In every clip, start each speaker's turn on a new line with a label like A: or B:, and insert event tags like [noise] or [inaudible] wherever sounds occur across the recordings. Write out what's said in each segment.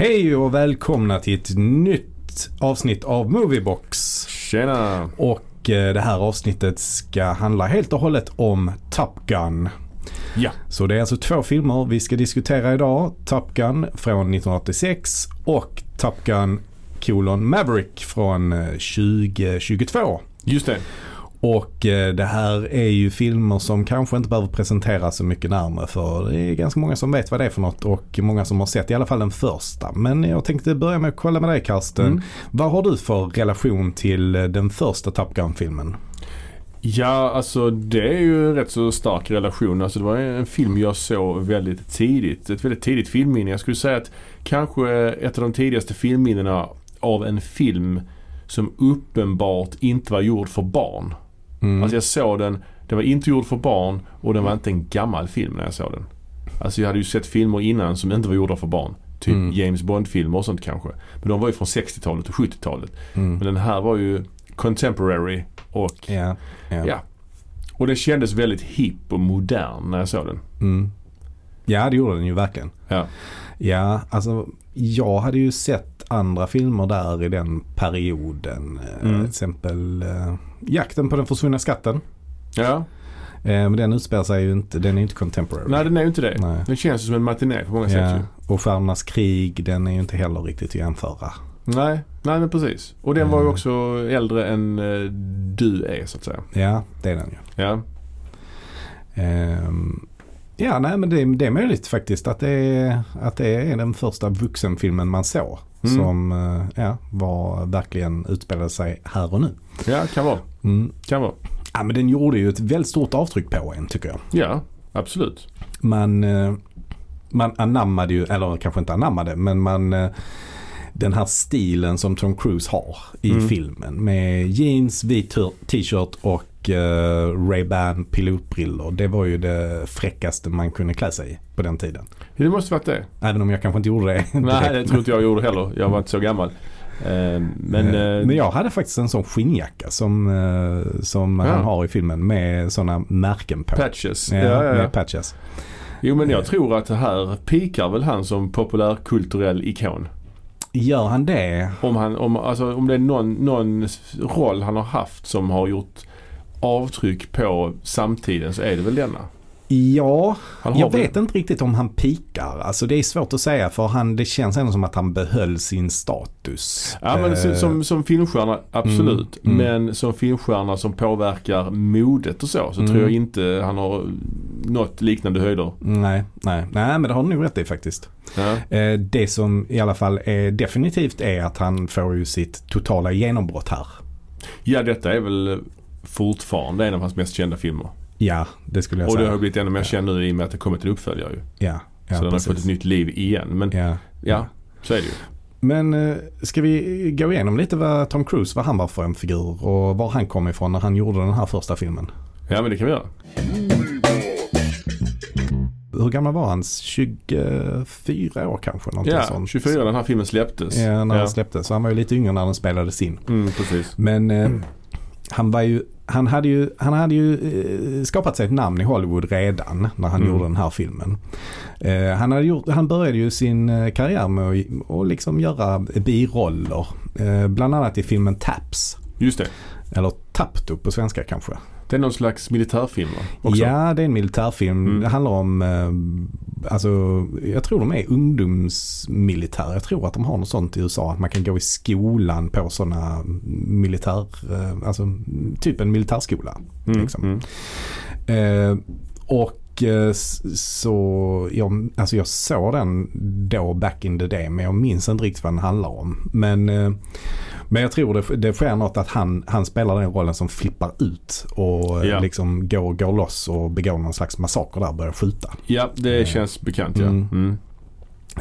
A: Hej och välkomna till ett nytt avsnitt av Moviebox.
B: Tjena!
A: Och eh, det här avsnittet ska handla helt och hållet om Top Gun.
B: Ja.
A: Så det är alltså två filmer vi ska diskutera idag. Top Gun från 1986 och Top Gun kolon Maverick från eh, 2022.
B: Just det.
A: Och eh, det här är ju filmer som kanske inte behöver presenteras så mycket närmare för det är ganska många som vet vad det är för något och många som har sett i alla fall den första. Men jag tänkte börja med att kolla med dig Karsten.
B: Mm.
A: Vad har du för relation till eh, den första Top Gun-filmen?
B: Ja, alltså det är ju en rätt så stark relation. Alltså det var en film jag såg väldigt tidigt. Ett väldigt tidigt filmminne. Jag skulle säga att kanske ett av de tidigaste filmminnena av en film som uppenbart inte var gjord för barn.
A: Mm.
B: Alltså jag såg den, den var inte gjord för barn och den var inte en gammal film när jag såg den. Alltså jag hade ju sett filmer innan som inte var gjorda för barn. Typ
A: Mm.
B: James Bond-filmer och sånt kanske. Men de var ju från 60-talet och 70-talet.
A: Mm.
B: Men den här var ju contemporary och
A: Ja, ja.
B: Ja. Och den kändes väldigt hipp och modern när jag såg den.
A: Mm. ja, det gjorde den ju verkligen.
B: Ja.
A: Ja, alltså jag hade ju sett andra filmer där i den perioden. Eh,
B: Mm.
A: Till exempel eh, Jakten på den försvunna skatten.
B: Ja.
A: Eh, men den utspelar sig ju inte, den är ju inte contemporary.
B: Nej den är ju inte det.
A: Nej.
B: Den känns ju som en matiné på många sätt
A: Ja,
B: ju.
A: och Stjärnornas krig den är ju inte heller riktigt att jämföra.
B: Nej, nej men precis. Och den var ju
A: Mm.
B: också äldre än du är så att säga.
A: Ja, det är den ju.
B: Ja.
A: Ehm, ja, nej men det, det är möjligt faktiskt att det, är, att det är den första vuxenfilmen man såg.
B: Mm.
A: Som eh, ja, var, verkligen utspelade sig här och nu.
B: Ja, kan vara.
A: Mm.
B: Kan vara.
A: Ja, men den gjorde ju ett väldigt stort avtryck på en tycker jag.
B: Ja, absolut.
A: Man, eh, man anammade ju, eller kanske inte anammade, men man eh, den här stilen som Tom Cruise har i
B: Mm.
A: filmen med jeans, vit t-shirt och Ray-Ban pilotbrillor. Det var ju det fräckaste man kunde klä sig i på den tiden.
B: Det måste varit det.
A: Även om jag kanske inte gjorde det
B: Nej, det tror inte jag gjorde heller. Jag var inte så gammal. Eh, men,
A: Eh,
B: eh,
A: men jag hade faktiskt en sån skinnjacka som, eh, som
B: Ja.
A: han har i filmen med sådana märken på.
B: patches.
A: Ja,
B: Ja, ja, ja.
A: med patches.
B: Jo men jag tror att det här pikar väl han som populärkulturell ikon.
A: Gör han det?
B: Om, han, om, alltså, om det är någon, någon roll han har haft som har gjort avtryck på samtiden så är det väl denna.
A: Ja, jag vet inte riktigt om han pikar. Alltså det är svårt att säga för han, det känns ändå som att han behöll sin status.
B: Ja men som,
A: Eh,
B: som, som filmstjärna absolut.
A: Mm, mm.
B: Men som filmstjärna som påverkar modet och så så
A: Mm.
B: tror jag inte han har nått liknande höjder.
A: Nej, nej, nej men det har du nog rätt i faktiskt.
B: Ja.
A: Eh, det som i alla fall är definitivt är att han får ju sitt totala genombrott här.
B: ja detta är väl fortfarande en av hans mest kända filmer.
A: Ja, det skulle jag
B: Och det
A: säga.
B: har blivit ännu mer
A: Ja.
B: känd nu i och med att det kommit en uppföljare ju.
A: Ja, ja
B: så den har
A: precis.
B: fått ett nytt liv igen. Men ja,
A: Ja.
B: så är det ju.
A: Men eh, ska vi gå igenom lite vad Tom Cruise, vad han var för en figur och var han kom ifrån när han gjorde den här första filmen?
B: Ja men det kan vi göra.
A: Hur gammal var han? 24 år kanske?
B: Ja,
A: sånt.
B: 24 när den här filmen släpptes.
A: Ja, när
B: ja.
A: han släpptes. Så han var ju lite yngre när den spelades in.
B: Mm, precis.
A: Men eh, han var ju, han hade ju, han hade ju eh, skapat sig ett namn i Hollywood redan när han
B: Mm.
A: gjorde den här filmen. Eh, han, hade gjort, han började ju sin eh, karriär med att att liksom göra biroller. Eh, bland annat i filmen Taps.
B: Just det.
A: Eller Tapto på svenska kanske.
B: Det är någon slags militärfilm va? Också.
A: Ja, det är en militärfilm.
B: Mm.
A: Det handlar om, eh, alltså jag tror de är ungdomsmilitär. Jag tror att de har något sånt i USA. Att man kan gå i skolan på sådana militär, eh, alltså typ en militärskola.
B: Mm,
A: liksom.
B: mm.
A: Eh, och eh, så, jag, alltså jag såg den då back in the day men jag minns inte riktigt vad den handlar om. Men, eh, men jag tror det, det sker något att han, han spelar den rollen som flippar ut och eh,
B: Ja.
A: liksom går, går loss och begår någon slags massaker där och börjar skjuta.
B: Ja, det
A: Eh,
B: känns bekant ja.
A: mm.
B: Mm.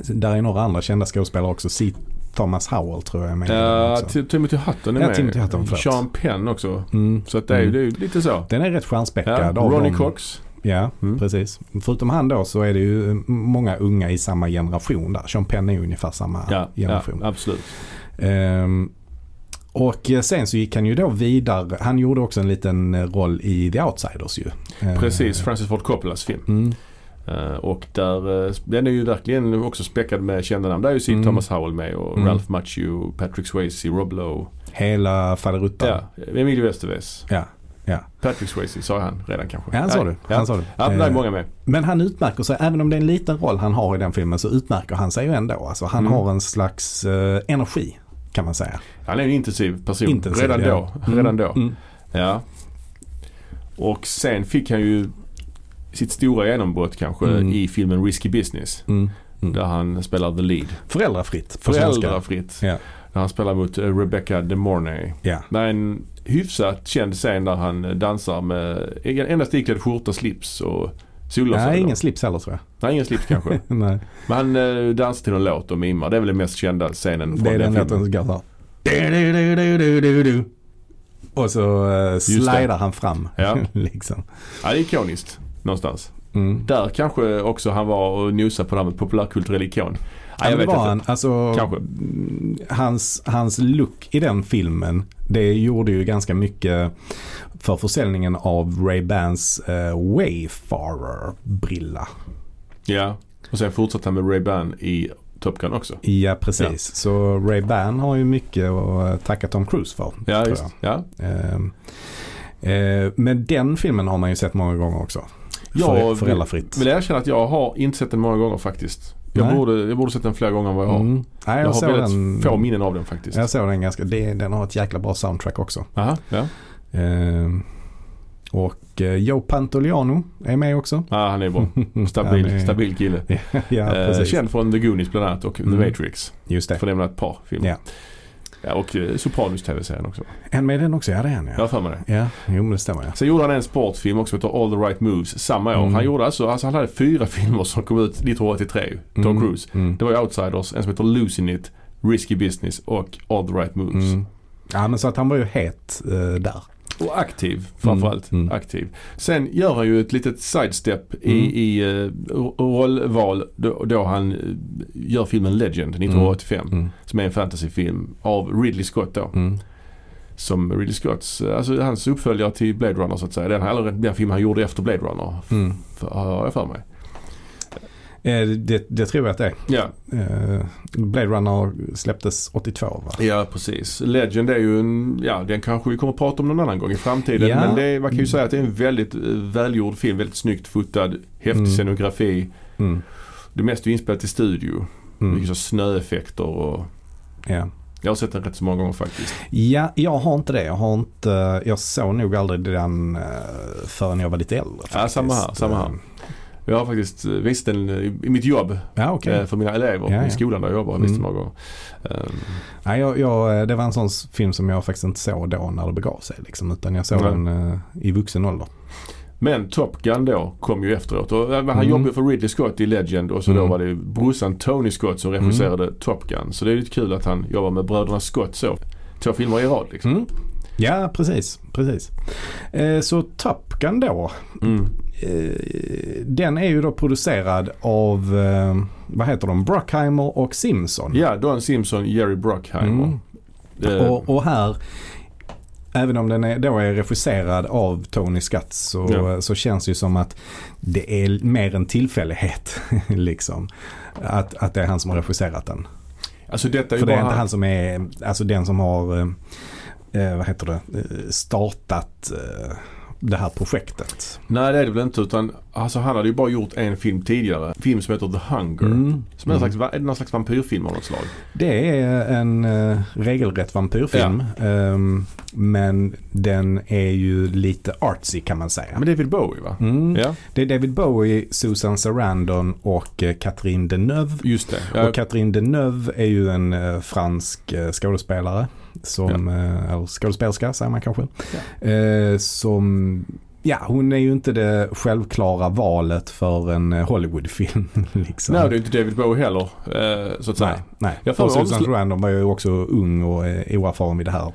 A: Där är några andra kända skådespelare också. C. Thomas Howell tror jag är med
B: Ja, Timothy Hutton är
A: Ja,
B: med.
A: Timothy Hutton, förlåt.
B: Sean Penn också.
A: Mm.
B: Så att det är
A: Mm.
B: det är lite så.
A: Den är rätt
B: Ja,
A: stjärnspäckad. av
B: Ronnie. Cox.
A: Ja,
B: Mm.
A: precis. Förutom han då så är det ju många unga i samma generation där. Sean Penn är ungefär samma
B: Ja, ja,
A: generation.
B: absolut.
A: Ehm, och eh, sen så gick han ju då vidare. Han gjorde också en liten eh, roll i The Outsiders ju. Ehm,
B: Precis, Francis Ford Coppolas film.
A: Mm,
B: Eh, och där, eh, den är ju verkligen också späckad med kända namn. Där är ju Steve
A: Mm.
B: Thomas Howell med och
A: Mm.
B: Ralph Macchio, Patrick Swayze, Rob Lowe.
A: Hela faderuttan.
B: Ja, Emilio Estevez.
A: Ja. Ja.
B: Patrick Swayze sa han redan kanske.
A: Ja, han sa du.
B: Ja,
A: Han sa du.
B: ja där är
A: Eh,
B: många med.
A: Men han utmärker sig, även om det är en liten roll han har i den filmen så utmärker han sig ju ändå. Alltså, han
B: Mm.
A: har en slags eh, energi kan man säga.
B: Han är en intensiv person.
A: Intensiv,
B: redan
A: ja.
B: då. Redan då.
A: Mm.
B: Ja. Och sen fick han ju sitt stora genombrott kanske
A: Mm.
B: i filmen Risky Business.
A: Mm. Mm.
B: Där han spelar the lead.
A: Föräldrafritt svenska.
B: Föräldrafritt.
A: Ja.
B: Där han spelar mot eh, Rebecca De Mornay.
A: Ja.
B: Det är en hyfsat känd scen där han eh, dansar med endast iklädd skjorta, slips och solglasögon.
A: Nej, ingen slips heller tror jag.
B: Nej, ingen slips kanske. [laughs]
A: Nej.
B: Men han eh, dansar till en låt och mimar. Det är väl den mest kända scenen från
A: Det är
B: den
A: den
B: filmen.
A: låten som går så här. Och så
B: det.
A: slidar han fram.
B: Ja. [laughs]
A: liksom.
B: Ja, det är ikoniskt någonstans.
A: Mm.
B: Där kanske också han var och nosade på det här med populärkulturell ikon.
A: Ja,
B: jag vet
A: var han. Alltså,
B: Kanske.
A: hans, hans look i den filmen, det gjorde ju ganska mycket för försäljningen av Ray-Bans eh, Wayfarer-brilla.
B: Ja. Och sen fortsatte han med Ray-Ban i Top Gun också.
A: Ja, precis. Så Ray-Ban har ju mycket att tacka Tom Cruise för.
B: Ja, just. Ja.
A: Ehm, eh, men den filmen har man ju sett många gånger också.
B: Jag
A: För, föräldrafritt.
B: vill erkänna att jag har inte sett den många gånger faktiskt. Jag,
A: Nej.
B: borde, jag borde sett den fler gånger än vad jag har.
A: Mm. Nej, jag,
B: jag har väldigt
A: den,
B: få minnen av den faktiskt.
A: jag såg den ganska, det, den har ett jäkla bra soundtrack också.
B: Aha, ja.
A: Ehm, och eh, Joe Pantoliano är med också.
B: ja, han är bra. [laughs] Stabil,
A: är-
B: stabil kille. [laughs]
A: ja,
B: eh,
A: precis.
B: känd från The Goonies bland annat och
A: Mm.
B: The Matrix.
A: Just
B: För
A: det.
B: att nämna ett par filmer.
A: Ja.
B: Ja, och eh, Sopranos tv-serien också.
A: En med den också, ja det är han
B: Jag har
A: ja.
B: för mig det.
A: Ja, jo men det stämmer ja.
B: Sen gjorde han en sportfilm också som heter All the right moves samma år.
A: Mm.
B: Han gjorde alltså, alltså han hade fyra filmer som kom ut 1983. Tom
A: Mm.
B: Cruise.
A: Mm.
B: Det var ju Outsiders, en som heter Losing It, Risky Business och All the right moves.
A: Mm. Ja men så att han var ju het eh, där.
B: Och aktiv framförallt.
A: Mm. Mm.
B: Aktiv. Sen gör han ju ett litet sidestep i,
A: Mm.
B: i uh, rollval då, då han eh, gör filmen Legend 1985.
A: Mm.
B: Som är en fantasyfilm av Ridley Scott då.
A: Mm.
B: Som Ridley Scotts, eh, alltså hans uppföljare till Blade Runner så att säga. Den, eller den film han gjorde efter Blade Runner.
A: Mm.
B: För, har jag för mig.
A: Eh, det, det tror jag att det är.
B: Ja,
A: Eh, Blade Runner släpptes 82 va?
B: ja precis. Legend är ju en, ja den kanske vi kommer att prata om någon annan gång i framtiden.
A: Ja.
B: Men det, man kan ju säga att det är en väldigt eh, välgjord film. Väldigt snyggt fotad, häftig
A: Mm.
B: scenografi.
A: Mm.
B: Det mesta är inspelat i studio.
A: Mm.
B: Mycket så snöeffekter och
A: Ja.
B: jag har sett den rätt så många gånger faktiskt.
A: ja, jag har inte det. Jag har inte, jag såg nog aldrig den förrän jag var lite äldre.
B: Ja, samma här, samma här. Jag har faktiskt eh, visat den i i mitt jobb
A: Ja, okej.
B: eh, för mina elever
A: Ja, ja.
B: i skolan där jag jobbar.
A: Mm.
B: många gånger. Um,
A: Nej, jag, jag, det var en sån film som jag faktiskt inte såg då när det begav sig. Liksom, utan jag såg
B: Nej.
A: den eh, i vuxen ålder.
B: Men Top Gun då kom ju efteråt. Och eh, han
A: Mm.
B: jobbade för Ridley Scott i Legend och så då
A: Mm.
B: var det brorsan Tony Scott som regisserade Top Gun. Så det är lite kul att han jobbar med bröderna Scott så. Två filmer i rad liksom.
A: Mm. Ja, precis. precis. Eh, så Top Gun då.
B: Mm.
A: Eh, den är ju då producerad av, eh, vad heter de, Bruckheimer och Simpson.
B: Ja, Don Simpson, Jerry Bruckheimer.
A: Mm.
B: Eh,
A: Och, och här, även om den är, då är regisserad av Tony Scott så,
B: Ja.
A: så känns det ju som att det är mer en tillfällighet. [laughs] liksom. Att, att det är han som har regisserat den.
B: alltså detta är
A: För det är
B: bara
A: inte han som är, alltså den som har, eh, vad heter det, startat eh, det här projektet.
B: Nej det är det väl inte utan alltså han hade ju bara gjort en film tidigare. En film som heter The Hunger.
A: Mm.
B: Som är en
A: Mm.
B: slags, är någon slags vampyrfilm av något slag.
A: Det är en uh, regelrätt vampyrfilm. Ehm, men den är ju lite artsy kan man säga.
B: Men David Bowie va?
A: Mm.
B: Ja,
A: Det är David Bowie, Susan Sarandon och eh, Catherine Deneuve.
B: just det. Ja,
A: Och Catherine Deneuve är ju en eh, fransk eh, skådespelare. Som, eh, eller skådespelerska säger man kanske. Eh, som, ja hon är ju inte det självklara valet för en eh, Hollywoodfilm. [laughs] liksom.
B: Nej det är inte David Bowie heller. Eh, så att säga.
A: Nej.
B: Jag mig
A: Susan Sarandon var ju också ung och eh, oerfaren vid det här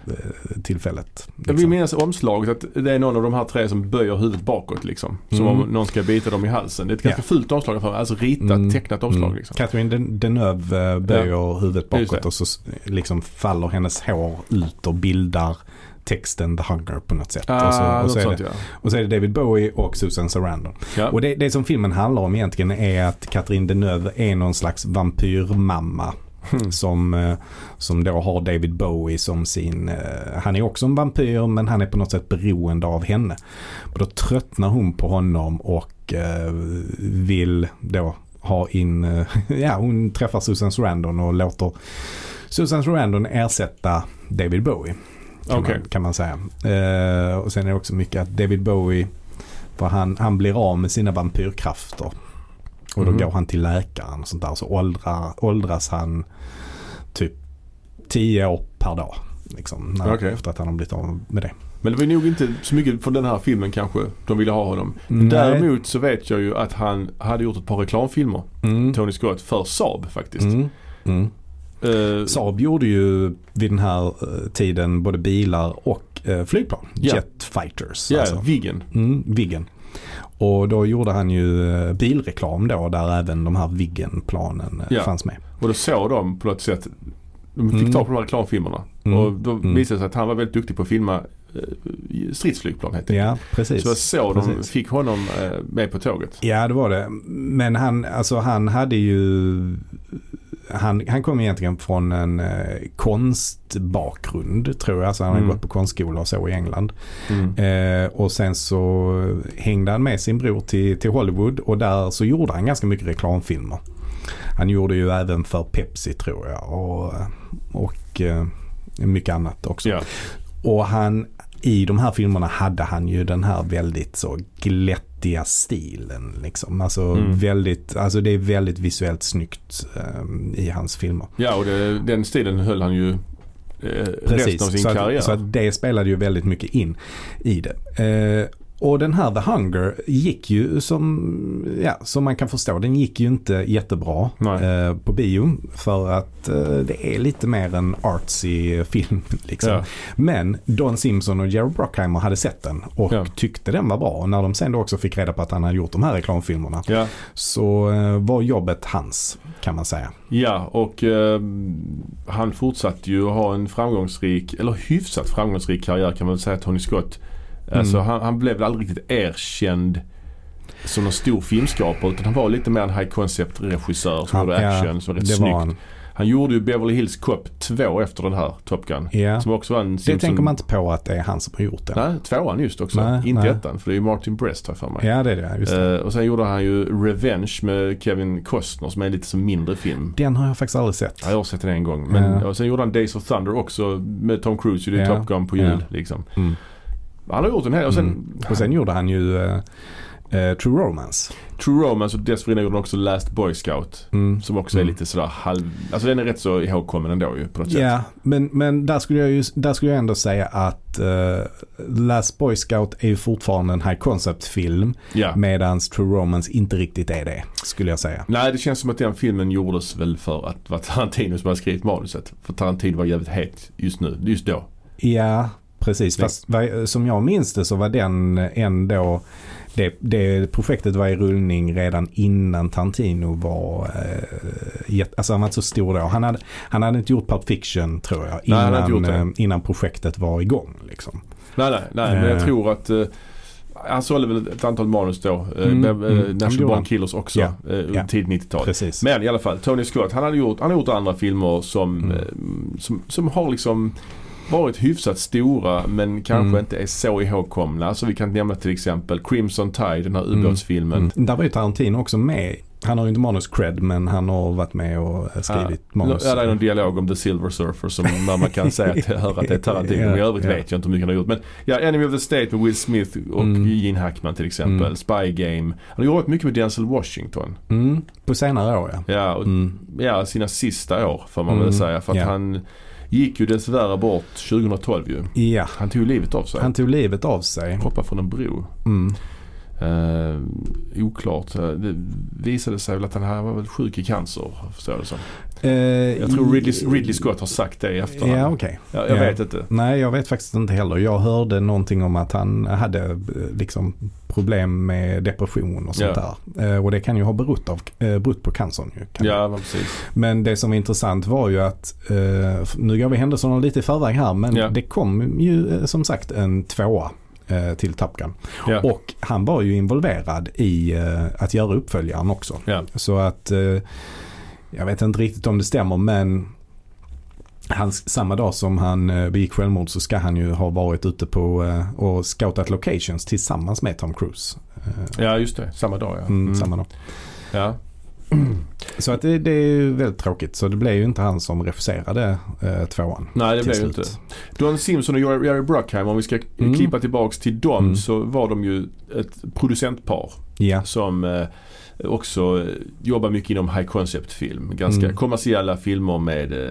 A: tillfället.
B: Jag vill
A: liksom.
B: minnas omslaget att det är någon av de här tre som böjer huvudet bakåt liksom. Som
A: Mm.
B: om någon ska bita dem i halsen. Det är ett ganska fult omslag för Alltså ritat,
A: Mm.
B: tecknat omslag
A: Mm.
B: liksom.
A: Catherine Den- Deneuve böjer huvudet
B: Just
A: bakåt och så liksom faller hennes hår ut och bildar texten The Hunger på något sätt.
B: Ah,
A: och, så, och, så är
B: sånt,
A: det,
B: ja.
A: och så är det David Bowie och Susan Sarandon.
B: Ja.
A: Och det, det som filmen handlar om egentligen är att Catherine Deneuve är någon slags vampyrmamma.
B: Hmm.
A: Som, eh, som då har David Bowie som sin, eh, han är också en vampyr men han är på något sätt beroende av henne. Och då tröttnar hon på honom och eh, vill då ha in, [laughs] ja hon träffar Susan Sarandon och låter Susan Sarandon ersätta David Bowie. Kan,
B: Okej.
A: man, kan man säga. Eh, och sen är det också mycket att David Bowie, för han, han blir av med sina vampyrkrafter. Och då
B: Mhm.
A: går han till läkaren och sånt där. Så åldrar, åldras han typ 10 år per dag. Liksom, när,
B: Okej.
A: Efter att han har blivit av med det.
B: Men det var nog inte så mycket från den här filmen kanske de ville ha honom.
A: Nej.
B: Däremot så vet jag ju att han hade gjort ett par reklamfilmer,
A: Mm.
B: Tony Scott, för Saab faktiskt.
A: Mm. Mm.
B: Eh,
A: Saab gjorde ju vid den här eh, tiden både bilar och eh, flygplan.
B: Ja.
A: Jet fighters.
B: ja,
A: alltså.
B: Viggen.
A: Mm, Viggen. Och då gjorde han ju bilreklam då där även de här Viggen-planen
B: Ja.
A: fanns med.
B: Och då såg de på något sätt, de fick
A: Mm.
B: ta på de här reklamfilmerna.
A: Mm.
B: Och då
A: Mm.
B: visade det sig att han var väldigt duktig på att filma stridsflygplan helt enkelt.
A: Ja, precis.
B: Så så de
A: Precis.
B: fick honom med på tåget.
A: Ja, det var det. Men han, alltså han hade ju... Han, han kom egentligen från en eh, konstbakgrund tror jag. Alltså han hade
B: Mm.
A: gått på konstskola och så i England.
B: Mm.
A: Eh, och sen så hängde han med sin bror till, till Hollywood och där så gjorde han ganska mycket reklamfilmer. Han gjorde ju även för Pepsi tror jag och, och eh, mycket annat också.
B: Ja.
A: Och han, i de här filmerna hade han ju den här väldigt så glättiga stilen. Liksom. Alltså,
B: Mm.
A: väldigt, alltså det är väldigt visuellt snyggt eh, i hans filmer.
B: ja, och det, den stilen höll han ju eh, resten av sin
A: så
B: karriär.
A: Att, så att det spelade ju väldigt mycket in i det. Eh, och den här The Hunger gick ju som, ja, som man kan förstå, den gick ju inte jättebra eh, på bio. För att eh, det är lite mer en artsy film. [laughs] Liksom.
B: Ja.
A: Men Don Simpson och Jerry Bruckheimer hade sett den och
B: Ja.
A: tyckte den var bra. Och när de sen då också fick reda på att han hade gjort de här reklamfilmerna
B: Ja,
A: så eh, var jobbet hans kan man säga.
B: ja och eh, han fortsatte ju att ha en framgångsrik, eller hyfsat framgångsrik karriär kan man säga Tony Scott. Alltså
A: Mm.
B: han, han blev väl aldrig riktigt erkänd som någon stor filmskapare utan han var lite mer en high concept regissör som
A: Han-
B: gjorde
A: ja,
B: action som var rätt
A: Det
B: snyggt.
A: var han.
B: Han gjorde ju Beverly Hills Cop 2 efter den här Top Gun.
A: Ja.
B: Som också var en
A: Det
B: Simpson...
A: tänker man inte på att det är han som har gjort det.
B: Nej, tvåan just också.
A: Nej,
B: inte
A: nej.
B: ettan. För det är ju Martin Brest har jag för mig.
A: Ja det är det. Just det.
B: Eh, och sen gjorde han ju Revenge med Kevin Costner som är lite som mindre film.
A: Den har jag faktiskt aldrig sett.
B: Ja, jag har sett den en gång. Men,
A: Ja.
B: Och sen gjorde han Days of Thunder också med Tom Cruise. Det är
A: Ja.
B: Top Gun på jul liksom.
A: Mm.
B: Han har gjort en hel... Och sen,
A: Mm. Och sen gjorde han ju eh, eh, True Romance.
B: True Romance och dessförinnan gjorde han också Last Boy Scout.
A: Mm.
B: Som också är
A: Mm.
B: lite sådär halv... Alltså den är rätt så ihågkommen ändå ju på något sätt.
A: Ja, men, men där, skulle jag ju, där skulle jag ändå säga att uh, Last Boy Scout är ju fortfarande en high concept film.
B: Ja.
A: Medan True Romance inte riktigt är det, skulle jag säga.
B: Nej det känns som att den filmen gjordes väl för att det var Tarantino som hade skrivit manuset. För Tarantino var jävligt het just nu, just då.
A: Ja, precis.
B: Nej.
A: Fast som jag minns det så var den ändå det, det projektet var i rullning redan innan Tarantino var eh, alltså han var inte så stor då. Han hade, han hade inte gjort Pulp Fiction tror jag
B: Nej, han hade
A: innan,
B: gjort det.
A: eh, innan projektet var igång. Liksom.
B: Nej, nej, nej men jag
A: Eh.
B: tror att eh, han sålde väl ett antal manus då.
A: Mm, mm.
B: eh,
A: men det
B: National
A: han.
B: Killers också. Eh,
A: ja.
B: Tidigt 90-tal.
A: Precis.
B: Men i alla fall, Tony Scott han hade gjort, han har gjort andra filmer som,
A: Mm.
B: som, som har liksom varit hyfsat stora men kanske
A: Mm.
B: inte är så ihågkomna. Så vi kan nämna till exempel Crimson Tide, den här
A: Mm.
B: ubåtsfilmen.
A: Mm. Där var ju Tarantino också med. Han har ju inte manus cred men han har varit med och eh, skrivit manus.
B: Ja, det är någon dialog om The Silver Surfer som [laughs] man kan säga att, höra att det är Tarantino. Men i övrigt
A: Ja.
B: vet jag inte hur mycket han har gjort. Men ja, Enemy of the State med Will Smith och
A: Mm.
B: Gene Hackman till exempel.
A: Mm.
B: Spy Game. Han har jobbat mycket med Denzel Washington.
A: Mm, på senare år ja.
B: Ja, och,
A: Mm.
B: ja sina sista år får man
A: Mm.
B: väl säga. För att
A: Ja.
B: han gick ju dessvärre bort 2012 ju.
A: Ja,
B: Han tog livet av sig.
A: han tog livet av sig.
B: Hoppade från en bro.
A: Mm.
B: Eh, oklart. Eh, Det visade sig väl att han här var väl sjuk i cancer förstår det som.
A: Eh,
B: Jag tror Ridley, Ridley Scott har sagt det i efterhand.
A: Ja, okej.
B: jag jag
A: Ja.
B: vet inte.
A: Nej, jag vet faktiskt inte heller. Jag hörde någonting om att han hade eh, liksom problem med depression och sånt
B: Ja.
A: där. Eh, Och det kan ju ha berott, av, eh, berott på cancern ju.
B: Ja, men precis.
A: Men det som var intressant var ju att, eh, nu går vi händelserna lite i förväg här, men
B: Ja.
A: det kom ju eh, som sagt en tvåa till Top Gun.
B: Ja.
A: Och han var ju involverad i eh, att göra uppföljaren också.
B: Ja.
A: Så att, eh, jag vet inte riktigt om det stämmer men han, samma dag som han eh, begick självmord så ska han ju ha varit ute på eh, och scoutat locations tillsammans med Tom Cruise. Eh,
B: ja, just det. Samma dag ja.
A: mm,
B: Mm.
A: Samma dag.
B: ja. [clears throat]
A: Så att det, det är ju väldigt tråkigt. Så det blev ju inte han som regisserade eh, tvåan.
B: Nej, det blev ju inte. Don Simpson och Jerry Jerry Bruckheimer, om vi ska
A: Mm.
B: klippa tillbaks till dem
A: Mm.
B: så var de ju ett producentpar
A: Ja.
B: som eh, också eh, jobbar mycket inom high concept-film. Ganska
A: Mm.
B: kommersiella filmer med eh,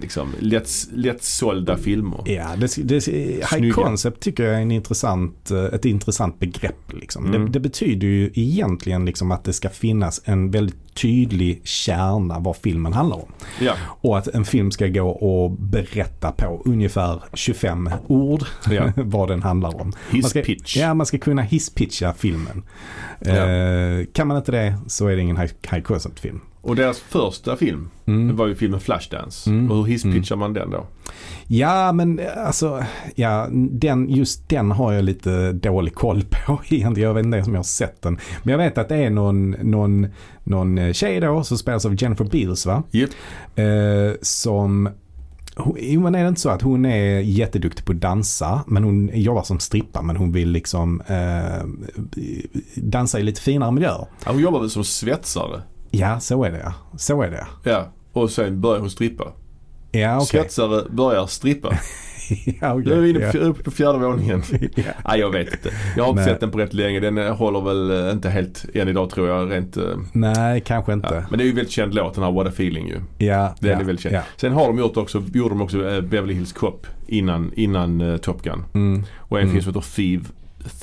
B: liksom lätt, lättsålda filmer.
A: Ja, det, det, high
B: Snygga.
A: concept tycker jag är en intressant, eh, ett intressant begrepp. Liksom.
B: Mm.
A: Det, det betyder ju egentligen liksom att det ska finnas en väldigt tydlig kärna vad filmen handlar om.
B: Ja,
A: Och att en film ska gå och berätta på ungefär 25 ord
B: Ja. [laughs]
A: vad den handlar om.
B: his
A: man ska,
B: pitch.
A: Ja, man ska kunna hisspitcha filmen.
B: Ja.
A: Eh, kan man inte det så är det ingen high, high concept-film.
B: Och deras första film
A: Mm.
B: var ju filmen Flashdance.
A: Mm.
B: Och hur hisspitchar man den då?
A: Ja, men alltså, ja, den, just den har jag lite dålig koll på [laughs] egentligen. Jag vet inte ens om jag har sett den. Men jag vet att det är någon, någon, någon eh, tjej då som spelas av Jennifer Beals va?
B: Japp.
A: Eh, som Jo men är det inte så att hon är jätteduktig på att dansa men hon jobbar som strippa men hon vill liksom eh, dansa i lite finare miljöer.
B: Ja, hon jobbar väl som svetsare.
A: Ja så är det ja. Så är det
B: Ja. Och sen börjar hon strippa.
A: ja. okej.
B: Svetsare börjar strippa. [laughs]
A: ja, okej.
B: Nu är vi inne
A: ja.
B: på, uppe på fjärde våningen. [laughs]
A: ja. [laughs]
B: Nej jag vet inte. Jag har inte
A: Nej.
B: sett den på rätt länge. Den eh, håller väl eh, inte helt än idag tror jag. Rent, eh,
A: Nej kanske inte.
B: ja. Men det är ju väldigt känd låt den här What a feeling ju.
A: Ja,
B: Den
A: ja,
B: är väldigt känd.
A: Ja.
B: Sen har de gjort också, gjorde de också Beverly Hills Cop innan, innan eh, Top Gun.
A: Mm.
B: Och en
A: Mm.
B: film som heter Thief,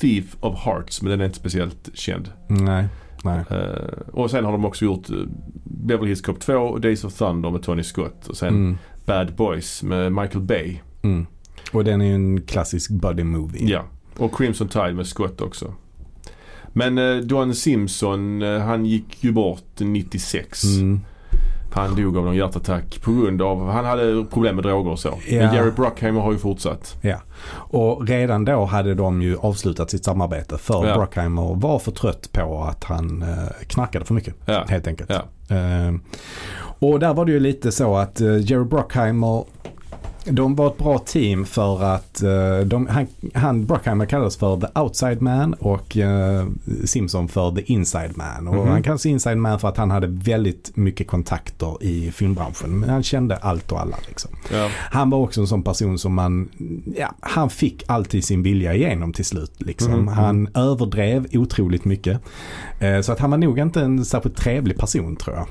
B: Thief of Hearts men den är inte speciellt känd.
A: Nej.
B: Eh, och sen har de också gjort eh, Beverly Hills Cop 2 och Days of Thunder med Tony Scott. Och sen
A: Mm.
B: Bad Boys med Michael Bay.
A: Mm. Och den är ju en klassisk buddy movie.
B: Ja. Och Crimson Tide med Scott också. Men eh, Don Simpson han gick ju bort 96.
A: Mm.
B: Han dog av någon hjärtattack på grund av, han hade problem med droger och så.
A: Ja.
B: Men Jerry Bruckheimer har ju fortsatt.
A: Och redan då hade de ju avslutat sitt samarbete för
B: Ja.
A: Bruckheimer var för trött på att han eh, knarkade för mycket.
B: Ja.
A: Helt enkelt.
B: Ja.
A: Eh, och där var det ju lite så att eh, Jerry Bruckheimer de var ett bra team för att eh, de, han, han, Bruckheimer kallades för the outside man och eh, Simpson för the inside man. Och
B: Mhm.
A: Han kallades inside man för att han hade väldigt mycket kontakter i filmbranschen. Men han kände allt och alla liksom.
B: Ja.
A: Han var också en sån person som man, ja, han fick alltid sin vilja igenom till slut. Liksom.
B: Mhm.
A: Han överdrev otroligt mycket. Eh, så att han var nog inte en särskilt trevlig person tror jag.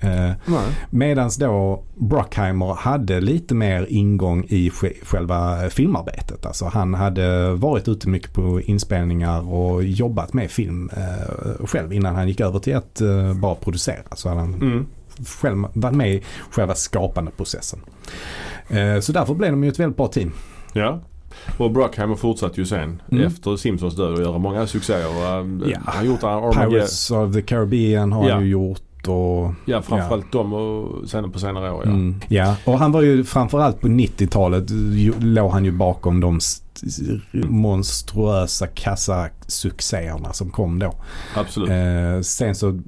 A: Eh,
B: Nej.
A: Medans då Bruckheimer hade lite mer ingång i sj- själva filmarbetet. Alltså han hade varit ute mycket på inspelningar och jobbat med film eh, själv innan han gick över till att eh, bara producera. Så hade han
B: Mm.
A: själv varit med i själva skapande processen. Eh, så därför blev de ju ett väldigt bra team.
B: Ja. Och Bruckheimer fortsatte ju sen
A: Mm.
B: efter Simpsons död att göra många succéer. Och,
A: Ja.
B: Han har gjort Armageddon.
A: Pirates of the Caribbean har han ju gjort. Och,
B: Ja, framförallt dem och sen på senare år ja.
A: Mm. Ja, och han var ju framförallt på 90-talet ju- låg han ju bakom de st- monstruösa kassasuccéerna som kom då.
B: Absolut.
A: Eh, sen så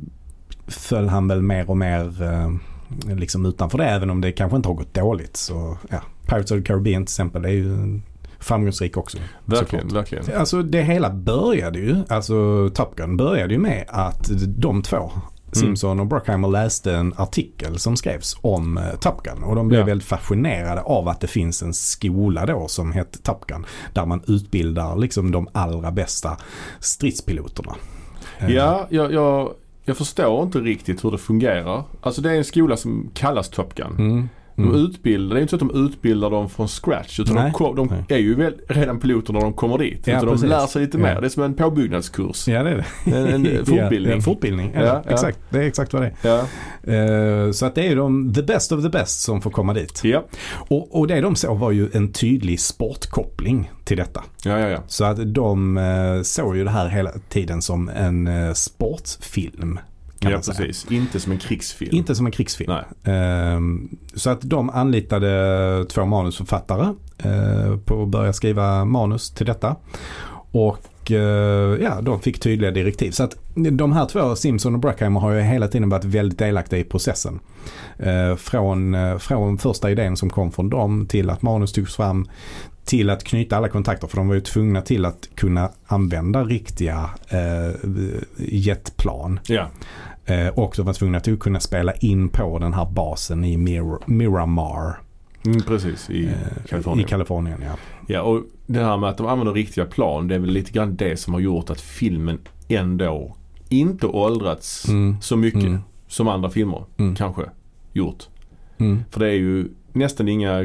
A: föll han väl mer och mer eh, liksom utanför det även om det kanske inte har gått dåligt. Så ja, Pirates of the Caribbean till exempel är ju framgångsrik också.
B: verkligen, verkligen.
A: Alltså det hela började ju, alltså Top Gun började ju med att de två Simpson och Bruckheimer läste en artikel som skrevs om eh, Top Gun och de blev
B: Ja.
A: väldigt fascinerade av att det finns en skola då som heter Top Gun där man utbildar liksom de allra bästa stridspiloterna. Eh,
B: Ja, jag, jag, jag förstår inte riktigt hur det fungerar. Alltså det är en skola som kallas Top Gun.
A: Mm,
B: De
A: Mm.
B: utbildar, det är inte så att de utbildar dem från scratch utan
A: Nej.
B: de, de är ju väl redan piloter när de kommer dit.
A: Ja,
B: utan de
A: precis.
B: lär sig lite
A: Ja.
B: mer. Det är som en påbyggnadskurs.
A: Ja det är det.
B: En, en [laughs] fortbildning.
A: En fortbildning. Ja. Exakt. Det är exakt vad det är. Eh, så att det är de the best of the best som får komma dit.
B: Ja.
A: Och, och det de såg var ju en tydlig sportkoppling till detta.
B: ja, ja, ja.
A: Så att de eh, såg ju det här hela tiden som en eh, sportfilm. Kan
B: Ja,
A: man säga.
B: precis. Inte som en krigsfilm.
A: Inte som en krigsfilm. Ehm, Så att de anlitade två manusförfattare eh, på att börja skriva manus till detta. Och eh, ja, de fick tydliga direktiv. Så att de här två, Simpson och Bruckheimer, har ju hela tiden varit väldigt delaktiga i processen. Eh, Från, eh, från första idén som kom från dem till att manus togs fram till att knyta alla kontakter för de var ju tvungna till att kunna använda riktiga eh, jetplan.
B: Ja.
A: Eh, och de var tvungna till att kunna spela in på den här basen i Mir- Miramar
B: Mm, precis. I
A: eh,
B: Kalifornien.
A: I Kalifornien ja.
B: Ja, och det här med att de använder riktiga plan. Det är väl lite grann det som har gjort att filmen ändå inte åldrats
A: Mm.
B: så mycket
A: Mm.
B: som andra filmer
A: Mm.
B: kanske gjort.
A: Mm.
B: För det är ju nästan inga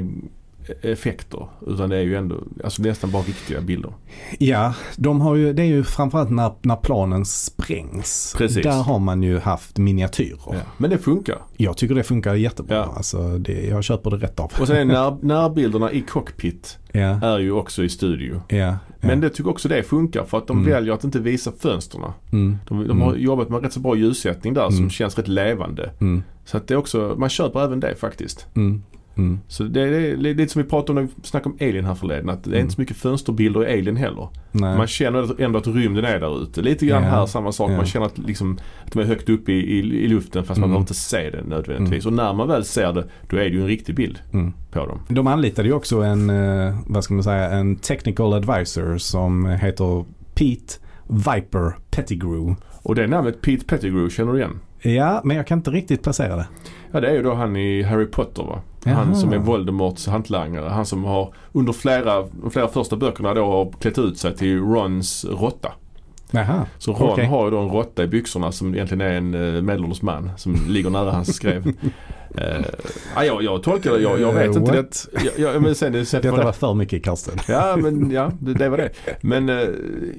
B: effekter utan det är ju ändå alltså nästan bara riktiga bilder.
A: Ja, de har ju, det är ju framförallt när, när planen sprängs.
B: Precis.
A: Där har man ju haft miniatyrer.
B: Ja. Men det funkar.
A: Jag tycker det funkar jättebra.
B: Ja.
A: Alltså, det, jag köper det rätt av.
B: Och sen är när, [laughs] närbilderna i cockpit
A: ja,
B: är ju också i studio.
A: ja,
B: Men det tycker också det funkar för att de
A: Mm.
B: väljer att inte visa fönstren.
A: mm,
B: De, de har
A: Mm.
B: jobbat med rätt så bra ljussättning där som
A: Mm.
B: känns rätt levande.
A: mm,
B: Så att det är också, man köper även det faktiskt.
A: Mm, mm.
B: Så det, är lite som vi pratade om när vi snackade om Alien här förleden. Att det är
A: Mm.
B: inte så mycket fönsterbilder i Alien heller.
A: Nej.
B: Man känner ändå att rymden är där ute. Lite grann
A: Ja.
B: här samma sak.
A: Ja.
B: Man känner att, liksom, att de är högt uppe i, i, i luften fast man
A: Mm.
B: behöver inte se det nödvändigtvis. Och när man väl ser det då är det ju en riktig bild
A: Mm.
B: på dem.
A: De anlitade ju också en, eh, vad ska man säga, en technical advisor som heter Pete Viper Pettigrew.
B: Och det namnet Pete Pettigrew känner du igen?
A: Ja, men jag kan inte riktigt placera det.
B: Ja det är ju då han i Harry Potter va? Han
A: Jaha.
B: som är Voldemorts hantlangare. Han som har under flera, flera första böckerna då har klätt ut sig till Rons råtta.
A: Jaha,
B: Så Ron
A: Okej.
B: har ju då en råtta i byxorna som egentligen är en uh, medelålders man som ligger nära hans skrev. uh, [laughs] ja, jag, jag tolkar det, jag, jag vet
A: Eh,
B: inte det. Jag, jag, men sen, sen
A: detta var för mycket Karsten.
B: Ja men ja, det, det var det. Men eh,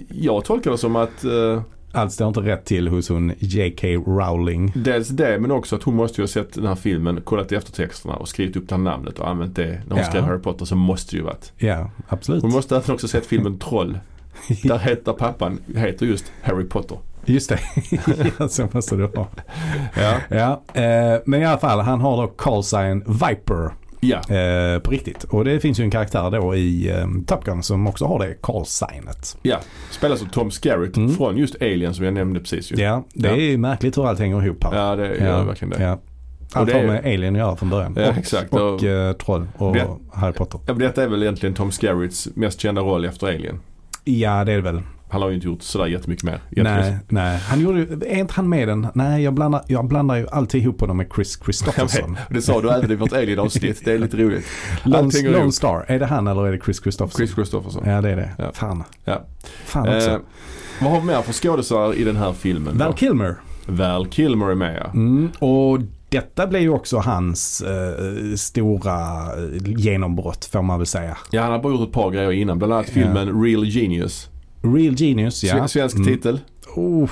B: jag tolkar det som att uh,
A: Allt står inte rätt till hos hon J.K. Rowling.
B: dels det men också att hon måste ju ha sett den här filmen, kollat i eftertexterna och skrivit upp det här namnet och använt det när hon
A: Ja.
B: skrev Harry Potter så måste det ju varit.
A: Ja, absolut.
B: Hon måste även också sett filmen Troll. [laughs] Där heter pappan heter just Harry Potter.
A: Just det, [laughs] ja, så måste det vara.
B: Ja.
A: Ja, eh, men i alla fall han har då call sign Viper
B: Ja.
A: eh, på riktigt. Och det finns ju en karaktär då i eh, Top Gun som också har det call signet.
B: Ja, spelas av Tom Skerritt
A: Mm.
B: från just Alien som jag nämnde precis ju.
A: Ja, det
B: Ja.
A: är ju märkligt hur allt hänger ihop här.
B: Ja, det gör verkligen det.
A: Ja. Allt har med Alien att göra från början.
B: Ja,
A: och
B: exakt.
A: och
B: Och-
A: eh, Troll och
B: Det-
A: Harry Potter.
B: Ja, detta är väl egentligen Tom Skerritts mest kända roll efter Alien.
A: Ja, det är det väl.
B: Han har ju inte gjort sådär jättemycket mer.
A: Nej, nej. Han gjorde ju, är inte han med den? Nej, jag blandar, jag blandar ju alltid ihop honom med Chris Christopherson. [laughs]
B: vet. Det sa du även i vårt Alien-avsnitt. Det är lite roligt. [laughs]
A: Lone, Lone. Star, är det han eller är det Chris Christopherson?
B: Chris Christopherson.
A: Ja, det är det.
B: Ja.
A: Fan.
B: Ja.
A: Fan också.
B: Eh, vad har vi mer för skådisar i den här filmen?
A: Val
B: då?
A: Kilmer.
B: Val Kilmer är med ja.
A: Mm, och detta blev ju också hans eh, stora eh, genombrott får man väl säga.
B: Ja, han har bara gjort ett par grejer innan. Bland annat filmen Real Genius.
A: Real Genius, ja.
B: Sve- Svensk
A: Mm.
B: titel.
A: Oh,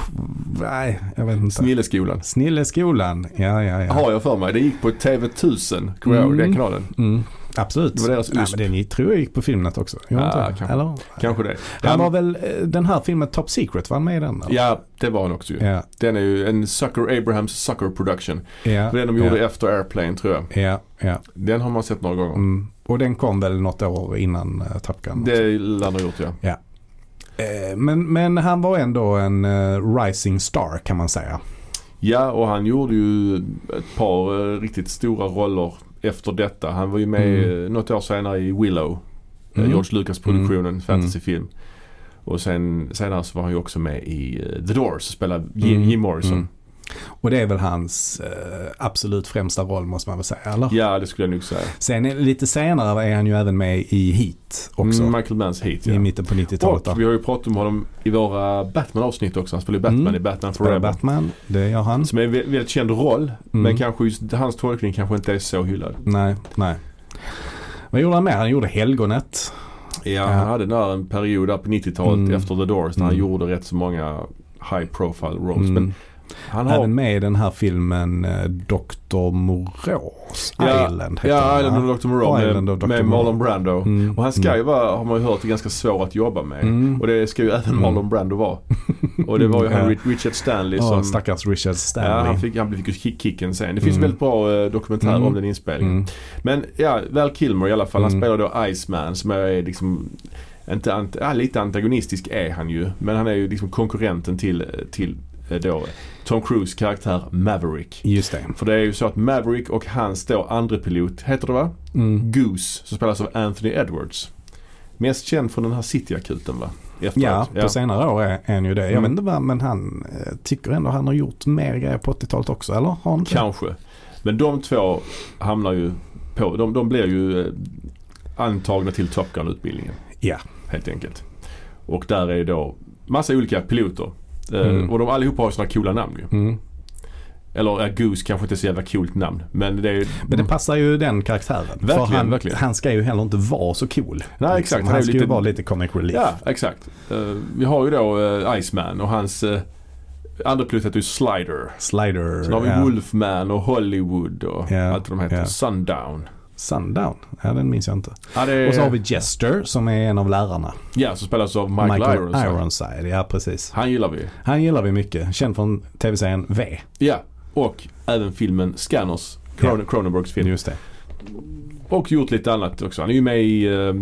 A: nej, jag vet inte.
B: Snilleskolan.
A: Snilleskolan, ja ja ja.
B: Har jag för mig. Det gick på TV1000. Kommer jag ihåg
A: Mm.
B: den kanalen?
A: Mm, absolut.
B: Det var deras
A: ja,
B: USP.
A: men den tror jag gick på Filmnet också.
B: Ja,
A: inte
B: kanske.
A: Eller?
B: Kanske det.
A: Han
B: Ja,
A: var väl, eh, den här filmen Top Secret, var han med i den? eller?
B: ja, det var han också ju.
A: Ja,
B: Den är ju en Sucker Abrahams Sucker Production.
A: ja,
B: Den de gjorde
A: ja,
B: efter Airplane tror jag.
A: ja, ja.
B: Den har man sett några gånger.
A: Mm. Och den kom väl något år innan uh, Top Gun?
B: Det lär han ha gjort ja.
A: Eh, men, men han var ändå en eh, rising star kan man säga.
B: Ja och han gjorde ju ett par eh, riktigt stora roller efter detta. Han var ju med
A: Mm.
B: eh, något år senare i Willow. eh,
A: Mm.
B: George Lucas-produktionen, fantasyfilm. Och sen senare så var han ju också med i eh, The Doors och spelade Jim,
A: Mm.
B: Jim Morrison.
A: Mm. Och det är väl hans eh, absolut främsta roll måste man väl säga, eller?
B: Ja, det skulle jag nog säga.
A: Sen lite senare är han ju även med i Heat också.
B: Mm, Michael Manns Heat,
A: I
B: ja.
A: mitten på 90-talet.
B: Och vi har ju pratat om honom i våra Batman-avsnitt också. Han spelar ju Batman
A: Mm.
B: i Batman
A: Spelar
B: Forever.
A: Batman, det gör han.
B: Som är en vä- väldigt känd roll.
A: Mm.
B: Men kanske just hans tolkning kanske inte är så hyllad.
A: Nej, nej. Vad gjorde han mer? Han gjorde Helgonet.
B: Ja, han hade där en period där på 90-talet
A: Mm.
B: efter The Doors när han
A: Mm.
B: gjorde rätt så många high profile roles.
A: Mm.
B: Men han har...
A: Även med i den här filmen eh, Dr. Moreaus
B: Ja,
A: Island
B: Ja, Island of Dr. Moreau
A: Island
B: med,
A: Dr.
B: med. Marlon Brando.
A: Mm.
B: Och han ska ju vara, har man ju hört, ganska svår att jobba med.
A: Mm.
B: Och det ska ju även
A: Mm.
B: Marlon Brando vara. Och det var ju [laughs] han
A: Ja.
B: Ri- Richard Stanley
A: Ja,
B: som...
A: stackars Richard
B: Ja,
A: Stanley.
B: han fick, han fick ju kick- kicken sen. Det finns
A: Mm.
B: väldigt bra eh, dokumentärer
A: Mm.
B: om den inspelningen.
A: Mm.
B: Men ja, Val Kilmer i alla fall. Han
A: Mm.
B: spelar då Iceman som är liksom inte, ant, ja, lite antagonistisk är han ju. Men han är ju liksom konkurrenten till, till eh, då Tom Cruise karaktär Maverick.
A: Just det.
B: För det är ju så att Maverick och hans då andre pilot, heter det va?
A: Mm.
B: Goose, som spelas av Anthony Edwards. Mest känd från den här City-akuten va? Efteråt.
A: Ja, på senare år är han ju det. Jag
B: Mm.
A: vet inte vad, men han eh, tycker ändå han har gjort mer grejer på 80-talet också, eller? Har han?
B: Kanske. Men de två hamnar ju på, de, de blir ju eh, antagna till Top Gun-utbildningen.
A: Ja.
B: Helt enkelt. Och där är då massa olika piloter. Eh,
A: Mm.
B: Och de allihopa har ju sådana coola namn ju.
A: Mm.
B: Eller ja, Goose kanske inte är så jävla coolt namn. Men det är
A: Men det passar ju den karaktären.
B: Verkligen,
A: För han,
B: verkligen.
A: han ska ju heller inte vara så cool.
B: Nej, exakt.
A: Han,
B: Han ju
A: ska ju
B: lite-
A: vara lite comic relief.
B: Ja, exakt. Eh, vi har ju då uh, Iceman och hans uh, andra pilot heter ju Slider.
A: Slider.
B: Sen har vi
A: ja.
B: Wolfman och Hollywood och
A: Ja,
B: allt vad de heter.
A: ja.
B: Sundown.
A: Sundown. Ja, den minns jag inte.
B: Ja, det
A: Och så har vi Jester som är en av lärarna.
B: Ja, som spelas av Michael, Ironside.
A: Ironside. Ja, precis.
B: Han gillar vi.
A: Han gillar vi mycket. Känd från tv-serien V.
B: Ja, och även filmen Scanners. Cron- Cronenbergs film.
A: Just det.
B: Och gjort lite annat också. Han är ju med i uh,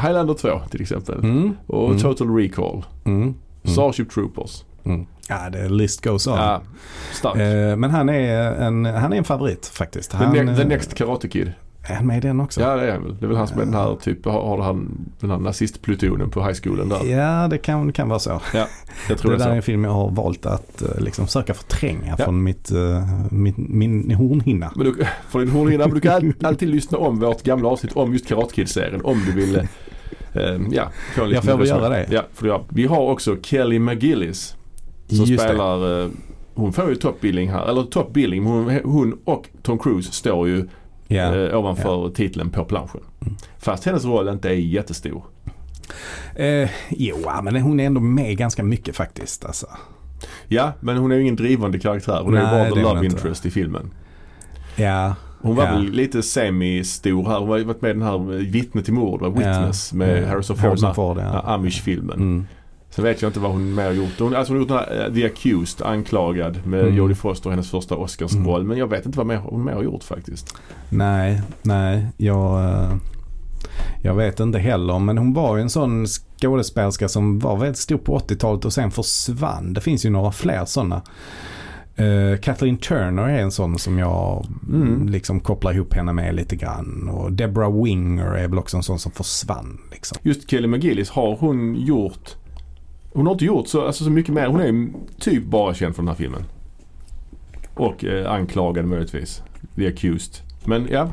B: Highlander 2 till exempel.
A: Mm.
B: Och
A: Mm.
B: Total Recall.
A: Mm. Mm.
B: Starship Troopers.
A: Mm. Ja, det list goes on.
B: Ja, starkt.
A: Eh, men han är, en, han är en favorit faktiskt.
B: the,
A: Han,
B: ne- the
A: eh,
B: Next Karate Kid.
A: Är han med i den också?
B: Ja det är han väl. Det är väl han som är den här typ, har, han, den här nazistplutonen på high schoolen där.
A: Ja, det kan, kan vara så.
B: Jag tror [laughs]
A: det
B: det,
A: där är en film jag har valt att eh, liksom söka förtränga
B: Ja.
A: från mitt, eh, min, min hornhinna.
B: Men du, för din hornhinna, men du kan all, [laughs] alltid lyssna om vårt gamla avsnitt om just Karate Kid-serien om du vill eh, ja, få
A: Jag får väl göra det.
B: Ja, för ja, vi har också Kelly McGillis som
A: Just det.
B: spelar, eh, hon får ju top billing här, eller top billing, men hon, hon och Tom Cruise står ju
A: Ja.
B: eh, ovanför titeln på planschen.
A: Mm.
B: Fast hennes roll inte är jättestor.
A: Eh, jo, ja, men hon är ändå med ganska mycket faktiskt. Alltså.
B: Ja, men hon är ju ingen drivande karaktär. Hon är
A: Nej,
B: ju bara the
A: är
B: love
A: inte.
B: interest i filmen.
A: Ja,
B: Hon var
A: Ja.
B: väl lite semi-stor här. Hon har ju varit med i den här Vittne till mord? Witness med
A: ja.
B: Harrison Ford.
A: Harrison Ford ja.
B: Amish-filmen.
A: Mm.
B: Sen vet jag inte vad hon mer har gjort. Hon, alltså hon har gjort den här eh, The Accused, anklagad med
A: Mm.
B: Jodie Foster, hennes första Oscarsroll.
A: Mm.
B: Men jag vet inte vad mer, hon mer har gjort faktiskt.
A: Nej, nej. Jag, eh, jag vet inte heller. Men hon var ju en sån skådespelerska som var väldigt stor på 80-talet och sen försvann. Det finns ju några fler sådana. Uh, Kathleen Turner är en sån som jag
B: Mm.
A: liksom kopplar ihop henne med lite grann. Och Deborah Winger är väl också en sån som försvann. Liksom.
B: Just Kelly McGillis har hon gjort hon har inte gjort så, alltså, så mycket mer. Hon är typ bara känd för den här filmen. Och eh, anklagad möjligtvis. The Accused. Men ja.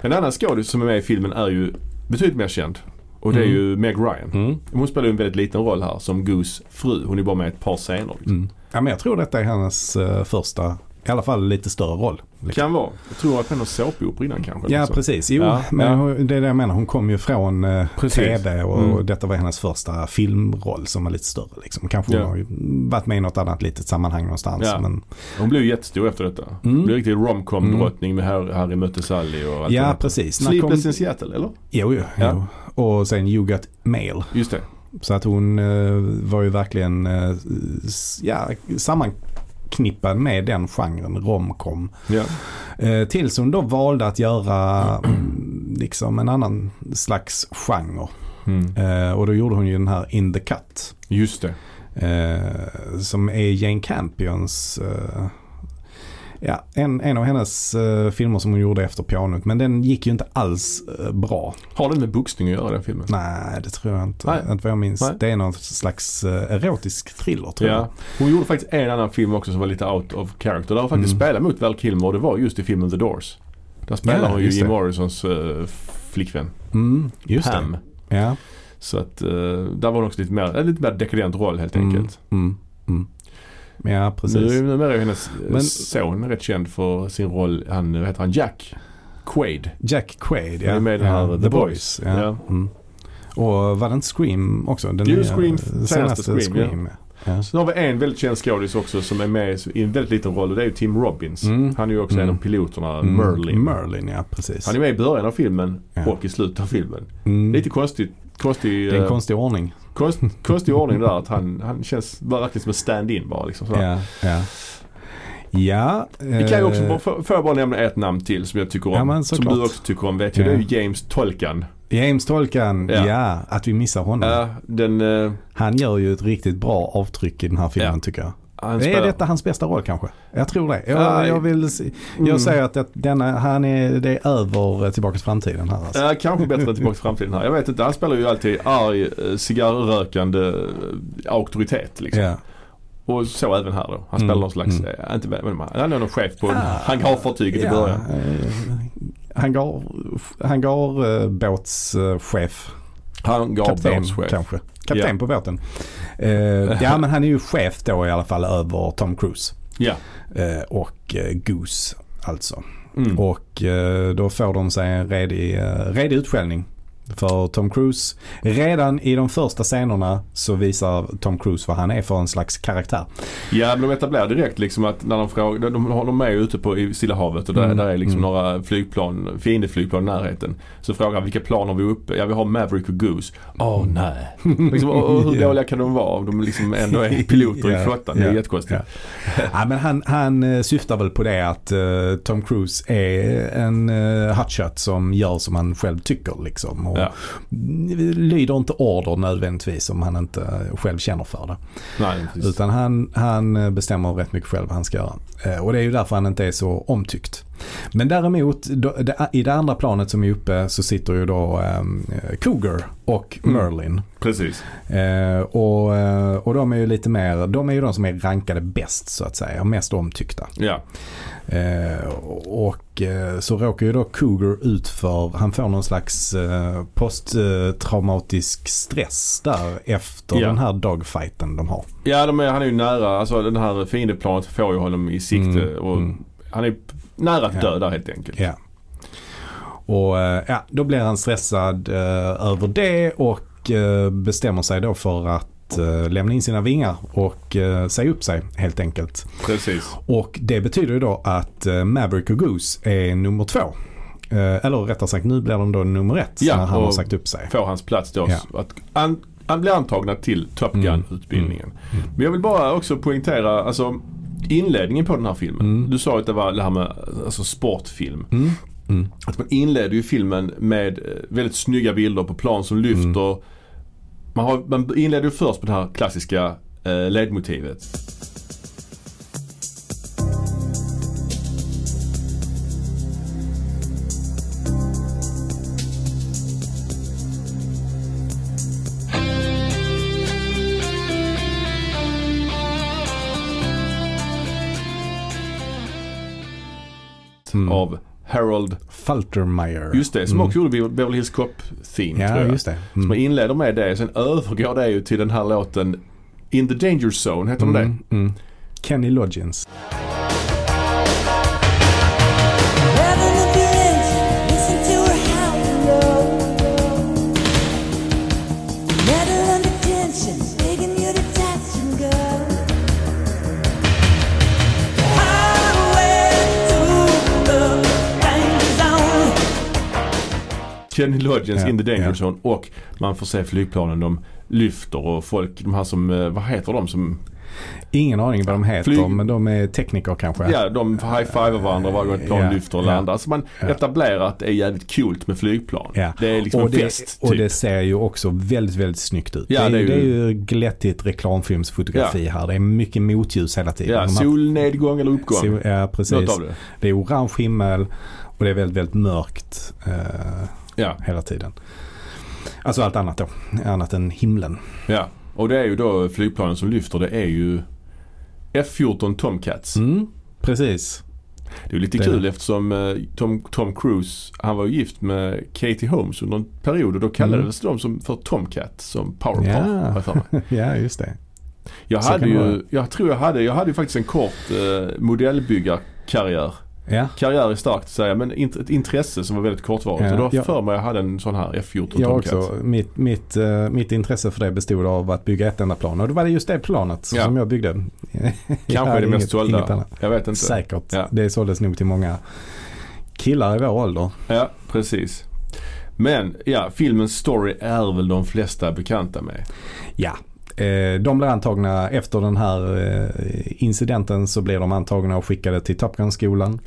B: En annan skådis som är med i filmen är ju betydligt mer känd. Och det är
A: Mm.
B: ju Meg Ryan.
A: Mm.
B: Hon spelar ju en väldigt liten roll här som Goose fru. Hon är bara med ett par scener. Liksom.
A: Mm. Ja, men jag tror detta är hennes eh, första, i alla fall lite större roll. Liksom.
B: Kan vara. Jag tror att hon har såpoperor innan kanske.
A: Ja
B: eller så.
A: precis, jo
B: Ja,
A: men
B: ja.
A: hon- det är det jag menar. Hon kom ju från eh, tv och,
B: Mm.
A: och detta var hennes första filmroll som var lite större. Liksom. Kanske hon
B: Ja.
A: har ju varit med i något annat litet sammanhang någonstans.
B: Ja.
A: Men,
B: Hon blev ju jättestor efter detta.
A: Mm.
B: Hon blev riktigt romcom-drottning med Harry, Harry mötte Sally och allt
A: ja
B: det
A: precis. När kom,
B: Sleepless in Seattle, eller?
A: jo, jo,
B: Ja.
A: jo. Och sen You Got Mail.
B: Just det.
A: Så att hon eh, var ju verkligen eh, ja, sammanknippad med den genren, romcom.
B: Ja.
A: Eh, tills hon då valde att göra mm, liksom en annan slags genre.
B: Mm.
A: Eh, och då gjorde hon ju den här In the Cut.
B: Just det.
A: Eh, som är Jane Campions eh, ja, en, en av hennes eh, filmer som hon gjorde efter pianot. Men den gick ju inte alls eh, bra.
B: Har den med boxning att göra den filmen?
A: Nej, det tror jag inte.
B: Nej.
A: Inte vad jag minns.
B: Nej.
A: Det är någon slags eh, erotisk thriller tror
B: Ja.
A: jag.
B: Hon gjorde faktiskt en annan film också som var lite out of character. Där hon faktiskt
A: Mm.
B: spelade mot Val Kilmer och det var just i filmen The Doors. Där spelar
A: Ja,
B: hon ju Jim. Morrisons uh, flickvän
A: Mm, just
B: Pam.
A: det. Ja.
B: Så att där var hon också lite mer, en lite mer dekadent roll helt
A: Mm,
B: enkelt.
A: Mm, mm. Ja, precis.
B: Nu, numera är hennes Men, son rätt känd för sin roll. Han, vad heter han? Jack Quaid.
A: Jack Quaid,
B: Han
A: ja.
B: är med i den
A: ja.
B: här The Boys.
A: Ja.
B: Ja.
A: Mm. Och var det inte Scream också? Den
B: Jo, Scream,
A: senaste
B: senaste Scream,
A: Scream. ja. Ja.
B: Sen har vi en väldigt känd skådis också som är med i en väldigt liten roll och det är ju Tim Robbins.
A: Mm.
B: Han är ju också en
A: Mm.
B: av piloterna,
A: Mm,
B: Merlin.
A: Merlin, ja precis.
B: Han är med i början av filmen
A: Ja.
B: och i slutet av filmen.
A: Mm.
B: Lite konstigt. Konstig,
A: Det är en
B: eh,
A: konstig ordning.
B: Konst, konstig ordning där att han, han känns verkligen som en stand-in bara liksom. sådär.
A: Ja, ja. Ja.
B: Vi kan ju också,
A: eh,
B: bara- får jag bara nämna ett namn till som jag tycker om.
A: Ja,
B: som du också tycker om vet jag.
A: Ja.
B: Det är ju James Tolkan.
A: James Tolkan,
B: Ja.
A: ja. Att vi missar honom.
B: Ja, den, eh,
A: Han gör ju ett riktigt bra avtryck i den här filmen tycker jag.
B: Han
A: är detta hans bästa roll kanske? Jag tror det. Jag,
B: Ja,
A: jag, vill, se-
B: Mm.
A: jag säger att det, denna, han är, det är över eh, Tillbaka till framtiden här alltså.
B: Ja, kanske bättre än Tillbaka till framtiden här. Jag vet inte, han spelar ju alltid arg, eh, cigarrrökande eh, auktoritet liksom.
A: Ja.
B: Och så även här då. Han spelar
A: Mm,
B: någon slags,
A: mm.
B: inte, men han är någon chef på
A: Ah,
B: hangarfartyget i början.
A: hangar, hangarbåtschef. Kapten
B: Hangarbarnschef.
A: kanske. Kapten
B: Ja.
A: på båten. Eh, ja men han är ju chef då i alla fall över Tom Cruise.
B: Ja.
A: Eh, och eh, Goose alltså.
B: Mm.
A: Och eh, då får de sig en redig, redig utskällning. För Tom Cruise, redan i de första scenerna så visar Tom Cruise vad han är för en slags karaktär.
B: Ja, de etablerar direkt liksom att när de frågar, de, de, är ju ute på i Stilla havet och där,
A: Mm,
B: där är liksom
A: mm.
B: några flygplan, fiendeflygplan i närheten. Så frågar han vilka plan har vi uppe? Ja vi har Maverick och Goose. Åh nej. liksom, och, och hur [laughs] dåliga kan de vara om de liksom ändå är [laughs] piloter
A: Ja,
B: i flottan? Det är jättekonstigt.
A: Ja, men han, han eh, syftar väl på det att eh, Tom Cruise är en uh, hotshot som gör som han själv tycker liksom. Och
B: Ja.
A: lyder inte order nödvändigtvis om han inte själv känner för det.
B: Nej.
A: Utan han, han bestämmer rätt mycket själv vad han ska göra. Eh, Och det är ju därför han inte är så omtyckt. Men däremot i det andra planet som är uppe så sitter ju då um, Cougar och
B: Mm.
A: Merlin.
B: precis.
A: Eh, och, eh, och de är ju lite mer, de är ju de som är rankade bäst så att säga. Mest omtyckta.
B: Ja.
A: Eh, och så råkar ju då Cougar ut för, han får någon slags posttraumatisk stress där efter
B: Ja.
A: den här dogfighten de har.
B: Ja, de är, han är ju nära, alltså den här fiendeplanet får ju honom i sikte
A: Mm,
B: och
A: mm.
B: han är nära att
A: Ja.
B: dö där helt enkelt.
A: Ja. Och eh, ja, då blir han stressad eh, över det och eh, bestämmer sig då för att eh, lämna in sina vingar och uh, säga upp sig helt enkelt.
B: Precis.
A: Och det betyder ju då att eh, Maverick och Goose är nummer två. Eh, eller rättare sagt nu blir de då nummer ett
B: Ja,
A: när han har sagt upp sig.
B: Får hans plats då.
A: Ja.
B: Att an, han blir antagna till Top
A: Mm,
B: Gun-utbildningen.
A: mm.
B: Men jag vill bara också poängtera, alltså inledningen på den här filmen.
A: Mm.
B: Du sa att det var det här med alltså, sportfilm.
A: Mm. Mm.
B: Att man inleder ju filmen med eh, väldigt snygga bilder på plan som lyfter.
A: Mm.
B: Man, har, man inleder ju först på det här klassiska eh, ledmotivet. Av Harold,
A: Faltermeyer.
B: just det, som
A: Mm.
B: också gjorde Beverly Hills Cop-theme tror
A: Ja,
B: jag.
A: just det.
B: Så man
A: Mm.
B: inleder med det, sen övergår det ju till den här låten In the Danger Zone, heter den det?
A: Mm. Mm. Kenny Loggins.
B: Kenny Loggins
A: Ja,
B: the Danger
A: ja.
B: Och man får se flygplanen de lyfter och folk, de här som, eh, vad heter de som
A: Ingen aning vad de heter
B: Flyg-
A: men de är tekniker kanske.
B: Ja, de high-fivar varandra varje gång ett plan
A: Ja,
B: lyfter och
A: ja,
B: landar. Så man
A: ja.
B: etablerar att det är jävligt coolt med flygplan.
A: Ja.
B: Det är liksom
A: och,
B: en
A: det,
B: fest.
A: och
B: typ.
A: det ser ju också väldigt, väldigt snyggt ut.
B: Ja,
A: det, är,
B: det är
A: ju- det är
B: ju-
A: glättigt reklamfilmsfotografi här. Det är mycket motljus hela tiden.
B: Ja, solnedgång eller uppgång.
A: sol, ja, precis.
B: det.
A: Det är orange himmel och det är väldigt, väldigt mörkt eh,
B: Ja,
A: hela tiden. Alltså allt annat då. Annat än himlen.
B: ja. Och det är ju då flygplanen som lyfter. Det är ju F-14 Tomcats.
A: Mm, precis.
B: Det är lite
A: Det-
B: kul eftersom eh, Tom, Tom Cruise, han var ju gift med Katie Holmes under en period och då kallades de som för Tomcat som powerpar.
A: Ja. [laughs] ja, just det.
B: Jag
A: Så
B: hade ju,
A: vara.
B: jag tror jag hade, jag hade faktiskt en kort eh, modellbyggarkarriär.
A: Ja,
B: Karriär är starkt att säga men int- ett intresse som var väldigt kortvarigt.
A: Ja,
B: och då
A: ja.
B: för mig jag hade en sån här F-14
A: jag
B: Tomcat.
A: också. Mitt, mitt, eh, mitt intresse för det bestod av att bygga ett enda plan. Och då var det just det planet
B: Ja.
A: som jag byggde.
B: Kanske det mest sålda. Jag vet inte.
A: Säkert.
B: Ja.
A: Det såldes nog till många killar i vår ålder.
B: Ja, precis. Men ja, filmens story är väl de flesta bekanta med.
A: Ja. Eh, De blir antagna efter den här eh, incidenten så blir de antagna och skickade till Top Gun-skolan.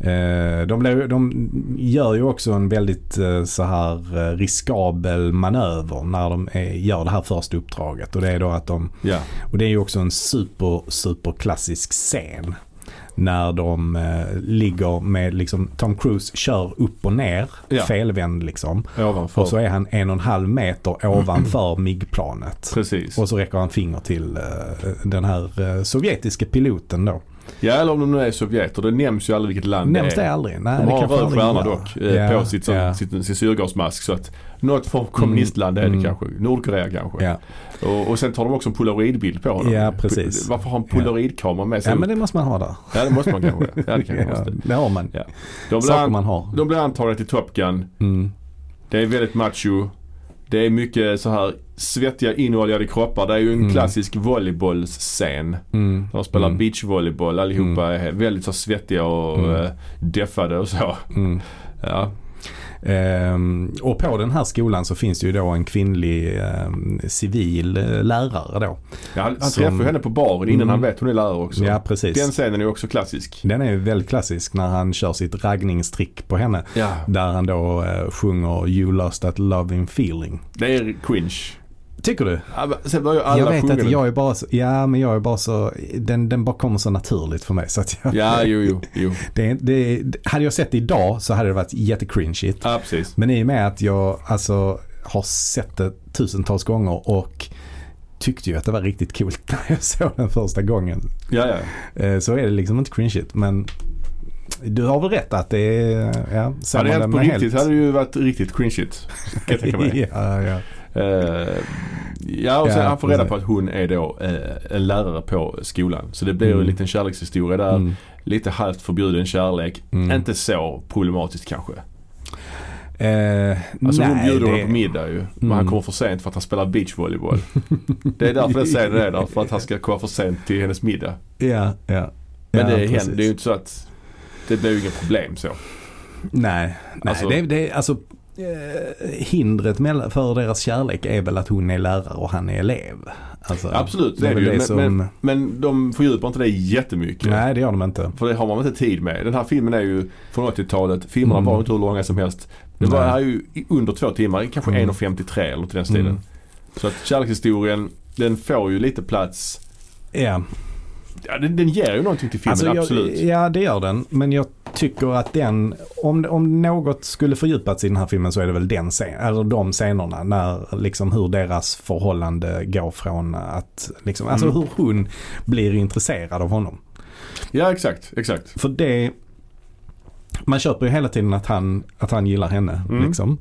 A: Eh, De, blir, de gör ju också en väldigt eh, så här riskabel manöver när de är, gör det här första uppdraget. Och det är då att de,
B: ja,
A: och det är ju också en super, super klassisk scen. När de eh, ligger med liksom, Tom Cruise kör upp och ner,
B: Ja.
A: felvänd liksom.
B: ovanför.
A: Och så är han en och en halv meter ovanför [clears throat] MIG-planet.
B: Precis.
A: Och så räcker han finger till eh, den här eh, sovjetiska piloten då.
B: Ja, eller om de nu är sovjeter. Det nämns ju aldrig vilket land
A: Nämns
B: det
A: det
B: är.
A: aldrig? Nej,
B: De
A: det
B: har en röd stjärna dock
A: Ja,
B: på sitt,
A: ja,
B: sin, syrgasmask. Så att något form av kommunistland är det
A: Mm.
B: kanske. Nordkorea kanske.
A: Ja.
B: Och, och sen tar de också en polaroidbild på honom.
A: Ja, precis.
B: Varför ha en polaroidkamera med sig?
A: ja, men det måste man ha där.
B: ja, det måste man kanske. Ja, det kanske [laughs]
A: Ja,
B: måste.
A: det har man.
B: Ja. De, blir
A: Saker
B: an,
A: man har.
B: de blir antagna till Top Gun.
A: Mm.
B: Det är väldigt macho. Det är mycket så här svettiga inoljade kroppar. Det är ju en
A: Mm.
B: klassisk volleybollscen.
A: Mm.
B: De spelar
A: Mm.
B: beachvolleyboll. Allihopa är väldigt så svettiga och
A: Mm.
B: mm. deffade och så.
A: Mm.
B: Ja.
A: Ehm, och på den här skolan så finns det ju då en kvinnlig ehm, civil eh, lärare då.
B: Ja, han
A: Som-
B: träffar henne på baren innan
A: Mm.
B: han vet hon är lärare också.
A: Ja, precis.
B: Den scenen är också klassisk.
A: Den är väldigt klassisk när han kör sitt raggningstrick på henne.
B: Ja.
A: Där han då eh, sjunger You lost that loving feeling.
B: Det är cringe.
A: Tycker du?
B: Ja, men Sen ju alla
A: jag vet
B: sjunga
A: att
B: den.
A: jag är bara så, ja men jag är bara så, den, den bara kommer så naturligt för mig. Så att jag,
B: Ja, jo, jo, jo. [laughs]
A: det, det, hade jag sett det idag så hade det varit jättecringeigt.
B: Ja, precis.
A: Men i och med att jag alltså har sett det tusentals gånger och tyckte ju att det var riktigt coolt [laughs] när jag såg den första gången.
B: Ja, ja.
A: Eh, Så är det liksom inte cringeigt. Men du har väl rätt att det är, ja,
B: Hade det hänt på riktigt hade det ju varit riktigt cringeigt. Kan jag tänka mig. [laughs]
A: ja, ja.
B: Eh, ja, och sen
A: Ja,
B: han får reda på att hon är då eh, en lärare på skolan. Så det blir
A: Mm.
B: en liten kärlekshistoria där.
A: Mm.
B: Lite halvt förbjuden kärlek.
A: Mm.
B: Inte så problematiskt kanske.
A: Eh,
B: Alltså hon
A: nej,
B: bjuder
A: det-
B: honom på middag ju. Men
A: Mm.
B: han kommer för sent för att han spelar beachvolleyboll. det är därför jag säger det där. För att han ska komma för sent till hennes middag.
A: Ja, ja.
B: Men
A: ja,
B: det,
A: precis.
B: händer, det är ju inte så att det blir ju inget problem så.
A: Nej, nej
B: Alltså-
A: det, det, alltså eh, hindret för deras kärlek är väl att hon är lärare och han är elev. Alltså,
B: Absolut,
A: det är väl
B: ju.
A: det som...
B: men, men de fördjupar inte det jättemycket.
A: nej, det gör de inte.
B: För det har man inte tid med. Den här filmen är ju från 80-talet. Filmerna
A: Mm.
B: var inte hur långa som helst. Det var här ju under två timmar, kanske
A: Mm.
B: 1.53 eller i den stilen.
A: Mm.
B: Så att kärlekshistorien, den får ju lite plats.
A: Ja,
B: Ja, den, den ger ju någonting till filmen,
A: Alltså, jag,
B: absolut.
A: Ja, det gör den. Men jag tycker att den, om, om något skulle fördjupats i den här filmen så är det väl den scen, eller de scenerna. När, liksom hur deras förhållande går från att, liksom, alltså
B: Mm.
A: hur hon blir intresserad av honom.
B: Ja, exakt, exakt.
A: För det, man köper ju hela tiden att han, att han gillar henne.
B: Mm.
A: Liksom.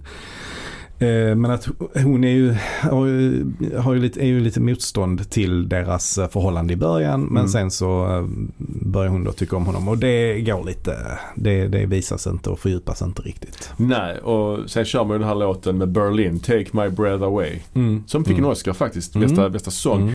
A: Eh, Men att hon är ju, har ju, har ju lite, är ju lite motstånd till deras eh, förhållande i början. Men
B: Mm.
A: sen så eh, börjar hon då tycka om honom. Och det går lite, det, det visas inte och fördjupas inte riktigt.
B: Nej, och sen kör man ju den här låten med Berlin, Take My Breath Away. Som fick
A: Mm.
B: en Oscar faktiskt,
A: Mm.
B: bästa, bästa sång.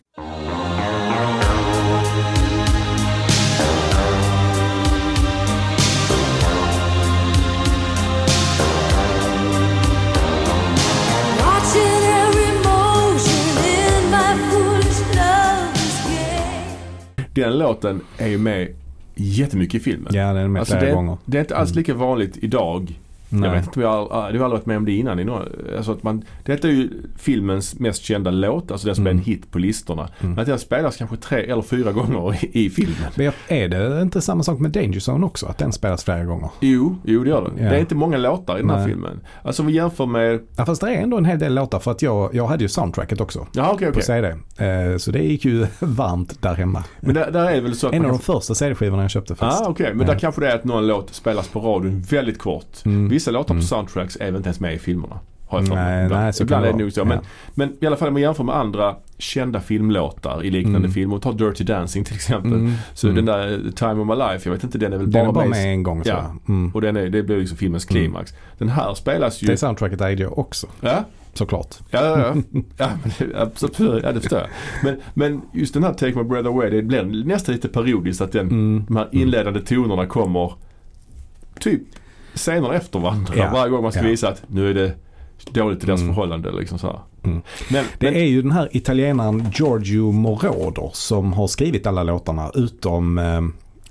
B: Den låten är ju med jättemycket i filmen.
A: Ja, den är med
B: Alltså,
A: flera
B: det,
A: gånger.
B: det är inte alls lika vanligt idag. Jag
A: Nej.
B: vet inte om jag har, ah, du har aldrig varit med om det innan. i några- Alltså att man, detta är ju filmens mest kända låt, alltså den som
A: Mm.
B: är en hit på listorna.
A: Mm.
B: Men att den spelas kanske tre eller fyra gånger i, i filmen.
A: Men jag- är det inte samma sak med Danger Zone också? Att den spelas flera gånger?
B: Jo, jo det gör det.
A: Ja.
B: Det är inte många låtar i den här
A: Nej.
B: filmen. Alltså om vi jämför med...
A: Ja, fast det är ändå en hel del låtar för att jag, jag hade ju soundtracket också
B: Jaha okej
A: på
B: okej.
A: CD. Eh, så det gick ju [laughs] varmt där hemma.
B: Men där, där är det väl så att
A: En av de första CD-skivorna jag köpte
B: Ah,
A: faktiskt.
B: okej. Men
A: Ja.
B: där kanske det är att någon låt spelas på radion väldigt kort.
A: Mm.
B: Vissa låtar
A: Mm.
B: på soundtracks är väl inte ens med i filmerna. Har jag.
A: Nej,
B: Ibland,
A: nej, så
B: ibland
A: kan
B: är det
A: det
B: nog så.
A: vara.
B: Men, men i alla fall om man jämför med andra kända filmlåtar i liknande
A: Mm.
B: filmer. Ta Dirty Dancing till exempel.
A: Mm.
B: Så
A: Mm.
B: den där eh, Time of My Life, jag vet inte, den är väl
A: Den
B: bara,
A: är bara
B: med.
A: en gång
B: Ja.
A: Mm.
B: Och den är, det blir liksom filmens
A: Mm.
B: klimax. Den här spelas ju...
A: Det soundtracket ägde jag också
B: Ja,
A: såklart.
B: ja, ja. ja. ja, absolut, ja det förstår jag. Men, men just den här Take My Breath Away, det blir nästan lite periodiskt att den,
A: Mm.
B: de här inledande tonerna kommer typ scener efter varandra.
A: Ja,
B: Varje gång man ska
A: ja.
B: visa att nu är det dåligt i deras
A: Mm.
B: förhållande. Liksom så.
A: Mm.
B: Men,
A: Det
B: men
A: är ju den här italienaren Giorgio Moroder som har skrivit alla låtarna utom eh,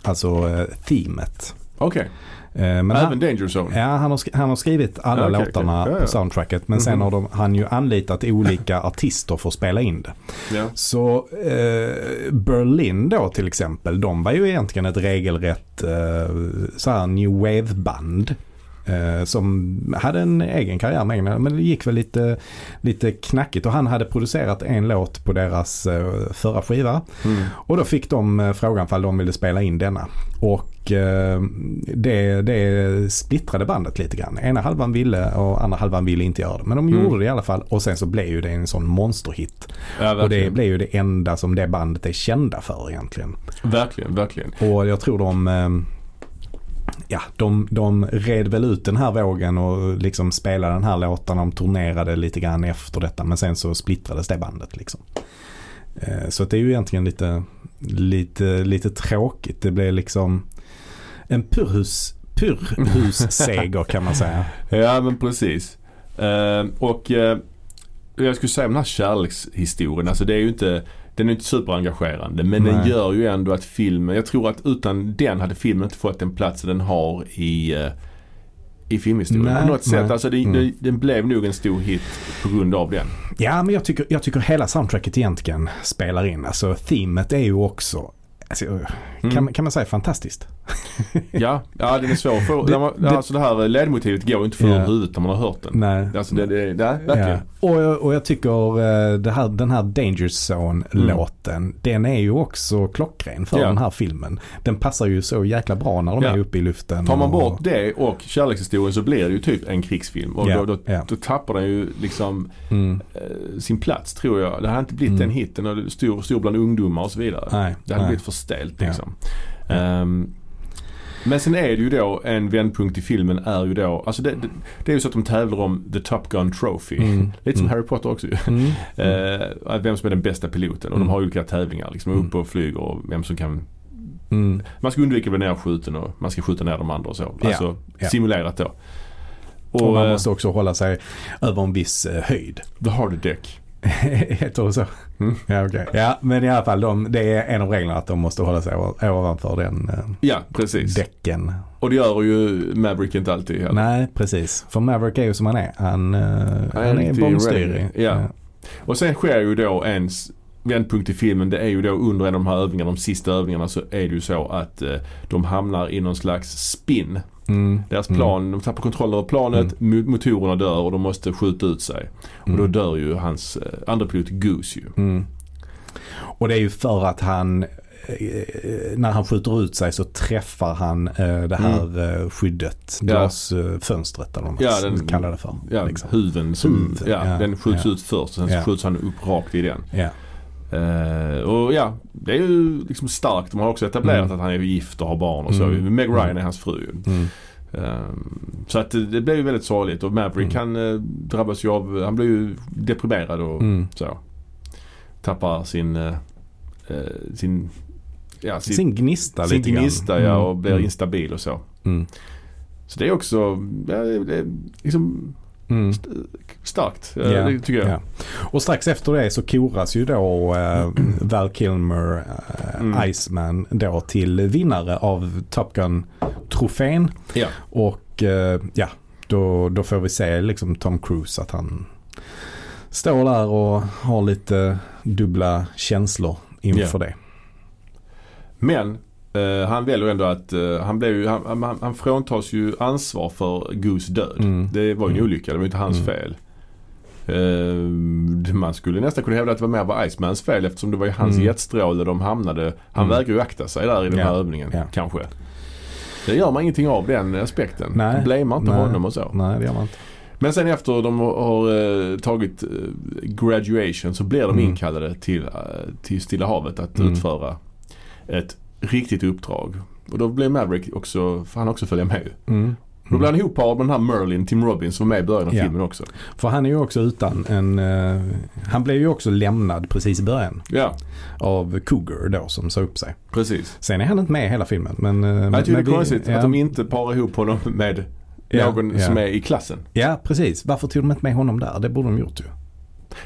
A: alltså eh, themet.
B: okej,
A: Eh, men
B: även
A: han,
B: Danger Zone.
A: ja, han, har, han har skrivit alla
B: okej,
A: låtarna.
B: Ja,
A: på soundtracket men sen
B: Mhm.
A: har de, han ju anlitat olika [laughs] artister för att spela in det.
B: Ja.
A: Så eh, Berlin då till exempel, de var ju egentligen ett regelrätt eh, så här new wave-band. Eh, som hade en egen karriär med egna, men det gick väl lite, lite knackigt och han hade producerat en låt på deras eh, förra skiva.
B: Mm.
A: Och då fick de eh, frågan fall de ville spela in denna. Och det, det splittrade bandet lite grann. Ena halvan ville och andra halvan ville inte göra det. Men de
B: Mm.
A: gjorde det i alla fall och sen så blev ju det en sån monsterhit.
B: Ja,
A: Och det blev ju det enda som det bandet är kända för egentligen.
B: verkligen, verkligen.
A: Och jag tror de Ja, de, de red väl ut den här vågen och liksom spelade den här låten. De turnerade lite grann efter detta men sen så splittrades det bandet liksom. Eh, så det är ju egentligen lite, lite, lite tråkigt. Det blev liksom en purhus, purhusseger kan man säga. [laughs]
B: Ja men precis. Eh, och eh, jag skulle säga om den här kärlekshistorien, alltså det är ju inte den är inte superengagerande men den
A: Nej.
B: gör ju ändå att filmen, jag tror att utan den hade filmen inte fått den platsen den har i, eh, i filmhistorien.
A: Nej,
B: på något sätt.
A: nej.
B: Alltså det,
A: Mm.
B: den blev nog en stor hit på grund av den.
A: Ja, men jag tycker, jag tycker hela soundtracket egentligen spelar in. Alltså themet är ju också, alltså,
B: Mm.
A: kan, kan man säga fantastiskt?
B: Ja, ja den är svår för,
A: Det-
B: alltså det här ledmotivet går inte för
A: Ja.
B: huvudet när man har hört den.
A: Nej.
B: Alltså det, det, det, verkligen.
A: Ja. Och, jag- och jag tycker eh, här, den här Danger Zone-låten, den är ju också klockren för
B: Ja.
A: den här filmen. Den passar ju så jäkla bra när de
B: Ja.
A: är uppe i luften.
B: Tar man
A: och-
B: bort det och kärlekshistorien så blir det ju typ en krigsfilm. Och
A: Ja,
B: då, då, då tappar den ju liksom
A: Mm,
B: eh, sin plats tror jag. Det hade inte blivit
A: Mm.
B: den hitten och stor, stor bland ungdomar och så vidare.
A: nej,
B: Det hade
A: nej.
B: blivit för stelt liksom.
A: Ja.
B: Men sen är det ju då en vändpunkt i filmen är ju då, alltså det, det, det är ju så att de tävlar om The Top Gun Trophy.
A: Mm,
B: Lite som
A: mm.
B: Harry Potter också ju.
A: Mm, [laughs]
B: Eh, att vem som är den bästa piloten och
A: Mm.
B: de har olika tävlingar liksom.
A: Mm.
B: Uppe och flyger och vem som kan
A: mm.
B: Man ska undvika att bli nerskjuten och man ska skjuta ner de andra och så. Alltså
A: ja.
B: simulerat då. Och,
A: Och man
B: eh,
A: måste också hålla sig över en viss eh, höjd.
B: The Hard Deck. [laughs]
A: Heter det så?
B: Mm.
A: Ja, okej. Ja, men i alla fall de, det är en av reglerna att de måste hålla sig ovanför den eh,
B: Ja, precis.
A: däcken.
B: Och det gör ju Maverick inte alltid heller.
A: Nej, precis. För Maverick är ju som han är. Han, eh, han är
B: riktig
A: bångstyrig.
B: ready. Ja. Och sen sker ju då ens vändpunkt i filmen. Det är ju då under en av de här övningarna, de sista övningarna så är det ju så att eh, de hamnar i någon slags spin.
A: Mm.
B: Deras
A: Mm.
B: plan, de tappar kontroll över planet, mo- motorerna dör och de måste skjuta ut sig. Och då
A: Mm.
B: dör ju hans eh, andra pilot Goose ju.
A: Mm. Och det är ju för att han eh, när han skjuter ut sig så träffar han eh, det här eh, skyddet,
B: Mm. Ja.
A: glasfönstret eller vad man
B: Ja, den-
A: kallar det för.
B: Ja,
A: liksom.
B: huven som,
A: Huven,
B: ja,
A: ja,
B: den skjuts
A: ja.
B: ut först och sen skjuts han upp rakt i den. Eh, och ja, det är ju liksom starkt. De har också etablerat
A: Mm.
B: att han är gift och har barn och så.
A: Mm.
B: Meg Ryan
A: Mm.
B: är hans fru.
A: Mm.
B: Ehm, så att det, det blir ju väldigt sorgligt och Maverick
A: Mm.
B: han eh, drabbas ju av, han blir ju deprimerad och
A: Mm.
B: så. Tappar sin, eh, eh, sin, ja, sin,
A: Sin gnista
B: sin
A: lite grann.
B: gnista ja, och blir instabil och så. Så det är också, ja, det är liksom
A: Mm.
B: Starkt, eh,
A: Ja,
B: det tycker jag.
A: ja. Och strax efter det så koras ju då eh, [clears throat] Val Kilmer, eh,
B: Mm.
A: Iceman då till vinnare av Top Gun-trofén.
B: Ja.
A: Och eh, ja, då, då får vi se liksom Tom Cruise att han står där och har lite dubbla känslor inför det.
B: Men eh, han väljer ändå att, eh, han, blev ju, han, han, han fråntas ju ansvar för Goose död.
A: Mm.
B: Det var ju en
A: Mm.
B: olycka, det var inte hans
A: Mm.
B: fel. Eh, man skulle nästan kunna hävda att det var mer var Icemans fel eftersom det var ju hans
A: Mm.
B: jetstråle de hamnade. Han
A: Mm.
B: vägrar ju akta sig där i den
A: Ja.
B: här övningen
A: Ja.
B: kanske. Det gör man ingenting av den aspekten.
A: Nej.
B: Blamear inte
A: Nej.
B: honom och så.
A: Nej, det gör man inte.
B: Men sen efter de har eh, tagit eh, graduation så blir de
A: Mm.
B: inkallade till, till Stilla havet att
A: Mm.
B: utföra ett riktigt uppdrag. Och då blir Maverick också, får han också följa med.
A: Mm.
B: Då blir han ihopparad med den här Merlin, Tim Robbins som var med i början av
A: Ja.
B: filmen också.
A: För han är ju också utan en... eh, han blev ju också lämnad precis i början
B: Ja,
A: av Cougar då som sa upp sig.
B: precis.
A: Sen är han inte med i hela filmen. Men, eh,
B: Jag tycker det är konstigt
A: ja,
B: att de inte parar ihop honom med
A: Ja,
B: någon som är i klassen.
A: Ja, precis. Varför tog de inte med honom där? Det borde de gjort ju.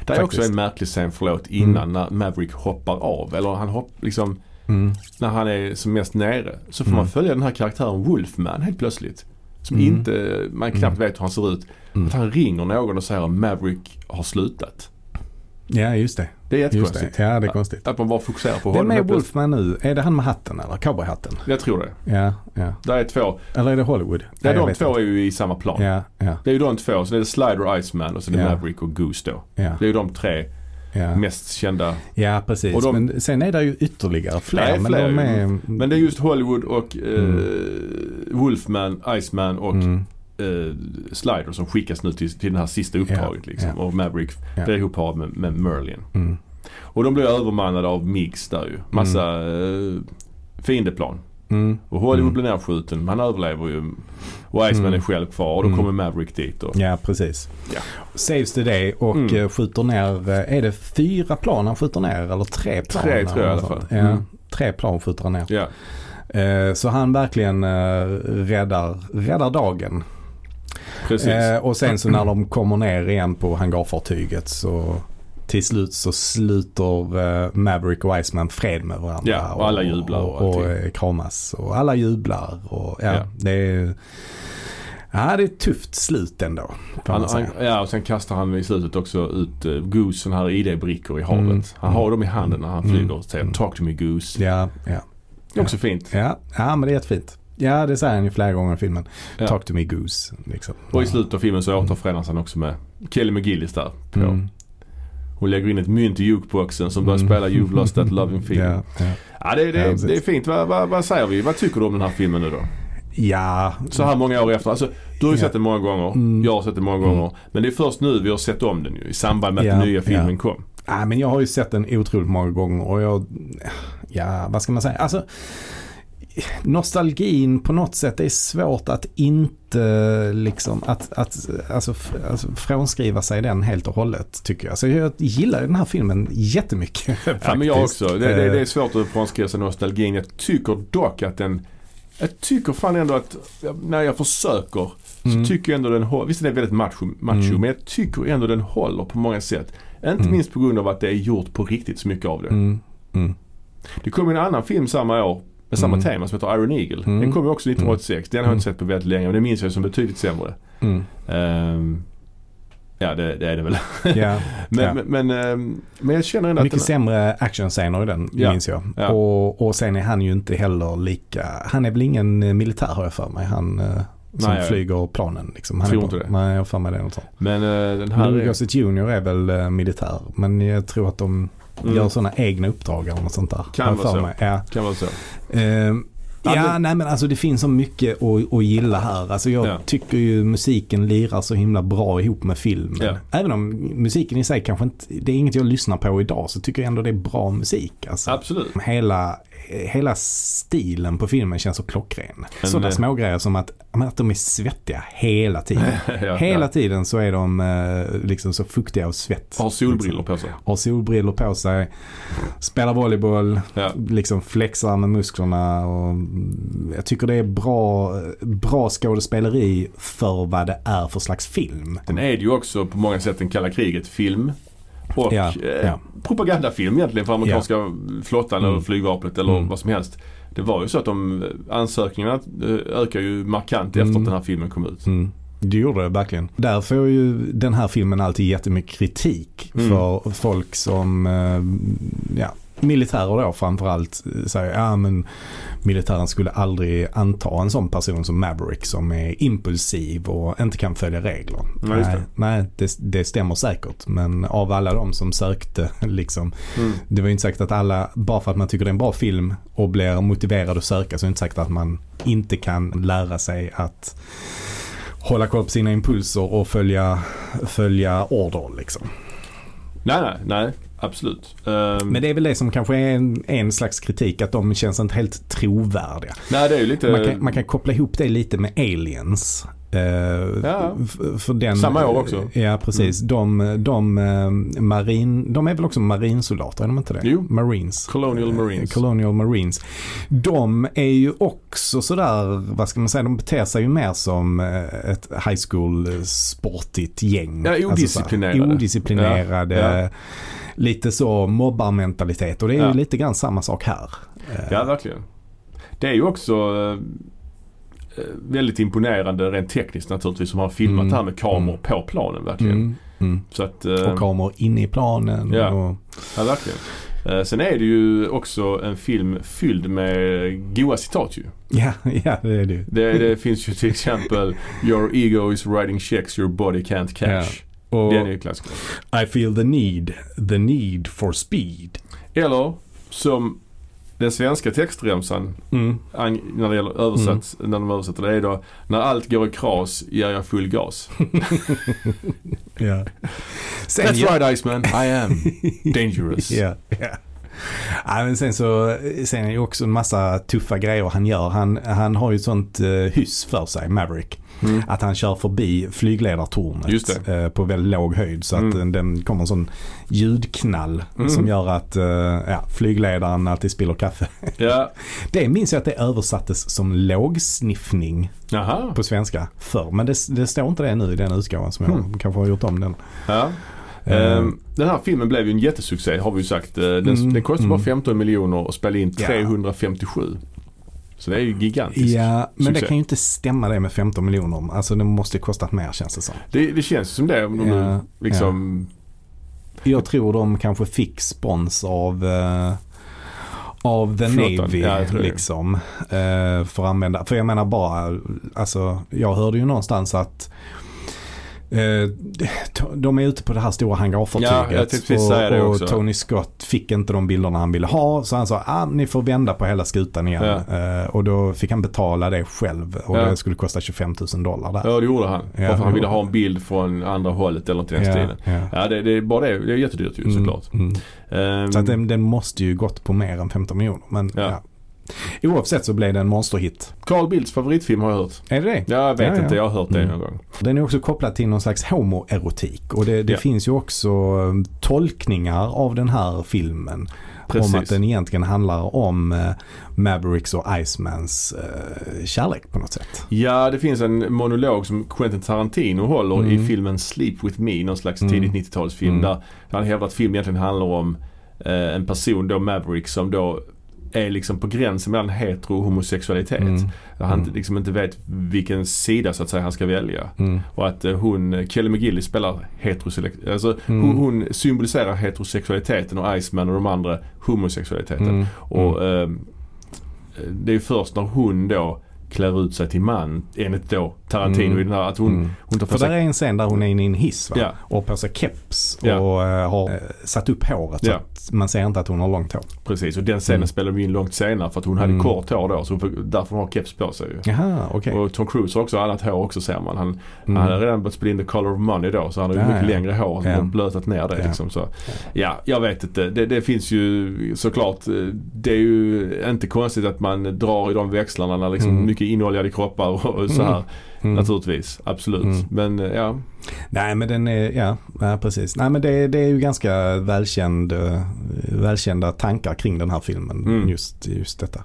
B: Det är också
A: Faktiskt.
B: en märklig scen, förlåt, innan när Maverick hoppar av. Eller han hopp, liksom,
A: Mm.
B: när han är som mest nere. Så får
A: Mm.
B: man följa den här karaktären Wolfman helt plötsligt. Som
A: Mm.
B: inte, man knappt vet hur han ser ut.
A: Mm.
B: Att han ringer någon och säger att Maverick har slutat.
A: Ja, just det.
B: Det är jättekonstigt.
A: det. Ja, det är konstigt.
B: Att man bara fokuserar på
A: Vem
B: honom.
A: är
B: helt plötsligt.
A: Wolfman nu? Är det han med hatten eller cowboyhatten?
B: Jag tror det.
A: Ja, ja.
B: Det är två.
A: Eller är det Hollywood?
B: Det är
A: jag
B: de två
A: inte.
B: är ju i samma plan.
A: Ja, ja,
B: Det är ju de två. Så det är Slider Iceman och så är det
A: Ja.
B: Maverick och Goose då.
A: ja.
B: Det är ju de tre
A: Ja,
B: mest kända.
A: ja precis.
B: Och de-
A: men sen är det ju ytterligare fler.
B: Är
A: men
B: fler
A: de är...
B: Men det är just Hollywood och eh, Wolfman, Iceman och
A: Mm.
B: eh, Slider som skickas nu till, till det här sista uppdraget.
A: Ja,
B: liksom.
A: ja.
B: Och Maverick
A: Ja.
B: blir ihopparad med, med Merlin.
A: Mm.
B: Och de blir övermannade av MIGs där ju. Massa eh, fiendeplan.
A: Mm.
B: Och Hollywood
A: Mm.
B: blir nerskjuten. Man överlever ju. Och Iceman
A: Mm.
B: är själv kvar och då
A: Mm.
B: kommer Maverick dit. Och,
A: Ja, precis.
B: Ja.
A: Saves the day och
B: Mm.
A: eh, skjuter ner, eh, är det fyra plan han skjuter ner eller tre plan?
B: Tre tror jag i alla fall.
A: Ja,
B: Mm.
A: tre plan skjuter han ner.
B: ja.
A: Eh, Så han verkligen eh, räddar, räddar dagen.
B: Precis.
A: Eh, och sen så när de kommer ner igen på hangarfartyget så till slut så sluter eh, Maverick och Iceman fred med varandra.
B: Ja, och alla jublar och
A: och, och, eh, kramas. Och alla jublar. Och, ja,
B: Ja.
A: Det, är, ja, det är ett tufft slut ändå.
B: Han, han, ja, och sen kastar han i slutet också ut uh, Goose sådana här ID-brickor i havet.
A: Mm.
B: Han har dem i handen när han
A: Mm.
B: flyger och säger
A: Mm.
B: “Talk to me Goose”.
A: Ja, ja.
B: Det är också fint.
A: Ja, ja, men det är jättefint. Ja, det säger han ju flera gånger i filmen.
B: Ja.
A: Talk to me goose. Liksom.
B: Och i slutet av filmen så återförenas han också med Kelly McGillis där. På.
A: Mm.
B: Hon lägger in ett mynt i jukeboxen som börjar
A: Mm.
B: spela “You've lost that loving [laughs] feeling”.
A: Ja, ja.
B: Ja, det, det, det är fint. Vad, vad, vad säger vi? Vad tycker du om den här filmen nu då?
A: ja,
B: Så här många år efter. Alltså, du har ju sett den många gånger.
A: Mm.
B: Jag har sett den många
A: Mm.
B: gånger. Men det är först nu vi har sett om den ju. I samband med att den nya filmen kom.
A: Ja, men jag har ju sett den otroligt många gånger och jag, ja vad ska man säga, alltså nostalgin på något sätt det är svårt att inte liksom att, att alltså, alltså, frånskriva sig den helt och hållet tycker jag. Så jag gillar den här filmen jättemycket faktiskt.
B: Ja men jag också. Det, det, det är
A: Eh,
B: svårt att frånskriva sig nostalgin. Jag tycker dock att den jag tycker fan ändå att när jag försöker
A: Mm.
B: så tycker jag ändå den håller. Visst den är väldigt macho, macho
A: Mm.
B: men jag tycker ändå den håller på många sätt. Inte
A: Mm.
B: minst på grund av att det är gjort på riktigt så mycket av det.
A: Mm, mm,
B: Det kom en annan film samma år med samma
A: Mm.
B: tema som heter Iron Eagle.
A: Mm.
B: Den kom ju också 1986. Den har jag
A: Mm.
B: inte sett på väldigt länge men det minns jag som betydligt sämre.
A: mm.
B: Ehm, ja det, det är det väl. [laughs]
A: Ja, [laughs]
B: men,
A: Ja.
B: men, men, ehm, men jag känner ändå
A: mycket
B: att den,
A: sämre actionscener i den
B: Ja,
A: minns jag.
B: ja.
A: Och, och sen är han ju inte heller lika, han är väl ingen eh, militär har jag för mig. Han eh, som
B: Nej,
A: flyger planen liksom. Han
B: Tror inte det.
A: Nej, jag har för mig det. är Något sånt.
B: men eh, den här
A: Louis
B: är,
A: Jr är väl eh, militär. Men jag tror att de
B: Mm.
A: gör sådana egna uppdrag eller något sånt där.
B: Kan vara så.
A: Mig. Ja.
B: kan vara så.
A: Ehm,
B: Ja, men-
A: nej men alltså det finns så mycket att, att gilla här. Alltså jag
B: Ja.
A: tycker ju musiken lirar så himla bra ihop med filmen.
B: Ja.
A: Även om musiken i sig kanske inte, det är inget jag lyssnar på idag så tycker jag ändå det är bra musik. Alltså.
B: Absolut.
A: Hela, hela stilen på filmen känns så klockren.
B: Men,
A: Sådana små grejer som att, att de är svettiga hela tiden. [laughs]
B: ja,
A: Hela
B: ja.
A: tiden så är de eh, liksom så fuktiga och svett.
B: Har solbrillor på sig.
A: Har solbrillor på sig, spelar volleyboll,
B: Ja.
A: liksom flexar med musklerna och jag tycker det är bra, bra skådespeleri för vad det är för slags film.
B: Den är ju också på många sätt en kalla kriget-film. Och
A: Ja,
B: eh,
A: ja.
B: propagandafilm egentligen för amerikanska flottan
A: Mm.
B: eller flygvapnet eller
A: Mm.
B: vad som helst. Det var ju så att de ansökningarna eh, ökar ju markant
A: Mm.
B: efter att den här filmen kom ut.
A: Mm. Det gjorde det verkligen. Där får ju den här filmen alltid jättemycket kritik
B: Mm.
A: för folk som, eh, ja, militärer då framförallt eh, säger ja men militären skulle aldrig anta en sån person som Maverick som är impulsiv och inte kan följa regler.
B: Just det.
A: nej, nej det, det stämmer säkert men av alla de som sökte [laughs] liksom
B: Mm.
A: det var ju inte säkert att alla, bara för att man tycker det är en bra film och blir motiverad att söka så är det inte säkert att man inte kan lära sig att hålla koll på sina impulser och följa, följa order liksom.
B: Nej, nej, nej. Absolut. Ehm,
A: Men det är väl det som kanske är en, en slags kritik att de känns inte helt trovärdiga.
B: nej, det är ju lite...
A: Man kan, man kan koppla ihop det lite med Aliens. Eh,
B: Ja.
A: för den,
B: Samma år också. Mm.
A: Ja precis. De, de, eh, marin, de är väl också marinsoldater, är de inte det?
B: Jo.
A: Marines.
B: Colonial Marines.
A: Eh, Colonial Marines. De är ju också sådär, vad ska man säga, de beter sig ju mer som eh, ett high school eh, sportigt gäng.
B: Ja,
A: Alltså
B: odisciplinerade.
A: odisciplinerade.
B: Ja, ja.
A: Lite så mobbarmentalitet och det är
B: Ja.
A: ju lite grann samma sak här. Eh,
B: Ja, verkligen. Det är ju också eh, eh, väldigt imponerande rent tekniskt naturligtvis som har filmat
A: Mm.
B: det här med kameror
A: Mm.
B: på planen verkligen.
A: Mm, mm.
B: Så att,
A: Och kameror inne i planen.
B: Ja.
A: Och,
B: ja, verkligen. Sen är det ju också en film fylld med goa citat ju.
A: ja, ja, det är det.
B: Det, det finns ju till exempel Your ego is writing checks your body can't cash.
A: Och
B: Den är ju klassiker.
A: I feel the need, the need for speed.
B: Eller som den svenska textremsan
A: Mm.
B: när det gäller översatt, när de översätter det är då När allt går i kras ger jag full gas. [laughs]
A: Sen,
B: That's right Iceman, I am dangerous. [laughs]
A: Ja, ja. Ja, men sen så sen är det också en massa tuffa grejer han gör. Han, han har ju ett sånt eh, hyss för sig, Maverick.
B: Mm.
A: Att han kör förbi flygledartornet eh, på väldigt låg höjd. Så att
B: Mm.
A: den, kommer en sån ljudknall
B: Mm.
A: som gör att eh, ja, flygledaren alltid spiller kaffe. [laughs]
B: Ja,
A: Det minns jag att det översattes som lågsniffning
B: jaha.
A: på svenska förr. Men det, det står inte det nu i den utgåvan som jag
B: Mm.
A: kanske har gjort om den.
B: Ja. Ehm, den här filmen blev ju en jättesuccé har vi ju sagt. Eh, Den,
A: Mm,
B: den kostade
A: mm.
B: bara 15 miljoner och spelade in
A: Ja.
B: 357. Så det är ju gigantiskt.
A: Ja, men det kan ju inte stämma det med 15 miljoner. Alltså det måste kostat mer känns det som.
B: Det, det känns som det om de
A: Ja,
B: liksom...
A: Jag tror de kanske fick spons av eh, av The
B: Flottan.
A: Navy
B: Ja,
A: liksom. Eh, för att använda. För jag menar bara, alltså jag hörde ju någonstans att de är ute på det här stora
B: Ja,
A: hangarfartyget
B: det
A: och, och Tony Scott fick inte de bilderna han ville ha. Så han sa, ah, ni får vända på hela skutan igen. Eh, och då fick han betala det själv och
B: Ja.
A: det skulle kosta 25 000 dollar där.
B: Ja, det gjorde han.
A: Ja,
B: han ville ha en bild från andra hållet eller något i den
A: Ja,
B: stilen.
A: ja.
B: Ja, det, det är bara det. Det är jättedyrt ju
A: Mm,
B: såklart.
A: mm.
B: Ehm,
A: Så att den, den måste ju gått på mer än 15 miljoner. Men
B: Ja.
A: Oavsett så blev det en monsterhit.
B: Carl Bildts favoritfilm har jag hört.
A: Är det det?
B: Ja, jag vet
A: Ja, ja.
B: inte. Jag har hört det
A: Mm.
B: någon gång.
A: Den är också kopplad till någon slags homoerotik. Och det, det
B: Ja.
A: finns ju också um, tolkningar av den här filmen.
B: Precis.
A: Om att den egentligen handlar om eh, Mavericks och Icemans eh, kärlek på något sätt.
B: Ja, det finns en monolog som Quentin Tarantino håller
A: Mm.
B: i filmen Sleep With Me, någon slags
A: Mm.
B: tidigt 90-talsfilm
A: Mm.
B: där han hävdar att filmen egentligen handlar om eh, en person då, Maverick, som då är liksom på gränsen mellan hetero och homosexualitet.
A: Mm.
B: Han
A: Mm.
B: liksom inte vet vilken sida så att säga han ska välja.
A: Mm.
B: Och att eh, hon, Kelly McGillis spelar heterosexualitet. Alltså
A: Mm.
B: hon, hon symboliserar heterosexualiteten och Iceman och de andra homosexualiteten.
A: Mm.
B: Och ehm, det är först när hon då klär ut sig till man enligt då Tarantino
A: Mm.
B: i den här att hon,
A: Mm.
B: hon tar
A: För där
B: sig
A: är en scen där hon är inne i en hiss va?
B: Ja.
A: och har på sig keps
B: Ja.
A: och eh, har eh, satt upp håret så
B: Ja.
A: att man ser inte att hon har långt hår.
B: precis och den scenen
A: Mm.
B: spelar de in långt senare för att hon hade
A: Mm.
B: kort hår då så hon får, därför hon har keps på sig ju.
A: Jaha, okej.
B: Och Tom Cruise har också annat hår också ser man. Han,
A: Mm.
B: han hade redan börjat spela in The Color of Money då så han hade ju
A: Ja,
B: mycket
A: ja.
B: längre hår och
A: Ja.
B: blötat ner det
A: Ja.
B: liksom. Så. Ja, jag vet inte. Det, det finns ju såklart. eh, Det är ju inte konstigt att man drar i de växlarna när liksom
A: Mm.
B: Mycket inoljade kroppar och, så här.
A: Mm.
B: Naturligtvis, absolut.
A: Mm.
B: Men eh, ja,
A: Nej men den är, ja, ja precis. Nej men det, det är ju ganska välkänd, eh, välkända tankar kring den här filmen.
B: Mm.
A: Just, just detta.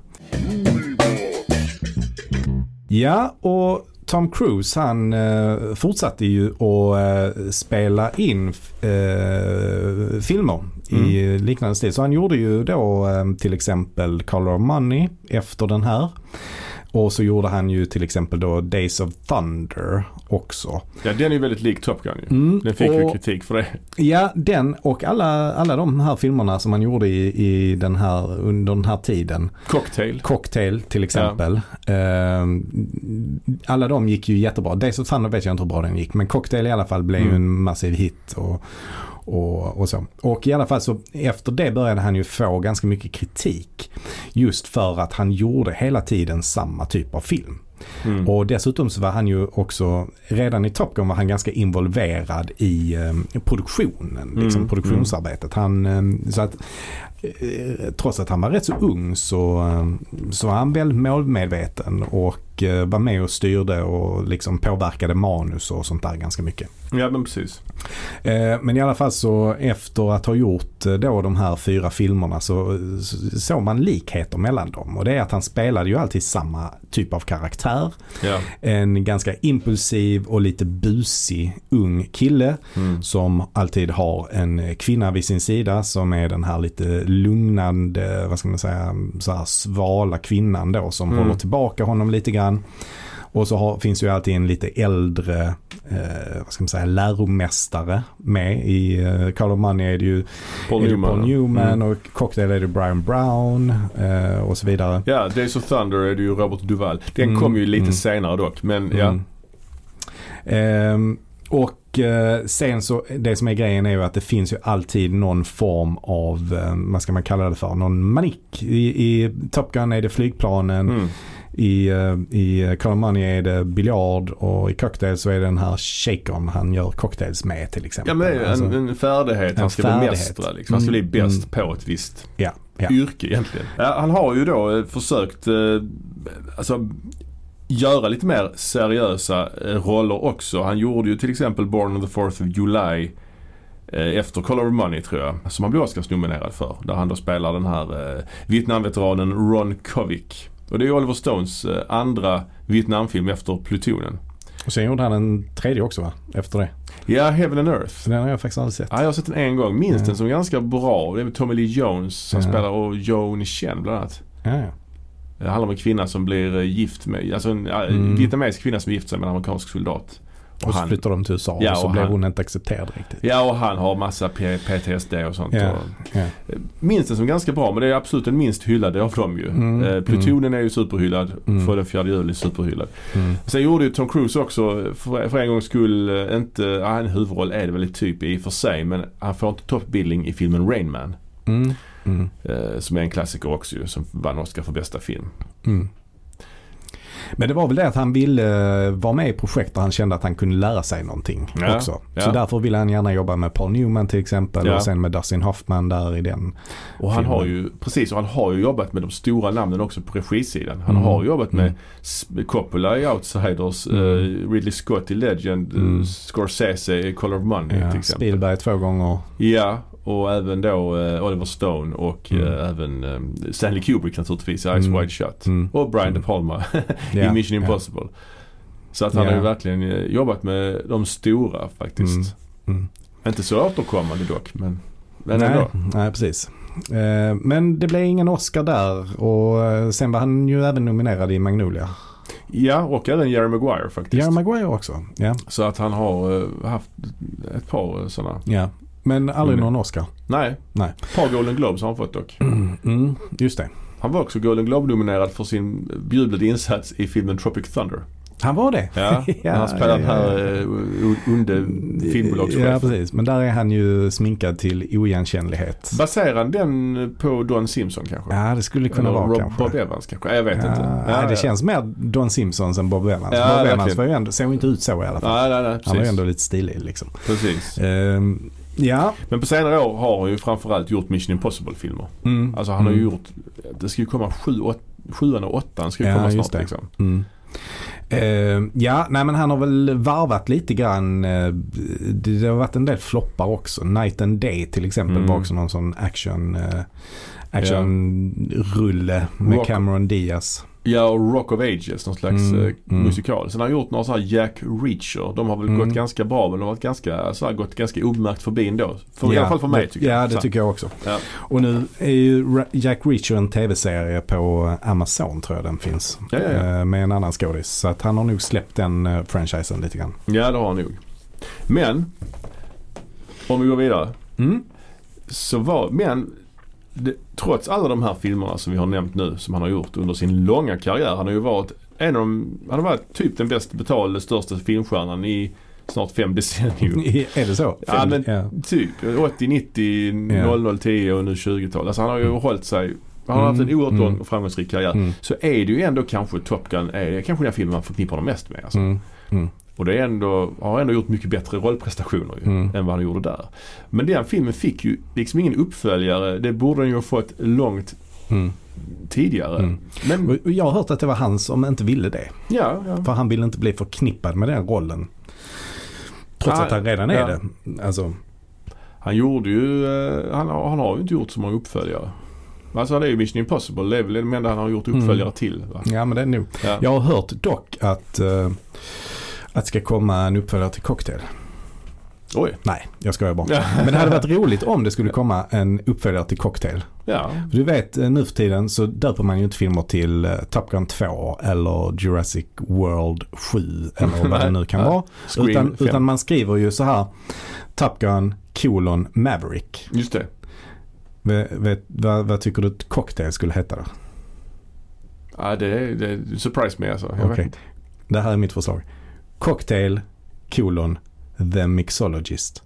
A: Ja, och Tom Cruise han eh, fortsatte ju att eh, spela in eh, filmer i liknande stil. Så han gjorde ju då eh, till exempel Color of Money efter den här. Och så gjorde han ju till exempel då Days of Thunder också.
B: Ja, den är ju väldigt lik Top Gun ju.
A: Mm,
B: Den fick ju
A: och-
B: kritik för det.
A: Ja, den och alla, alla de här filmerna som han gjorde i, i den här, under den här tiden.
B: Cocktail.
A: Cocktail till exempel. Ehm, alla de gick ju jättebra. Days of Thunder vet jag inte hur bra den gick. Men Cocktail i alla fall blev ju
B: Mm.
A: en massiv hit. Och, och, och så. Och i alla fall så efter det började han ju få ganska mycket kritik. Just för att han gjorde hela tiden samma typ av film.
B: Mm.
A: Och dessutom så var han ju också, redan i Top Gun var han ganska involverad i eh, produktionen, liksom
B: Mm,
A: produktionsarbetet. Han, eh, så att, trots att han var rätt så ung så, eh, så var han väldigt målmedveten och eh, var med och styrde och liksom påverkade manus och sånt där ganska mycket.
B: Ja, men precis.
A: Eh, Men i alla fall så efter att ha gjort eh, då de här fyra filmerna så så såg man likheter mellan dem. Och det är att han spelade ju alltid samma typ av karaktär.
B: Ja.
A: En ganska impulsiv och lite busig ung kille
B: Mm.
A: som alltid har en kvinna vid sin sida som är den här lite lugnande, vad ska man säga, så här svala kvinnan då som
B: Mm.
A: håller tillbaka honom lite grann. Och så har, finns ju alltid en lite äldre, eh, vad ska man säga, läromästare med. I uh, Call of Money är det ju
B: Paul Newman.
A: Paul Newman
B: Mm.
A: och Cocktail är det Brian Brown eh, och så vidare.
B: Ja, Days of Thunder är det ju Robert Duvall. Den
A: Mm,
B: kom ju lite
A: mm.
B: senare dock. Men ja.
A: Mm. Ehm, och eh, sen så, det som är grejen är ju att det finns ju alltid någon form av, eh, vad ska man kalla det för, någon manik. I, i Top Gun är det flygplanen,
B: Mm.
A: i, eh, i Call of Money är det biljard och i Cocktail så är det den här shakern han gör cocktails med till exempel.
B: Ja men är
A: Alltså,
B: en, en färdighet
A: en
B: han ska
A: färdighet.
B: bemästra. Liksom. Han ska bli
A: Mm,
B: bäst
A: mm.
B: på ett visst
A: ja, ja.
B: yrke egentligen. Ja, han har ju då försökt alltså, göra lite mer seriösa eh, roller också. Han gjorde ju till exempel Born on the 4th of July eh, efter Color of Money tror jag. Som han blev Oscars-nominerad för. Där han då spelar den här eh, Vietnamveteranen Ron Kovic. Och det är Oliver Stones eh, andra Vietnamfilm efter Plutonen.
A: Och sen gjorde han en tredje också va? Efter det.
B: Ja, Heaven and Earth.
A: Den har jag faktiskt aldrig sett.
B: Ja, jag har sett den en gång. Minns
A: Ja.
B: den som ganska bra. Det är med Tommy Lee Jones som
A: Ja.
B: spelar och Joan Chen bland annat.
A: Ja, ja.
B: Det handlar om en kvinna som blir eh, gift med, alltså en
A: Mm.
B: vietnamesisk kvinna som gift sig med en amerikansk soldat.
A: Och så
B: han-
A: flyttar de till USA
B: Ja,
A: och så
B: och
A: blev
B: han-
A: hon inte accepterad riktigt.
B: Ja och han har massa P- PTSD och sånt. Och,
A: ja.
B: minns den som ganska bra men det är absolut den minst hyllade av dem ju.
A: Mm,
B: Eh, Plutonen är ju superhyllad.
A: Mm.
B: För den 4 juli superhyllad.
A: Mm.
B: Sen gjorde ju Tom Cruise också för, för en gångs skull eh, inte, ja, en huvudroll är det väl typ i och för sig men han får inte toppbilling i filmen Rain Man.
A: Mm. Mm.
B: Eh, som är en klassiker också ju, som vann Oscar för bästa film.
A: Mm. Men det var väl det att han ville eh, vara med i projekt där han kände att han kunde lära sig någonting
B: Ja,
A: också. Så
B: ja.
A: därför ville han gärna jobba med Paul Newman till exempel
B: Ja.
A: och sen med Dustin Hoffman där i den.
B: Och han
A: filmen.
B: har ju, precis, och han har ju jobbat med de stora namnen också på regisidan. Han
A: Mm.
B: har jobbat med
A: Mm.
B: Coppola i Outsiders,
A: Mm.
B: eh, Ridley Scott i Legend,
A: Mm.
B: Scorsese i Color of Money till exempel.
A: Spielberg två gånger.
B: Ja, och även då eh, Oliver Stone och
A: Mm.
B: eh, även eh, Stanley Kubrick naturligtvis i Eyes
A: Mm.
B: Wide Shut.
A: Mm.
B: Och Brian
A: Mm.
B: De Palma [laughs] i
A: Ja,
B: Mission. Impossible. Så att han
A: Ja.
B: har ju verkligen jobbat med de stora faktiskt.
A: Mm.
B: Inte så återkommande dock men, men
A: nej,
B: ändå.
A: nej, precis. Men det blev ingen Oscar där och sen var han ju även nominerad i Magnolia.
B: Ja, och även Jerry Maguire faktiskt.
A: Jerry Maguire också. Ja,
B: Så att han har haft ett par sådana.
A: ja. Men aldrig
B: Mm.
A: någon Oscar.
B: Nej,
A: Nej.
B: ett par Golden Globes har han fått dock.
A: Mm, just det.
B: Han var också Golden Globe-nominerad för sin jublade insats i filmen Tropic Thunder.
A: Han var det?
B: Ja, [laughs]
A: Ja,
B: han spelar den
A: ja,
B: här eh, onde filmbolagschef.
A: Ja, precis. Men där är han ju sminkad till oigenkännlighet.
B: Baserar den på Don Simpson kanske?
A: Ja, det skulle kunna
B: Eller
A: vara
B: Rob,
A: kanske.
B: Bob Evans kanske? Jag vet inte.
A: nej, det känns mer Don Simpsons än Bob Evans. Bob. Evans var ju ändå, såg inte ut så i alla fall.
B: Nej, nej, nej.
A: han var ju
B: Precis.
A: ändå lite stilig liksom.
B: precis.
A: Ehm, ja.
B: Men på senare år har han ju framförallt gjort Mission Impossible-filmer.
A: Mm.
B: Alltså han har ju
A: Mm.
B: gjort, det ska ju komma sju, åt, sjuan och åttan ska ju
A: Ja,
B: komma snart
A: det.
B: liksom.
A: Mm. Ehm, ja, nej men han har väl varvat lite grann. eh, det, det har varit en del floppar också. Night and Day till exempel
B: Mm.
A: var också någon sån action, uh, actionrulle med
B: Rock-
A: Cameron Diaz.
B: Ja, och Rock of Ages, någon slags
A: Mm,
B: eh,
A: mm.
B: musikal. Sen har han gjort några så här Jack Reacher. De har väl
A: Mm.
B: gått ganska bra men de har varit ganska, så här, gått ganska obemärkt förbi ändå. För, I alla fall för mig tycker jag.
A: Ja, det tycker jag också.
B: Ja.
A: Och nu är ju Jack Reacher en tv-serie på Amazon tror jag den finns.
B: Ja, ja, ja.
A: Eh, Med en annan skådis. Så att han har nog släppt den eh, franchisen lite grann.
B: Ja, det har han nog. Men, om vi går vidare.
A: Mm.
B: Så var, men det, trots alla de här filmerna som vi har nämnt nu som han har gjort under sin långa karriär. Han har ju varit en av de, han har varit typ den bäst betalade största filmstjärnan i snart fem decennier. [laughs]
A: är det så?
B: Ja men
A: Ja.
B: typ 80, 90, 00, 10 och nu 20-tal. Alltså han har ju
A: Mm.
B: hållit sig, han har haft en
A: Mm,
B: oerhört
A: mm.
B: lång och framgångsrik karriär.
A: Mm.
B: Så är det ju ändå kanske Top Gun, är kanske den filmen man förknippar honom mest med. Alltså.
A: Mm.
B: Och det är ändå, har ändå gjort mycket bättre rollprestationer ju,
A: Mm.
B: än vad han gjorde där. Men den filmen fick ju liksom ingen uppföljare. Det borde den ju ha fått långt
A: Mm.
B: tidigare.
A: Mm.
B: Men
A: Och Jag har hört att det var han som inte ville det.
B: ja, ja.
A: För han ville inte bli förknippad med den rollen. Trots
B: Ah,
A: att han redan är
B: ja.
A: det. Alltså,
B: Han gjorde ju, eh, han, har- han har ju inte gjort så många uppföljare. Alltså det är ju Mission Impossible, det är väl det enda han har gjort uppföljare
A: Mm.
B: till. Va?
A: ja men det är nog.
B: Ja.
A: Jag har hört dock att, eh, att det ska komma en uppföljare till Cocktail.
B: Oj.
A: Nej, jag skojar bara.
B: Ja.
A: Men det hade varit roligt om det skulle komma en uppföljare till Cocktail.
B: Ja.
A: Du vet eh, nu för tiden så döper man ju inte filmer till eh, Top Gun 2 eller Jurassic World 7 eller vad det nu kan vara. Utan,
B: 5.
A: utan man skriver ju så här Top Gun kolon Maverick.
B: Just det.
A: Vet, vet, vad, vad tycker du att Cocktail skulle heta då?
B: Ja, det, det surprise me alltså. Jag inte.
A: Det här är mitt förslag. Cocktail kolon The Mixologist.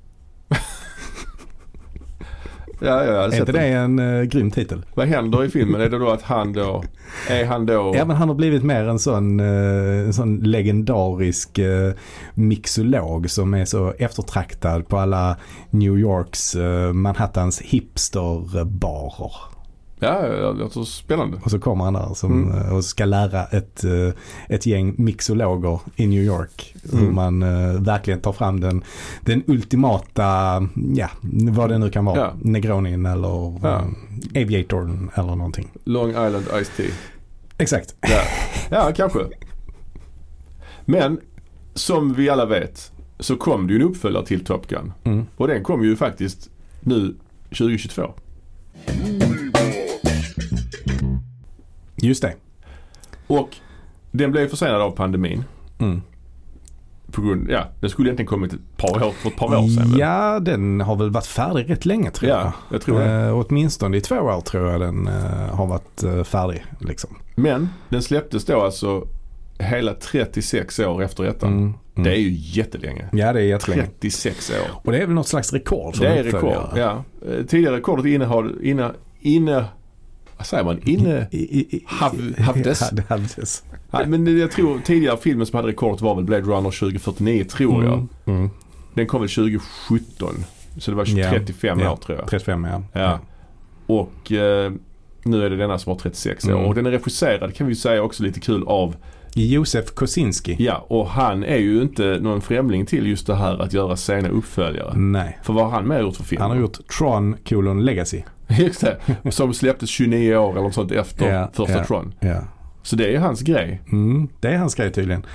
B: Ja, ja,
A: Är inte det en uh, grym titel?
B: Vad händer i filmen? Är det då att han då, är han då...
A: Ja men han har blivit mer en sån, eh, en sån legendarisk uh, mixolog som är så eftertraktad på alla New Yorks, uh, Manhattans hipsterbarer.
B: Ja, det låter spännande.
A: Och så kommer han där som,
B: Mm.
A: eh, och ska lära ett, eh, ett gäng mixologer i New York hur
B: Mm.
A: man eh, verkligen tar fram den, den ultimata, ja vad det nu kan vara,
B: Ja.
A: Negronin eller
B: Ja.
A: Aviatorn eller någonting.
B: Long Island Ice Tea.
A: Exakt.
B: Ja, ja kanske. Men som vi alla vet så kom det ju en uppföljare till Top Gun.
A: Mm.
B: Och den kom ju faktiskt nu 2022.
A: Just det.
B: Och den blev försenad av pandemin.
A: Mm.
B: På grund, ja, den skulle egentligen kommit ett par år, för ett par år sedan. väl?
A: Ja, den har väl varit färdig rätt länge tror jag.
B: ja, jag tror det.
A: Eh, åtminstone i två år tror jag den eh, har varit eh, färdig. Liksom.
B: Men den släpptes då alltså hela 36 år efter ettan.
A: Mm. Mm.
B: Det är ju jättelänge.
A: Ja, det är jättelänge.
B: 36 år.
A: Och det är väl något slags rekord
B: Det är rekord. Ja. Eh, Tidigare rekordet innehar, inne, inne, vad säger man? Inne,
A: I, i, i,
B: Hav- havdes.
A: Ja, det havdes.
B: Nej, men jag tror tidigare filmen som hade rekordet var väl Blade Runner 2049 tror jag.
A: Mm. Mm.
B: Den kom väl 2017. Så det var
A: Ja.
B: 35
A: Ja.
B: år tror jag.
A: 35 ja.
B: Ja. Och eh, nu är det denna som har 36 år.
A: Mm.
B: Och den är regisserad kan vi säga också lite kul av.
A: Josef Kosinski.
B: Ja, och han är ju inte någon främling till just det här att göra sena uppföljare.
A: Nej.
B: För vad har han med gjort för film?
A: Han har gjort Tron kolon Legacy. [laughs]
B: Som släpptes 29 år eller något sånt efter
A: Ja,
B: första
A: ja.
B: Tron.
A: Ja.
B: Så det är hans grej.
A: Mm, det är hans grej tydligen.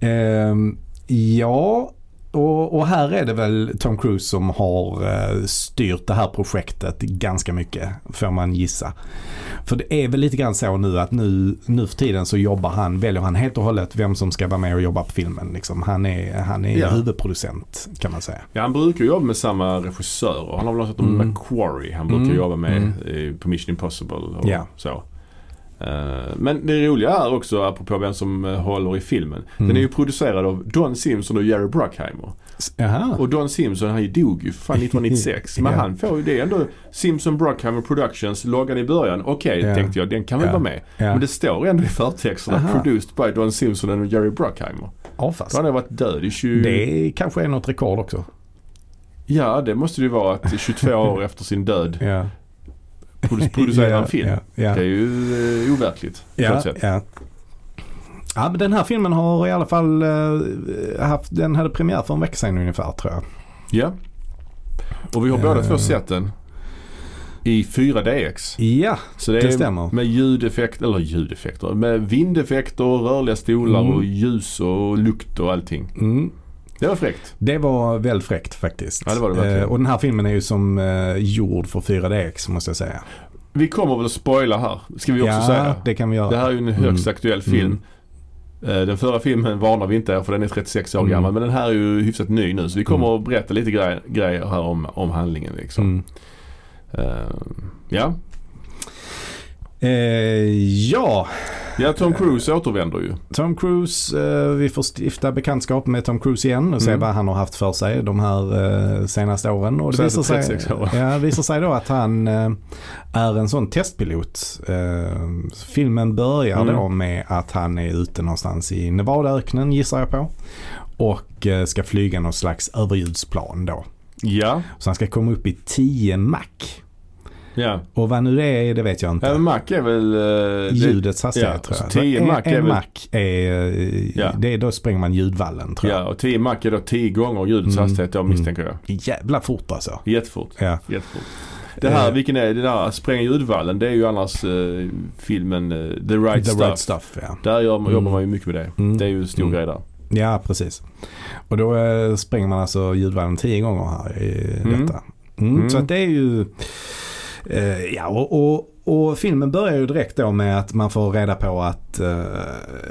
A: Ehm, ja, och, och här är det väl Tom Cruise som har eh, styrt det här projektet ganska mycket, får man gissa. För det är väl lite grann så nu att nu, nu för tiden så jobbar han, väljer han helt och hållet vem som ska vara med och jobba på filmen. Liksom. Han är, han är
B: Ja.
A: huvudproducent kan man säga.
B: Ja, han brukar jobba med samma regissörer. Han har väl något om
A: Mm.
B: Macquarie han brukar
A: Mm.
B: jobba med
A: Mm.
B: på Mission Impossible och
A: Ja.
B: så. Eh, Men det roliga är också, apropå vem som eh, håller i filmen. Den
A: Mm.
B: är ju producerad av Don Simpson och Jerry Bruckheimer.
A: Jaha.
B: Och Don Simpson han dog ju för fan [laughs] 1996. Men han får ju det ändå. Simpson Bruckheimer Productions, loggan i början. Okej,
A: Ja.
B: tänkte jag, den kan väl
A: Ja.
B: vara med. Men det står ändå i förtexterna
A: Aha.
B: produced by Don Simpson och Jerry Bruckheimer.
A: Ja,
B: Då
A: fast.
B: har han varit död i 20...
A: Det kanske är något rekord också.
B: Ja, det måste det ju vara att 22 [laughs] år efter sin död
A: Ja.
B: Produ- producera [laughs] en film.
A: Ja, ja.
B: Det är ju eh, overkligt.
A: Ja, ja. ja, men den här filmen har i alla fall eh, haft, den hade premiär för en vecka sedan ungefär tror jag.
B: ja. Och vi har båda
A: Eh.
B: två sett den. i 4DX.
A: Ja,
B: Så det,
A: Det stämmer.
B: med ljudeffekter, eller ljudeffekter, med vindeffekter och rörliga stolar
A: Mm.
B: och ljus och lukt och allting.
A: mm.
B: Det var fräckt.
A: det var väldigt fräckt faktiskt.
B: Ja, det var det verkligen.
A: Eh, och den här filmen är ju som eh, gjord för 4DX måste jag säga.
B: Vi kommer väl att spoila här, ska vi också
A: ja,
B: säga.
A: det kan vi göra.
B: Det här är ju en högst
A: Mm.
B: aktuell film. Eh, Den förra filmen varnar vi inte er för den är 36 år
A: Mm.
B: gammal men den här är ju hyfsat ny nu så vi kommer
A: Mm.
B: att berätta lite grej, grejer här om, om handlingen liksom.
A: Mm.
B: Eh, ja.
A: Eh, ja,
B: ja, Tom Cruise återvänder ju.
A: Tom Cruise, eh, vi får stifta bekantskap med Tom Cruise igen och se
B: Mm.
A: vad han har haft för sig de här eh, senaste åren. Och det visar, sig,
B: 36 åren.
A: ja, visar sig då att han eh, är en sån testpilot. Eh, filmen börjar
B: Mm.
A: då med att han är ute någonstans i Nevadaöknen gissar jag på. Och eh, ska flyga någon slags överljudsplan då.
B: Ja,
A: Så han ska komma upp i 10 Mach.
B: Ja.
A: Och vad nu det är, det vet jag inte.
B: ja men Mac är väl... eh, det-
A: Ljudets hastighet
B: ja,
A: tror jag.
B: så 10
A: en,
B: Mach är
A: en
B: väl-
A: Mach är, eh,
B: Ja.
A: det är, då spränger man ljudvallen tror jag.
B: Ja, och 10 Mac är då 10 gånger ljudets
A: Mm.
B: hastighet
A: Mm.
B: misstänker jag.
A: Jävla fort alltså.
B: Jättefort.
A: Ja.
B: Jättefort. Det här,
A: Eh.
B: vilken är det där spränga ljudvallen? Det är ju annars eh, filmen eh, The Right
A: The
B: Stuff.
A: right stuff ja.
B: Där gör,
A: Mm.
B: jobbar man ju mycket med det.
A: Mm.
B: Det är ju en stor
A: Mm.
B: grej där.
A: Ja, precis. Och då eh, spränger man alltså ljudvallen tio gånger här i
B: Mm.
A: detta. Mm,
B: Mm.
A: Så att det är ju... Eh, ja, och, och, och filmen börjar ju direkt då med att man får reda på att eh,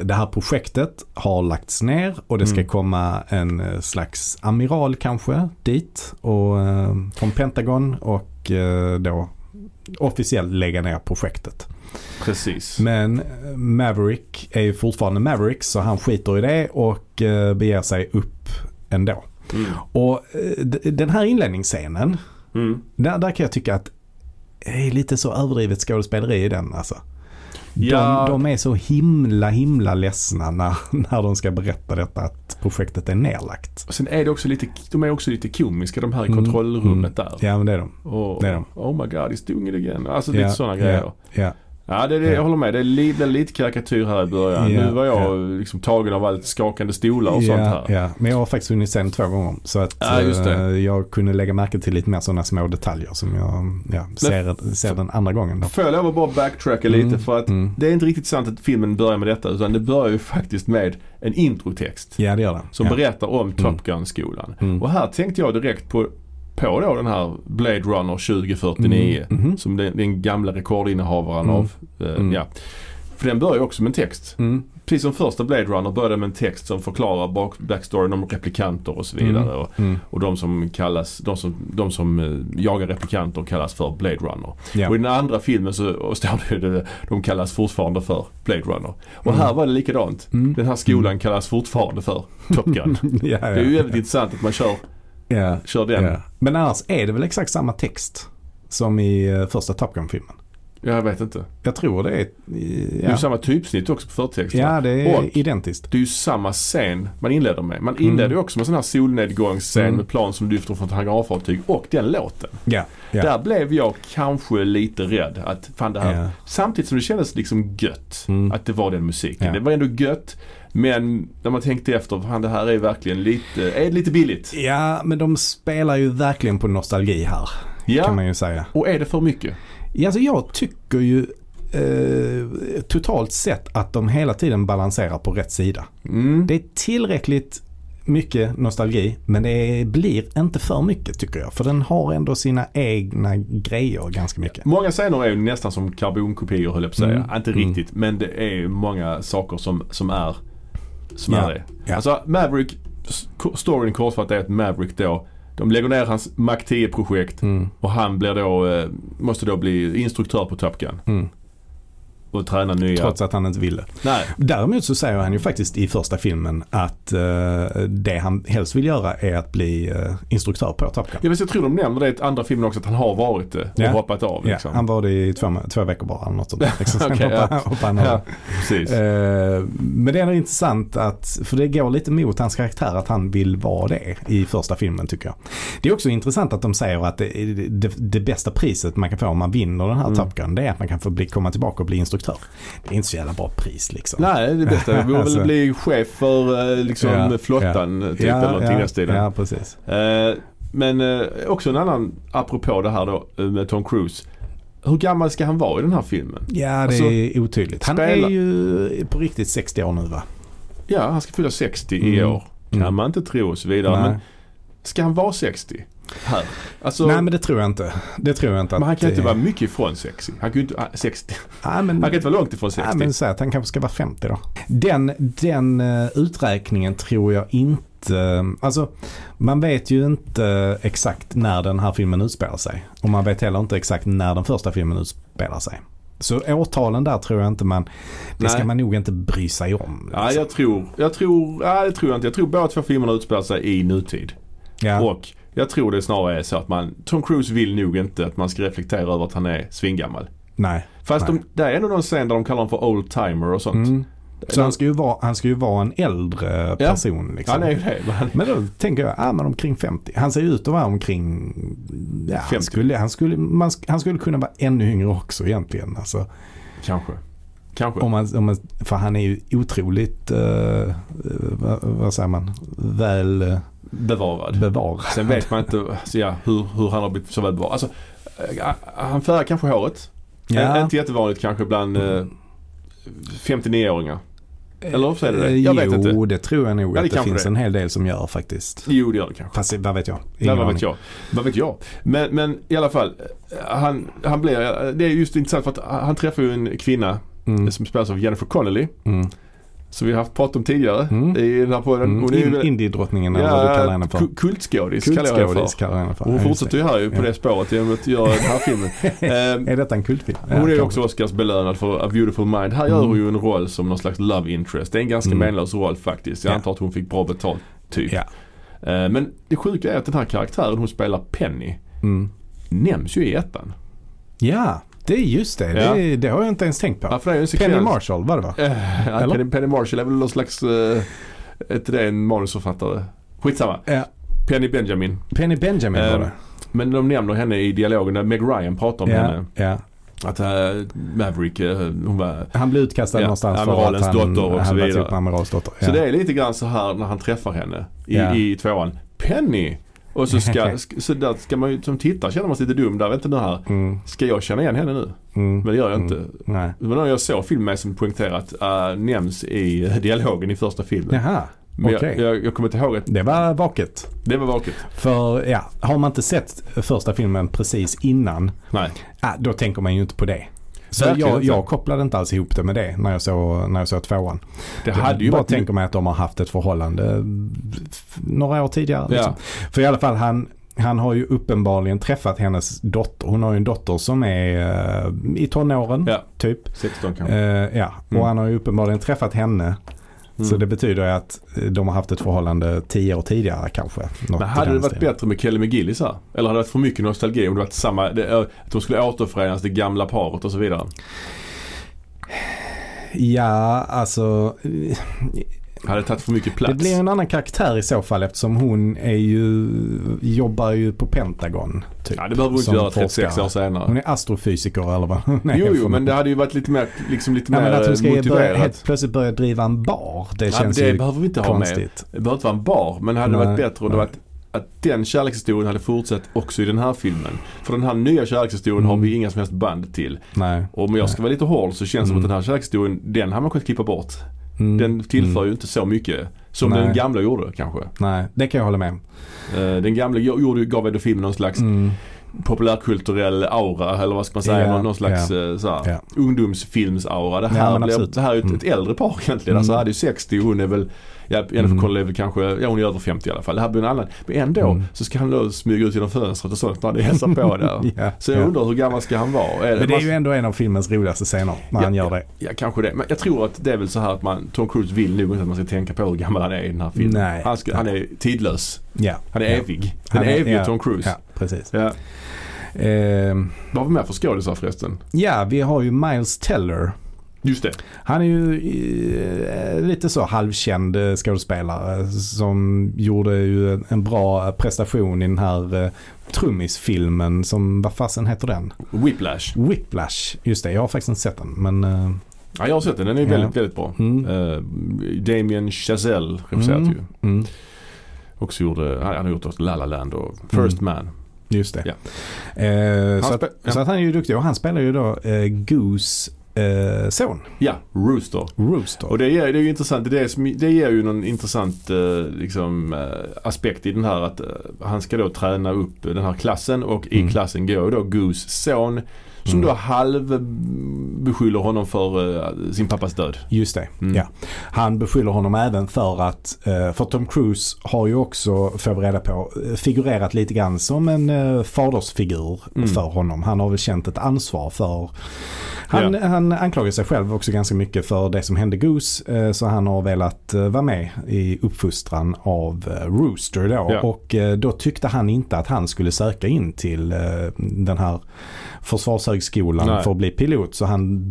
A: det här projektet har lagts ner och det ska
B: Mm.
A: komma en eh, slags amiral kanske dit och, eh, från Pentagon och eh, då officiellt lägga ner projektet.
B: Precis.
A: Men Maverick är ju fortfarande Maverick så han skiter i det och eh, beger sig upp ändå.
B: Mm.
A: Och den här inledningsscenen,
B: Mm.
A: där, där kan jag tycka att är lite så överdrivet skådespeleri i den alltså.
B: Ja.
A: De, de är så himla himla ledsna när, [laughs] när de ska berätta detta att projektet är nerlagt.
B: Och sen är det också lite, de är också lite komiska de här i
A: Mm.
B: kontrollrummet där.
A: Ja men det är de.
B: Och,
A: det är de.
B: Oh my god, he's doing it again. Alltså lite
A: Ja,
B: sådana grejer.
A: Ja, ja.
B: Det det, jag
A: Ja.
B: håller med. Det är li, det är lite karikatyr här i början.
A: Ja,
B: nu var jag
A: ja.
B: liksom tagen av allt skakande stolar och sånt här.
A: Ja, men jag har faktiskt hunnit se den två gånger. Så att
B: Ja, det.
A: eh, jag kunde lägga märke till lite mer sådana små detaljer som jag ja, ser, ser den andra gången. Då.
B: Får jag lov att bara backtracka lite
A: Mm,
B: för att
A: mm.
B: det är inte riktigt sant att filmen börjar med detta utan det börjar ju faktiskt med en introtext.
A: Ja det gör den.
B: Som berättar om Top Gun-skolan.
A: Mm.
B: Och här tänkte jag direkt på, på då den här Blade Runner 2049.
A: Mm, mhm.
B: Som den, den gamla rekordinnehavaren
A: Mm.
B: av. Eh,
A: Mm.
B: ja. För den börjar ju också med en text.
A: Mm.
B: Precis som första Blade Runner började med en text som förklarar bak, backstoryn om replikanter och så vidare.
A: Mm.
B: Och,
A: Mm.
B: och de som kallas, de som, de som eh, jagar replikanter kallas för Blade Runner.
A: Ja.
B: Och i den andra filmen så [laughs] står det det, de kallas fortfarande för Blade Runner. Och
A: Mm.
B: här var det likadant.
A: Mm.
B: Den här skolan kallas fortfarande för Top Gun.
A: ja, [laughs] ja,
B: Det är ju jävligt intressant att man kör,
A: ja,
B: kör den.
A: ja. Men annars är det väl exakt samma text som i eh, första Top Gun-filmen.
B: Jag vet inte.
A: Jag tror det är...
B: Det är
A: Ja,
B: ju samma typsnitt också på förtexten.
A: ja det är
B: Och
A: identiskt.
B: det är ju samma scen man inleder med. Man inleder ju
A: Mm.
B: också med sån här solnedgångsscen
A: Mm.
B: med plan som lyfter från ett hangarfartyg och den låten.
A: Ja, ja.
B: Där blev jag kanske lite rädd att fan det här
A: Ja.
B: Samtidigt som det kändes liksom gött
A: Mm.
B: att det var den musiken.
A: Ja.
B: Det var ändå gött. Men när man tänkte efter, fan det här är verkligen lite, är lite billigt.
A: ja, men de spelar ju verkligen på nostalgi här. Kan
B: Ja,
A: man ju säga.
B: och är det för mycket?
A: Ja, alltså jag tycker ju eh, totalt sett att de hela tiden balanserar på rätt sida.
B: Mm.
A: Det är tillräckligt mycket nostalgi men det blir inte för mycket tycker jag. För den har ändå sina egna grejer ganska mycket.
B: Många scener är ju nästan som karbonkopior höll jag på att säga.
A: Mm.
B: Inte
A: Mm.
B: riktigt men det är många saker som, som är
A: Ja.
B: är det.
A: Ja.
B: Alltså Maverick, storyn kortfattat är att Maverick då de lägger ner hans Mac 10 projekt
A: Mm,
B: och han blir då, eh, måste då bli instruktör på Top Gun
A: mm.
B: Och träna nya.
A: Trots att han inte ville.
B: Nej.
A: Däremot så säger han ju faktiskt i första filmen att eh, det han helst vill göra är att bli eh, instruktör på Top Gun.
B: Ja, men jag tror de nämner det i andra filmen också att han har varit det och
A: Ja.
B: hoppat av.
A: Ja,
B: Liksom.
A: han var det i två, två veckor bara eller något sånt. Liksom. [laughs] Sen
B: Okej,
A: hoppade,
B: ja.
A: hoppade.
B: Ja, precis.
A: Eh, Men det är intressant att, för det går lite mot hans karaktär att han vill vara det i första filmen tycker jag. Det är också intressant att de säger att det, det, det bästa priset man kan få om man vinner den här
B: Mm.
A: Top Gun det är att man kan få bli, komma tillbaka och bli instruktör. Det är inte så jävla bra pris liksom.
B: Nej, det bästa [laughs] vore
A: Alltså.
B: väl bli chef för eh, liksom
A: Ja,
B: flottan typ eller någonting i
A: ja,
B: den stilen.
A: ja, precis.
B: Eh, men eh, också en annan, apropå det här då med Tom Cruise. hur gammal ska han vara i den här filmen?
A: Ja, det
B: Alltså,
A: är otydligt. Han
B: spela-
A: är ju på riktigt 60 år nu va?
B: Ja, han ska fylla 60 i
A: Mm.
B: år. Kan
A: Mm.
B: man inte tro och så vidare.
A: Nej.
B: Men ska han vara 60? Här? Alltså,
A: Nej men det tror jag inte. Det tror jag inte
B: men han kan inte
A: det-
B: vara mycket ifrån 60. Han kan ju inte, ah, 60.
A: Nej, men...
B: Han kan inte vara långt ifrån 60.
A: Ja, men säg att han kanske ska vara 50 då. Den, den eh, uträkningen tror jag inte, alltså man vet ju inte exakt när den här filmen utspelar sig. Och man vet heller inte exakt när den första filmen utspelar sig. Så årtalen där tror jag inte man, det ska
B: Nej.
A: man nog inte bry sig om.
B: Ja,
A: liksom.
B: jag tror, jag tror, ja, det tror jag inte. Jag tror båda två filmerna utspelar sig i nutid.
A: ja.
B: Och jag tror det snarare är så att man, Tom Cruise vill nog inte att man ska reflektera över att han är svingammal.
A: Nej.
B: Fast
A: Nej.
B: de, det är ändå någon scen där de kallar honom för old timer och sånt.
A: Mm. Så han ska, ju vara, han ska ju vara en äldre
B: Ja.
A: person. Liksom.
B: Han är ju det. Men han,
A: då tänker jag, ja men omkring 50. Han ser ut att vara omkring, ja, han,
B: 50.
A: skulle, han, skulle, man, han skulle kunna vara ännu yngre också egentligen. Alltså,
B: kanske. Kanske.
A: om man, om man, för han är ju otroligt, eh, vad, vad säger man, väl eh,
B: Bevarad.
A: bevarad.
B: Sen vet man inte så ja, hur, hur han har blivit så väl bevarad. Alltså, eh, han färgar kanske håret.
A: Ja.
B: Inte jättevanligt kanske bland eh, 59-åringar. Eller så är det det?
A: Eh,
B: Jag vet
A: jo,
B: inte.
A: det tror jag nog
B: Ja, det
A: att det finns
B: det.
A: en hel del som gör faktiskt.
B: Jo, det gör det kanske.
A: Fast vad vet jag?
B: Nej,
A: Ingen
B: vad vet jag. Vad vet jag. Men, men i alla fall. eh, Han, han blir, det är just intressant för att han träffar ju en kvinna
A: Mm.
B: som spelas av Jennifer Connelly.
A: Mm.
B: Som vi har haft pratat om tidigare
A: Mm.
B: i den här podden.
A: Mm. In, Indiedrottningen eller vad du kallar henne för.
B: ku- kultskådis kallar jag henne för.
A: kallar henne för.
B: Och hon
A: Ja,
B: fortsätter ju här ju på
A: Ja.
B: det spåret genom att göra den här filmen. [laughs]
A: Är detta en kultfilm?
B: Hon är ju också Oscarsbelönad för A Beautiful Mind. Här gör
A: Mm.
B: hon ju en roll som någon slags love interest. Det är en ganska
A: Mm.
B: menlös roll faktiskt. Jag
A: Ja.
B: antar att hon fick bra betalt typ.
A: Ja.
B: Eh, Men det sjuka är att den här karaktären hon spelar Penny
A: Mm.
B: nämns ju i ettan.
A: Ja, det är just det.
B: Ja.
A: Det, det har jag inte ens tänkt på.
B: Ja, för.
A: Penny Marshall var det va?
B: Eh, ja? Penny, Penny Marshall är väl någon slags, uh, inte det en manusförfattare? Skitsamma.
A: Ja.
B: Penny Benjamin.
A: Penny Benjamin var
B: Eh,
A: det.
B: Men de nämner henne i dialogen när Meg Ryan pratar om
A: Ja,
B: henne.
A: ja.
B: Att Maverick, eh, hon var
A: Han blev utkastad
B: Ja,
A: någonstans för
B: amiralens
A: att han
B: dotter och så vidare.
A: med amiralens dotter.
B: Så det är lite grann så här när han träffar henne i,
A: Ja.
B: i tvåan. Penny! Och så ska, [laughs] sk- så där ska man ju som tittare känna man sig lite dum där. Vet inte det här.
A: Mm,
B: Ska jag känna igen henne nu?
A: mm,
B: Men det gör jag inte.
A: mm. Nej.
B: Det var någon jag såg film med som poängterat uh, nämns i [laughs] dialogen i första filmen.
A: Jaha,
B: Men
A: okej.
B: jag, jag, jag kommer inte ihåg att
A: Det var vaket.
B: det var vaket.
A: För ja, har man inte sett första filmen precis innan,
B: Nej.
A: ah, då tänker man ju inte på det. Så
B: Verkligen
A: jag, jag kopplade inte alls ihop det med det när jag såg, när jag såg tvåan.
B: Det hade ju
A: bara
B: varit...
A: tänker mig att de har haft ett förhållande några år tidigare.
B: Ja.
A: Liksom. För i alla fall han, han har ju uppenbarligen träffat hennes dotter. Hon har ju en dotter som är eh, i tonåren
B: Ja.
A: typ. 16
B: kanske.
A: Eh, ja,
B: Mm.
A: och han har ju uppenbarligen träffat henne. Så
B: Mm.
A: det betyder att de har haft ett förhållande tio år tidigare kanske.
B: Men hade det varit
A: stilen.
B: bättre med Kelly McGillis här? Eller hade det varit för mycket nostalgi om det varit samma, det, eh, att de skulle återförenas, det gamla paret och så vidare?
A: Ja, alltså.
B: Hade det tagit för mycket plats?
A: Det blir en annan karaktär i så fall eftersom hon är ju, jobbar ju på Pentagon. Typ,
B: Ja, det behöver hon inte
A: som
B: göra 36
A: forskare.
B: år senare.
A: Hon är astrofysiker eller vad [laughs] är
B: jo, jo, men det hade ju varit lite mer, liksom lite
A: Nej,
B: mer
A: men att hon ska
B: motiverat.
A: helt plötsligt börja driva en bar. Det
B: Ja,
A: känns
B: det
A: ju
B: behöver vi inte ha med.
A: konstigt.
B: Det behöver inte vara en bar, men det hade
A: Nej,
B: varit bättre om det
A: nej.
B: varit att den kärlekshistorien hade fortsatt också i den här filmen. För den här nya kärlekshistorien har
A: Mm.
B: vi inga som helst band till.
A: Nej.
B: Och om jag ska vara lite hård så känns det som
A: Mm.
B: att den här kärlekshistorien, den hade man kunnat klippa bort.
A: Mm.
B: Den tillför
A: Mm.
B: ju inte så mycket som
A: Nej.
B: den gamla gjorde kanske.
A: Nej, det kan jag hålla med.
B: Eh, Den gamla gjorde, gav ändå filmen någon slags
A: Mm.
B: populärkulturell aura eller vad ska man säga,
A: Ja,
B: någon, slags
A: ja,
B: eh, såhär,
A: ja.
B: ungdomsfilmsaura. Det
A: Ja,
B: här, blir,
A: absolut.
B: det här är ett,
A: Mm.
B: ett äldre par egentligen.
A: Mm.
B: Alltså hade ju 60 och hon är väl, ja Jennifer
A: Mm.
B: Connelly är väl kanske, ja hon är över 50 i alla fall. Det här blir en annan. Men ändå
A: Mm.
B: så ska han då smyga ut genom fönstret och sånt när det hälsar på där. [laughs]
A: Ja,
B: Så jag
A: ja.
B: undrar hur gammal ska han vara? Är
A: Men det är ju ändå en av filmens roligaste scener när han gör det.
B: Ja kanske det. Men jag tror att det är väl så här att man, Tom Cruise vill nog inte att man ska tänka på hur gammal han är i den här filmen.
A: Nej.
B: Han, ska, han är tidlös.
A: Ja.
B: Han är
A: ja.
B: evig. Den
A: Han är-
B: evige
A: ja,
B: Tom Cruise.
A: Ja, precis.
B: Ja.
A: Ehm,
B: Vad var med för skådisar förresten?
A: ja, vi har ju Miles Teller.
B: Just det.
A: Han är ju eh, lite så halvkänd eh, skådespelare som gjorde ju en, bra prestation i den här eh, trummisfilmen som, vad fasen heter den?
B: Whiplash.
A: Whiplash. Just det, jag har faktiskt inte sett den men
B: Ja, jag har sett den. Den är
A: Ja.
B: väldigt, väldigt bra.
A: mm,
B: Uh, Damien Chazelle regisserat
A: Mm.
B: ju.
A: mm,
B: Också gjorde, han har gjort La La Land och First Man.
A: Just det.
B: Ja.
A: Eh, så,
B: Han
A: att,
B: ja.
A: så att han är ju duktig och han spelar ju då eh, Goose eh, son,
B: Ja, Rooster.
A: Rooster.
B: Och det är, det är ju intressant. Det, är, det ger ju någon intressant eh, liksom, eh, aspekt i den här att eh, han ska då träna upp den här klassen och i
A: Mm.
B: klassen går då Goose son som
A: Mm.
B: då halv beskyller honom för eh, sin pappas död.
A: Just det,
B: Mm.
A: ja. Han beskyller honom även för att, eh, för Tom Cruise har ju också, får vi reda på, eh, figurerat lite grann som en eh, fadersfigur
B: Mm.
A: för honom. Han har väl känt ett ansvar för, han, han anklagar sig själv också ganska mycket för det som hände Goose. eh, Så han har velat eh, vara med i uppfostran av Rooster då.
B: Ja.
A: Och då tyckte han inte att han skulle söka in till den här försvarshögskolan
B: Nej.
A: för att bli pilot. Så han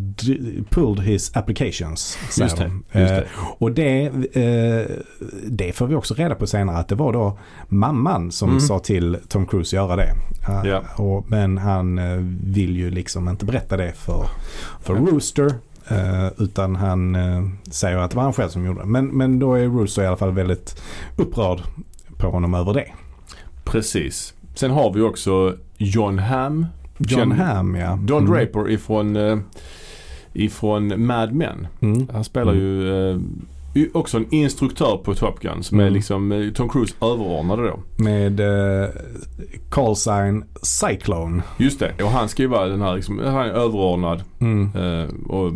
A: pulled his applications.
B: Just det,
A: de.
B: just
A: Eh,
B: det.
A: Och det, eh, det får vi också reda på senare att det var då mamman som
B: Mm.
A: sa till Tom Cruise göra det. Eh,
B: Ja.
A: och, men han eh, vill ju liksom inte berätta det för, för Rooster. eh, utan han eh, säger att det var han själv som gjorde det. Men, men då är Rooster i alla fall väldigt upprörd på honom över det.
B: Precis. Sen har vi också John Hamm.
A: John
B: Känn-
A: Hamm ja.
B: Don
A: Mm.
B: Draper ifrån, eh, ifrån Mad Men.
A: Mm.
B: Han spelar ju eh, också en instruktör på Top Gun som är
A: Mm.
B: liksom eh, Tom Cruise överordnade då.
A: Med eh, call sign Cyclone.
B: Just det. Och han ska ju vara den här liksom, han är överordnad
A: Mm.
B: eh, och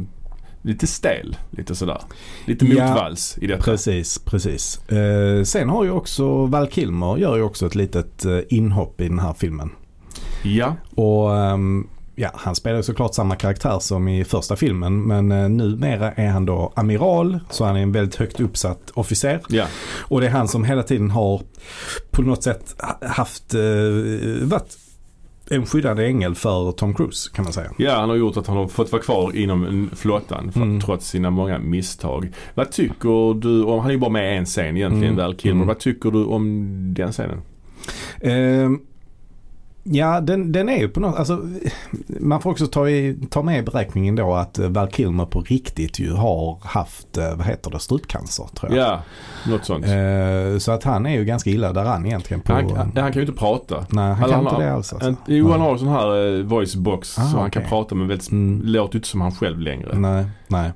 B: lite stel. Lite sådär. Lite
A: Ja,
B: motvalls i detta.
A: Precis, precis. Eh, sen har ju också Val Kilmer gör ju också ett litet inhopp i den här filmen.
B: Ja,
A: Och ehm, ja, han spelar såklart samma karaktär som i första filmen men uh, numera är han då amiral så han är en väldigt högt uppsatt officer.
B: ja.
A: Och det är han som hela tiden har på något sätt ha- haft, uh, varit en skyddande ängel för Tom Cruise kan man säga.
B: Ja, han har gjort att han har fått vara kvar inom flottan för,
A: Mm.
B: trots sina många misstag. Vad tycker du om, han är ju bara med i en scen egentligen,
A: Mm.
B: Val Kilmer.
A: Mm.
B: Vad tycker du om den scenen?
A: Ehm, ja, den, den är ju på något, alltså man får också ta, i, ta med i beräkningen då att eh, Val Kilmer på riktigt ju har haft, eh, vad heter det, strupcancer tror jag.
B: Ja, något sånt.
A: Eh, så att han är ju ganska illa däran egentligen. På,
B: han, han, han kan ju inte prata.
A: nej, han
B: Eller
A: kan
B: han
A: inte det alls. Alltså.
B: En, jo, han har en sån här eh, voice box
A: Ah,
B: så han kan prata men väldigt,
A: Mm.
B: låter inte som han själv längre.
A: Nej, nej.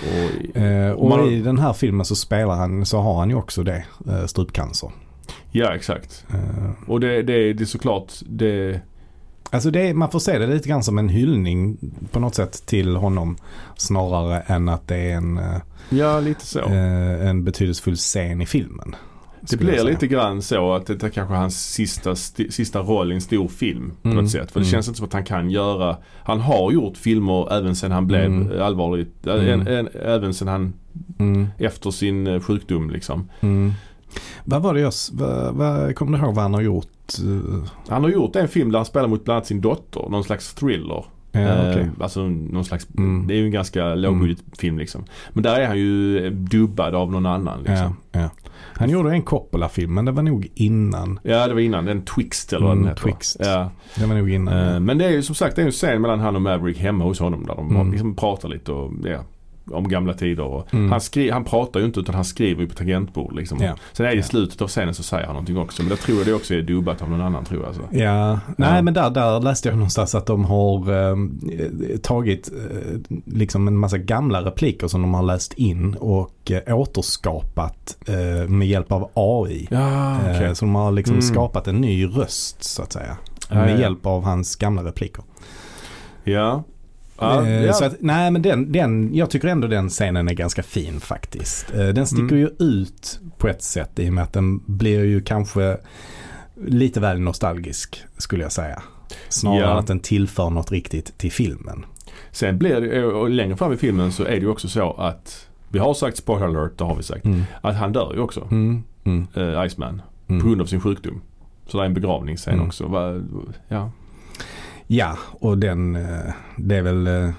B: Och,
A: Eh, och
B: Man
A: i den här filmen så spelar han, så har han ju också det, eh, strupcancer.
B: Ja, exakt.
A: Eh,
B: Och det, det, det är såklart, det,
A: alltså det, man får se det lite grann som en hyllning på något sätt till honom. Snarare än att det är en, eh,
B: ja lite så.
A: eh, en betydelsefull scen i filmen.
B: Det blir lite grann så att det är kanske hans sista, sista roll i en stor film på
A: Mm,
B: något sätt. För det
A: mm.
B: känns inte som att han kan göra, han har gjort filmer även sen han blev
A: Mm.
B: allvarligt,
A: Mm.
B: en, en, även sen han
A: Mm,
B: efter sin sjukdom liksom.
A: Mm. Vad var det jag, vad, vad, kommer du ihåg vad han har gjort? Eh,
B: Han har gjort en film där han spelar mot bland annat sin dotter, någon slags thriller.
A: Ja,
B: Eh,
A: okej.
B: Alltså någon slags,
A: Mm.
B: det är ju en ganska lågbudget film liksom. Men där är han ju dubbad av någon annan liksom.
A: ja, ja. Han gjorde en Coppola-film men det var nog innan.
B: Ja, det var innan. Den Twixt eller vad
A: Mm,
B: den heter.
A: Twixt.
B: Ja.
A: Det var nog innan.
B: Eh. Men det är ju som sagt det är en scen mellan han och Maverick hemma hos honom där de
A: Mm.
B: liksom pratar lite och, ja, om gamla tider. Och
A: Mm.
B: han, skri- han pratar ju inte utan han skriver ju på tangentbord. Liksom.
A: Ja.
B: Sen är det i slutet av scenen så säger han någonting också. Men det tror jag det också är dubbat av någon annan tror jag. Alltså.
A: Ja, nej men där, där läste jag någonstans att de har eh, tagit eh, liksom en massa gamla repliker som de har läst in och eh, återskapat eh, med hjälp av AI.
B: Ja.
A: Eh, så de har liksom
B: Mm.
A: skapat en ny röst så att säga. Med hjälp av hans gamla repliker.
B: Ja. Ja,
A: Eh,
B: ja.
A: Så att, nej men den, den, jag tycker ändå den scenen är ganska fin faktiskt. Eh, Den sticker
B: Mm.
A: ju ut på ett sätt i och med att den blir ju kanske lite väl nostalgisk skulle jag säga. Snarare
B: Ja.
A: att den tillför något riktigt till filmen.
B: Sen blir det, och längre fram i filmen så är det ju också så att vi har sagt spoiler alert, det har vi sagt.
A: Mm.
B: Att han dör ju också,
A: Mm. Mm.
B: eh, Iceman.
A: Mm.
B: På grund av sin sjukdom. Så det är en begravningsscen
A: Mm.
B: också. Va, ja.
A: Ja, och den, eh, det är väl, eh,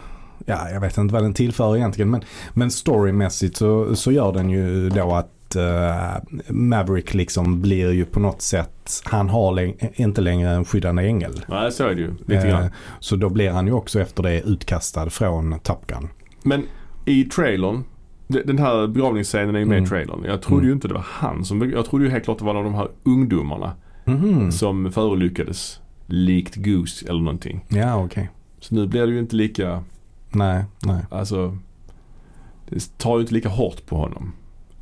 A: ja jag vet inte vad den tillför egentligen men, men storymässigt så, så gör den ju då att eh, Maverick liksom blir ju på något sätt, han har läng- inte längre en skyddande ängel.
B: Nej, så är det ju. Lite grann.
A: Så då blir han ju också efter det utkastad från Top Gun.
B: Men i trailern, de- den här begravningsscenen är ju med
A: Mm.
B: i trailern. Jag trodde
A: Mm.
B: ju inte det var han som, jag trodde ju helt klart det var någon av de här ungdomarna
A: Mhm.
B: som förolyckades likt Goose eller någonting.
A: Ja, okej.
B: Så nu blir det ju inte lika,
A: Nej, nej,
B: alltså det tar ju inte lika hårt på honom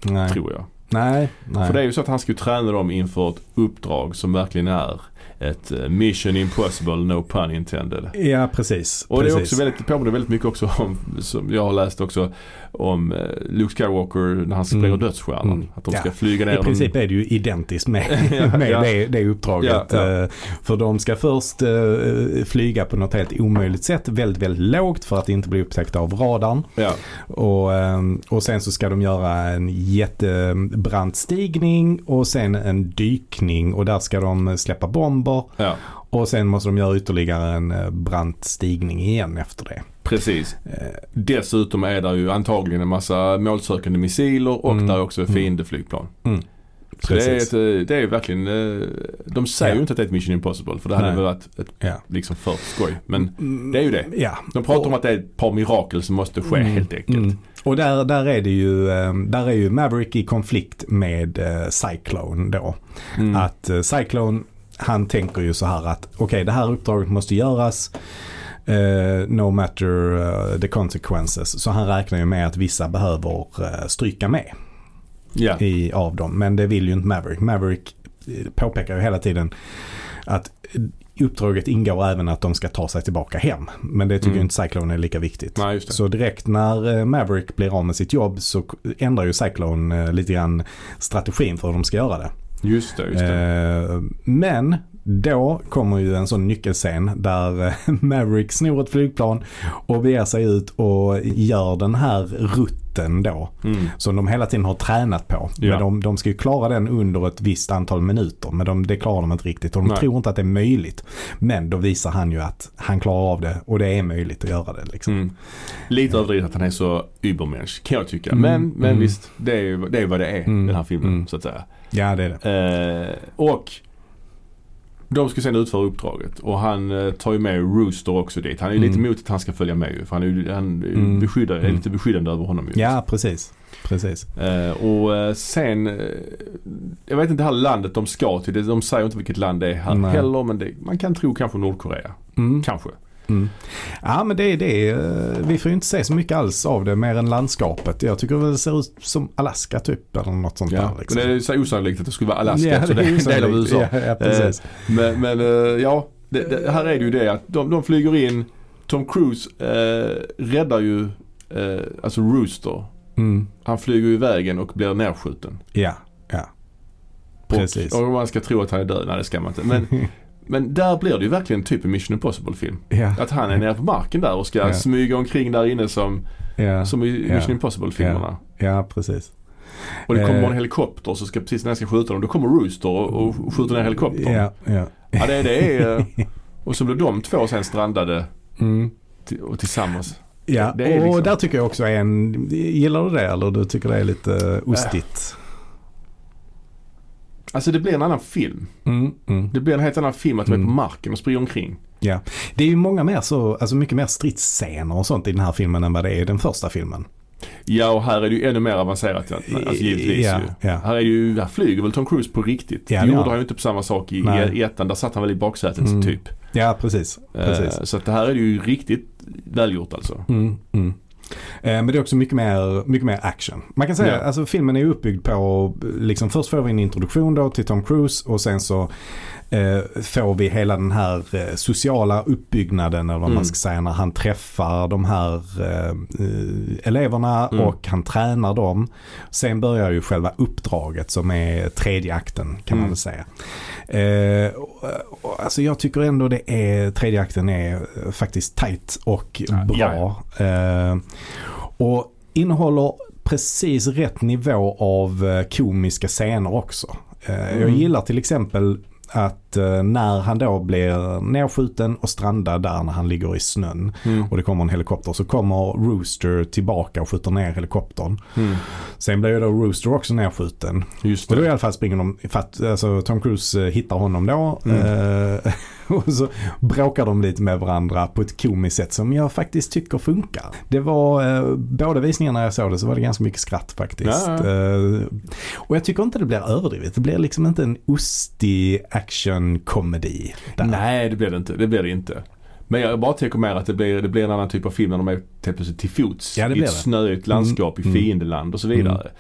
A: nej.
B: tror jag.
A: Nej, nej.
B: För det är ju så att han ska ju träna dem inför ett uppdrag som verkligen är ett eh, mission impossible, no pun intended.
A: Ja, precis.
B: Och
A: precis.
B: det är också väldigt, det påminner väldigt mycket också om, som jag har läst också, om eh, Luke Skywalker när han springer
A: Mm.
B: dödsstjärnan.
A: Mm.
B: Att de
A: Ja.
B: ska flyga ner
A: I princip är det ju identiskt med, [laughs]
B: Ja,
A: med
B: ja.
A: Det, det uppdraget.
B: Ja, ja.
A: Eh, För de ska först eh, flyga på något helt omöjligt sätt, väldigt, väldigt lågt för att inte bli upptäckta av radarn.
B: Ja,
A: Och, eh, och sen så ska de göra en jättebrant stigning och sen en dykning och där ska de släppa bomber.
B: ja,
A: Och sen måste de göra ytterligare en brant stigning igen efter det.
B: Precis. Dessutom är det ju antagligen en massa målsökande missiler och
A: Mm.
B: där är också
A: Mm.
B: fiendeflygplan.
A: Mm.
B: Så det är,
A: Precis.
B: ett, eh, det är verkligen, eh, de säger
A: Ja.
B: ju inte att det är ett Mission Impossible för det hade
A: Nej.
B: väl varit ett,
A: Ja.
B: liksom för skoj. Men
A: Mm,
B: det är ju det.
A: Ja.
B: de pratar
A: Och-
B: om att det är ett par mirakel som måste ske
A: Mm,
B: helt enkelt.
A: mm. Och där, där är det ju, eh, där är ju Maverick i konflikt med Cyclone då.
B: Mm.
A: Att Cyclone, han tänker ju så här att okej det här uppdraget måste göras. Eh, no matter eh, the consequences. Så han räknar ju med att vissa behöver eh, stryka med
B: Ja.
A: i, av dem. Men det vill ju inte Maverick. Maverick påpekar ju hela tiden att uppdraget ingår även att de ska ta sig tillbaka hem. Men det tycker
B: Mm.
A: inte Cyclone är lika viktigt.
B: Nej.
A: Så direkt när Maverick blir av med sitt jobb så ändrar ju Cyclone lite grann strategin för hur de ska göra det.
B: Just det, just det.
A: Men då kommer ju en sån nyckelscen där eh, [laughs] Maverick snor ett flygplan och beger sig ut och gör den här rutten då.
B: Mm.
A: Som de hela tiden har tränat på.
B: Ja.
A: Men de, de ska ju klara den under ett visst antal minuter. Men de, det klarar de inte riktigt. Och de
B: Nej.
A: tror inte att det är möjligt. Men då visar han ju att han klarar av det och det är möjligt att göra det. Liksom.
B: Mm. Lite överdrivet att han är så übermensch kan jag tycka.
A: Mm,
B: Men, men
A: mm.
B: visst, det är, det är vad det är
A: Mm,
B: den här filmen
A: mm.
B: så att säga.
A: Ja det är det.
B: Eh, och de ska sen utföra uppdraget och han eh, tar ju med Rooster också dit. Han är ju lite
A: Mm.
B: emot att han ska följa med ju. För han är ju han
A: Mm.
B: beskyddar, är
A: Mm.
B: lite beskyddande över honom ju.
A: Ja precis. Precis.
B: Eh, och eh, sen, jag vet inte det här landet de ska till. De säger inte vilket land det är här
A: Nej.
B: heller men det, man kan tro kanske Nordkorea.
A: Mm.
B: Kanske.
A: Mm. Ja men det är det. eh, Vi får ju inte se så mycket alls av det mer än landskapet. Jag tycker det ser ut som Alaska typ eller något sånt
B: Ja.
A: där. Liksom.
B: Men det är så osannolikt att det skulle vara Alaska
A: Ja,
B: så det är en del av. USA.
A: Ja, ja precis.
B: Men, men eh, ja, det, det, här är det ju det att de, de flyger in. Tom Cruise eh, räddar ju eh, alltså Rooster.
A: Mm.
B: Han flyger ju vägen och blir nedskjuten.
A: Ja, ja. Precis.
B: Och, och man ska tro att han är död. Nej det ska man inte. Men, [laughs] men där blir det ju verkligen typ en Mission Impossible film.
A: ja,
B: Att han är nere på marken där och ska
A: Ja.
B: smyga omkring där inne som,
A: ja,
B: som i. Mission Impossible filmerna.
A: ja, precis.
B: Och det kommer
A: Eh.
B: en helikopter så ska precis när jag ska skjuta dem då kommer Rooster och, och skjuter ner helikoptern.
A: Ja, ja.
B: Ja det, det är eh, Och så blir de två sen strandade
A: Mm.
B: och tillsammans.
A: Ja,
B: är
A: och
B: liksom-
A: där tycker jag också en, gillar du det eller du tycker det är lite eh, ostigt?
B: Alltså det blir en annan film.
A: Mm, mm.
B: Det blir en helt annan film att de är på
A: Mm.
B: marken och springer omkring.
A: Ja, det är ju många mer så, alltså mycket mer stridsscener och sånt i den här filmen än vad det är i den första filmen.
B: Ja och här är det ju ännu mer avancerat. Alltså givetvis
A: Ja,
B: ju.
A: ja.
B: Här är ju, här flyger väl Tom Cruise på riktigt.
A: Ja,
B: det gjorde han ju inte på samma sak i,
A: Nej.
B: i ettan. Där satt han väl i baksätet
A: Mm.
B: typ.
A: Ja, precis. precis.
B: Eh, så att det här är ju riktigt välgjort alltså.
A: Mm, mm. Eh, Men det är också mycket mer, mycket mer action. Man kan säga,
B: Ja.
A: alltså filmen är uppbyggd på, liksom först får vi en introduktion då till Tom Cruise och sen så eh, får vi hela den här eh, sociala uppbyggnaden eller vad
B: Mm.
A: man ska säga när han träffar de här eh, eleverna
B: Mm.
A: och han tränar dem. Sen börjar ju själva uppdraget som är tredje akten kan man
B: Mm.
A: väl säga. Eh, alltså jag tycker ändå det är, tredje akten är eh, faktiskt tight och
B: Ja,
A: bra. Eh, och innehåller precis rätt nivå av eh, komiska scener också. Eh, Jag
B: Mm.
A: gillar till exempel att eh, när han då blir nedskjuten och strandad där när han ligger i snön
B: Mm.
A: och det kommer en helikopter så kommer Rooster tillbaka och skjuter ner helikoptern.
B: Mm.
A: Sen blir ju då Rooster också nedskjuten.
B: Just
A: Och då i
B: det.
A: alla fall springer de, för att alltså, Tom Cruise eh, hittar honom då.
B: Mm.
A: Eh, [laughs] och så bråkar de lite med varandra på ett komiskt sätt som jag faktiskt tycker funkar. Det var, eh, båda visningarna jag såg det så var det ganska mycket skratt faktiskt.
B: Ja,
A: Eh, och jag tycker inte det blir överdrivet. Det blir liksom inte en ostig actionkomedi. där.
B: Nej, det blir det inte. Det blir det inte. Men jag bara tänker mer att det blir, det blir en annan typ av film när de är plötsligt till fots
A: Ja, det
B: i ett snöigt landskap
A: Mm.
B: i fiendeland och så vidare.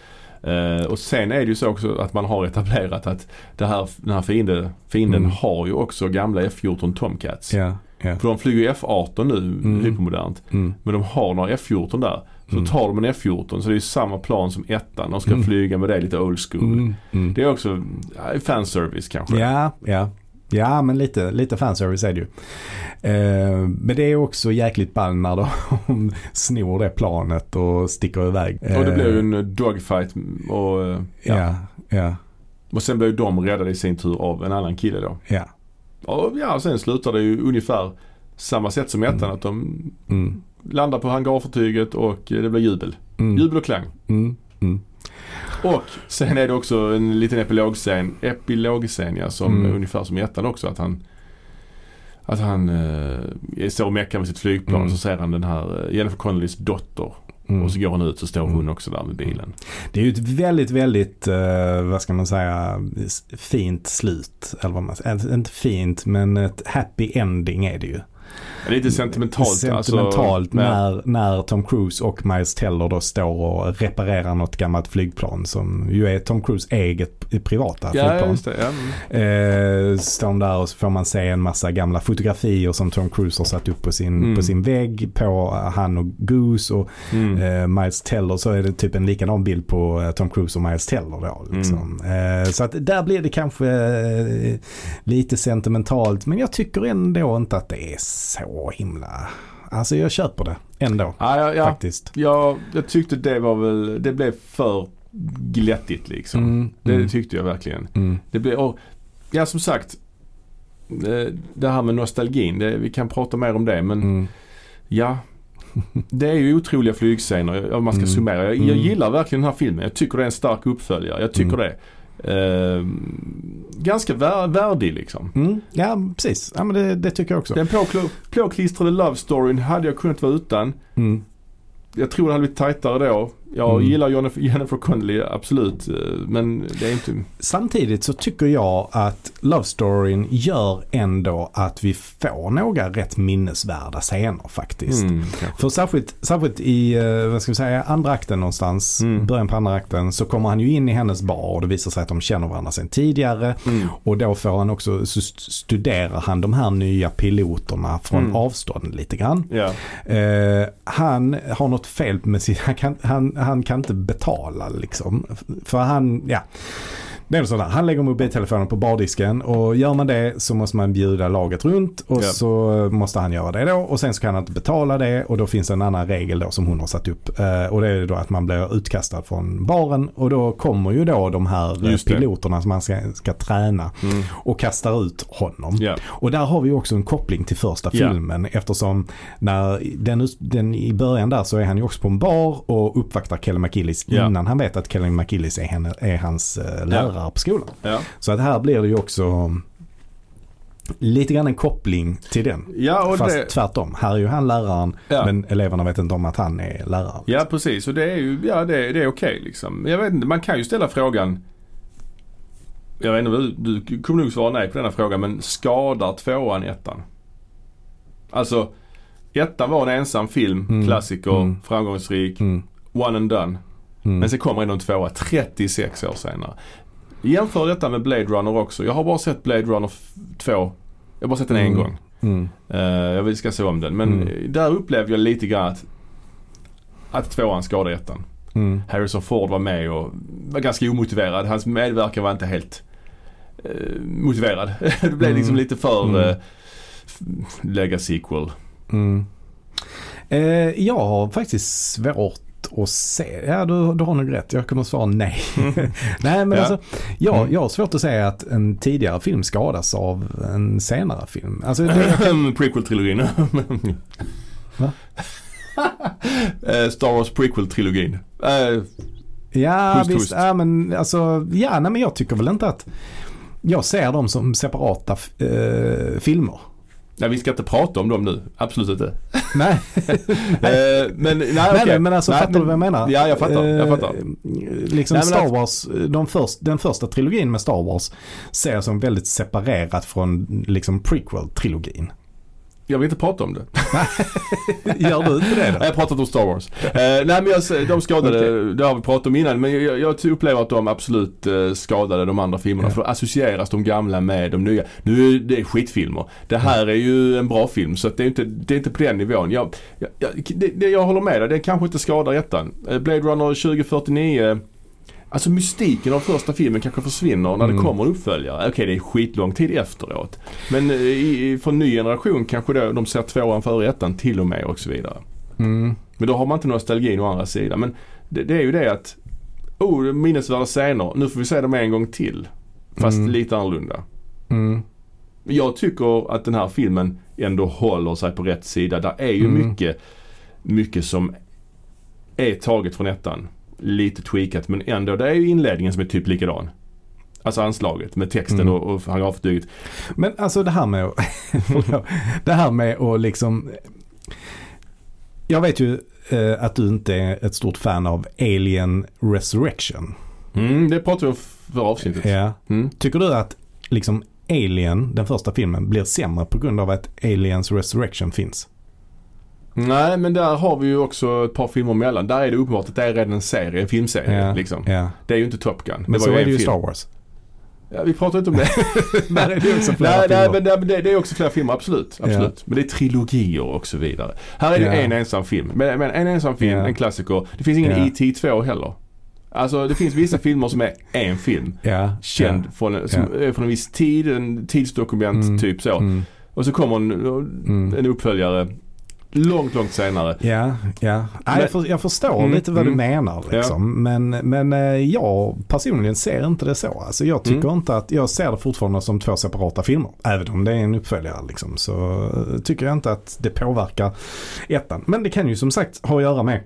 B: Eh, och sen är det ju så också att man har etablerat att det här, den här fiende, fienden
A: Mm.
B: har ju också gamla F14 Tomcats.
A: Ja, ja.
B: För de flyger ju F18 nu,
A: Mm.
B: hypermodernt.
A: Mm.
B: Men de har några F14 där. Så
A: Mm.
B: tar de en F14 så det är samma plan som ettan. De ska
A: Mm.
B: flyga med det lite old school.
A: Mm. Mm.
B: Det är också ja, fanservice kanske.
A: Ja, ja. Ja, men lite, lite fanservice är det ju. Eh, men det är också jäkligt ball när de [laughs] snor det planet och sticker iväg.
B: Och det blir ju
A: Eh,
B: en dogfight och, eh, ja.
A: Ja, ja,
B: och sen blir ju de räddade i sin tur av en annan kille då.
A: ja.
B: Och ja, sen slutar det ju ungefär samma sätt som ettan.
A: Mm.
B: Att de
A: Mm.
B: Landar på hangarfartyget och eh, det blir jubel.
A: Mm.
B: Jubel och klang.
A: Mm. Mm.
B: Och sen är det också en liten epilogscen, epilogscen ja, som
A: Mm.
B: ungefär som i ettan också. Att han att han eh, står och meckar med sitt flygplan
A: Mm.
B: och så ser han den här eh, Jennifer Connellys dotter.
A: Mm.
B: Och så går han ut så står
A: Mm.
B: hon också där med bilen.
A: Det är ju ett väldigt, väldigt, eh, vad ska man säga, fint slut. Eller vad man säger. Inte fint, men ett happy ending är det ju.
B: Lite sentimentalt.
A: Sentimentalt
B: alltså,
A: när, när Tom Cruise och Miles Teller då står och reparerar något gammalt flygplan som ju är Tom Cruise eget privata
B: Ja,
A: flygplan.
B: just det. Ja. mm.
A: Eh, står de där och så får man se en massa gamla fotografier som Tom Cruise har satt upp på sin,
B: Mm.
A: på sin vägg på han och Goose och
B: Mm.
A: eh, Miles Teller så är det typ en likadan bild på eh, Tom Cruise och Miles Teller då. Liksom.
B: Mm.
A: Eh, så att där blir det kanske eh, lite sentimentalt men jag tycker ändå inte att det är så himla, alltså jag köper det ändå
B: Ja, ja, ja.
A: faktiskt.
B: Ja, jag tyckte det var väl, det blev för glättigt liksom.
A: Mm,
B: Det
A: mm,
B: tyckte jag verkligen.
A: mm,
B: Det blev, och, ja som sagt. Det, här med nostalgin, det, vi kan prata mer om det men
A: mm,
B: ja. Det är ju otroliga flygscener om man ska
A: Mm.
B: summera. Jag, jag
A: Mm.
B: gillar verkligen den här filmen. Jag tycker det är en stark uppföljare. Jag tycker det. Eh, ganska vär, värdig liksom.
A: mm. Ja precis, ja, men det, det tycker jag också.
B: Den påklistrade love storyn hade jag kunnat vara utan.
A: Mm,
B: Jag tror det hade blivit tajtare då. Jag
A: Mm.
B: gillar Jennifer, Jennifer Connelly absolut. eh, Men det är inte...
A: Samtidigt så tycker jag att Love Storyn gör ändå att vi får några rätt minnesvärda scener faktiskt.
B: Mm.
A: För särskilt, särskilt i, eh, vad ska vi säga, andra akten någonstans,
B: Mm.
A: början på andra akten, så kommer han ju in i hennes bar och det visar sig att de känner varandra sedan tidigare.
B: Mm.
A: Och då får han också, så st- studerar han de här nya piloterna från
B: Mm.
A: avstånd lite grann.
B: Ja.
A: Eh, han har något fel med sin, han kan, han, han kan inte betala liksom. För han, ja. Det är sådär, han lägger mobiltelefonen på bardisken och gör man det så måste man bjuda laget runt och
B: Ja.
A: så måste han göra det då och sen så kan han inte betala det och då finns det en annan regel då som hon har satt upp eh, och det är då att man blir utkastad från baren och då kommer ju då de här eh,
B: Just det.
A: piloterna som man ska, ska träna
B: Mm.
A: och kastar ut honom.
B: Ja.
A: Och där har vi också en koppling till första
B: Ja.
A: filmen eftersom när den, den, i början där så är han ju också på en bar och uppvaktar Kelly McGillis
B: Ja.
A: innan han vet att Kelly McGillis är, henne, är hans eh, lärare på skolan.
B: Ja.
A: Så att här blir det ju också lite grann en koppling till den.
B: ja, och
A: Fast
B: det...
A: tvärtom. Här är ju han läraren
B: Ja.
A: men eleverna vet inte om att han är lärare.
B: Ja precis och det är ju, ja det, det är okej liksom. Jag vet inte, man kan ju ställa frågan. Jag vet inte, du, du kommer nog svara nej på denna frågan men skadar tvåan ettan? Alltså, ettan var en ensam film,
A: Mm.
B: klassiker,
A: Mm.
B: framgångsrik,
A: Mm.
B: one and done.
A: Mm.
B: Men sen kommer ändå en tvåa 36 år senare. Jämför detta med Blade Runner också. Jag har bara sett Blade Runner f- 2. Jag har bara sett den en
A: Mm.
B: gång.
A: Mm.
B: Eh, jag ska se om den. Men
A: Mm.
B: där upplevde jag lite grann att, att tvåan skadade ettan.
A: Mm.
B: Harrison Ford var med och var ganska omotiverad. Hans medverkan var inte helt eh, motiverad. [laughs] det blev
A: Mm.
B: liksom lite för
A: Mm.
B: f- lägga sequel.
A: Mm. Eh, jag har faktiskt svårt att se. Ja, du, du har nog rätt. Jag kommer svara nej. [laughs] nej, men
B: Ja.
A: alltså, jag,
B: Mm.
A: jag har svårt att säga att en tidigare film skadas av en senare film. Alltså, det, [laughs]
B: Prequel-trilogin. [laughs]
A: Va?
B: Eh, Star Wars prequel-trilogin. Eh,
A: ja,
B: Hust,
A: visst.
B: hust.
A: Ja, men alltså, ja, nej, men jag tycker väl inte att jag ser dem som separata eh, filmer.
B: Nej, vi ska inte prata om dem nu. Absolut inte. [laughs]
A: Nej, [laughs]
B: Eh, men nej,
A: nej, men alltså
B: Nej,
A: fattar du vad jag menar?
B: Ja, jag fattar. Jag
A: Eh,
B: fattar.
A: Liksom
B: Nej, men
A: Star Wars, de först, den första trilogin med Star Wars ser jag som väldigt separerat från liksom prequel-trilogin.
B: Jag vill inte prata om det. [laughs]
A: Gör du inte det
B: Jag
A: då?
B: har pratat om Star Wars. Eh, nej men jag, de skadade, det har vi pratat om innan. Men jag, jag upplever att de absolut eh, skadade de andra filmerna.
A: Ja.
B: För då associeras de gamla med de nya. Nu är det skitfilmer. Det här är ju en bra film så att det, är inte, det är inte på den nivån. Jag, jag, jag, det, det, jag håller med dig, det kanske inte skadar ettan. Eh, Blade Runner 2049 Alltså mystiken av första filmen kanske försvinner när
A: Mm.
B: det kommer en uppföljare. Okej det är skitlång tid efteråt. Men eh, i, i- för en ny generation kanske då, de ser tvåan före ettan till och med och så vidare.
A: Mm.
B: Men då har man inte nostalgin å andra sidan. Men det, det är ju det att, oh minnesvärda scener, nu får vi se dem en gång till. Fast
A: Mm.
B: lite annorlunda.
A: Mm.
B: Jag tycker att den här filmen ändå håller sig på rätt sida. Där är ju
A: Mm.
B: mycket, mycket som är taget från ettan. Lite tweakat men ändå. Det är ju inledningen som är typ likadan. Alltså anslaget med texten
A: Mm.
B: och, och paragraftyget.
A: Men alltså det här med att, [laughs] det här med att liksom Jag vet ju eh, att du inte är ett stort fan av Alien Resurrection.
B: Mm, det pratade vi om förra avsnittet.
A: Ja.
B: Mm.
A: Tycker du att liksom Alien, den första filmen, blir sämre på grund av att Aliens Resurrection finns?
B: Nej men där har vi ju också ett par filmer mellan. Där är det uppenbart att det är redan en serie, en filmserie.
A: Ja.
B: Liksom.
A: Ja.
B: Det är ju inte Top Gun.
A: Men så är det ju
B: film.
A: Star Wars.
B: Ja, vi pratar inte om det. [laughs]
A: Är det ju också flera
B: nej, nej,
A: filmer.
B: nej, men det, det är också flera filmer, absolut. absolut. Men det är trilogier och så vidare. Här är det en ensam film. Men, men en ensam film, en klassiker. Det finns ingen. E.T. 2 heller. Alltså det finns vissa [laughs] filmer som är en film. Känd från, en- som är från en viss tid, en tidsdokument
A: Mm.
B: typ så.
A: Mm.
B: Och så kommer en,
A: Mm.
B: en uppföljare långt, långt senare.
A: Ja, ja.
B: Men-
A: jag, för, jag förstår
B: Mm,
A: lite vad
B: mm.
A: du menar liksom. Men, men eh, jag personligen ser inte det så. Alltså, jag tycker
B: Mm.
A: inte att, jag ser det fortfarande som två separata filmer. Även om det är en uppföljare liksom, så eh, tycker jag inte att det påverkar ettan. Men det kan ju som sagt ha att göra med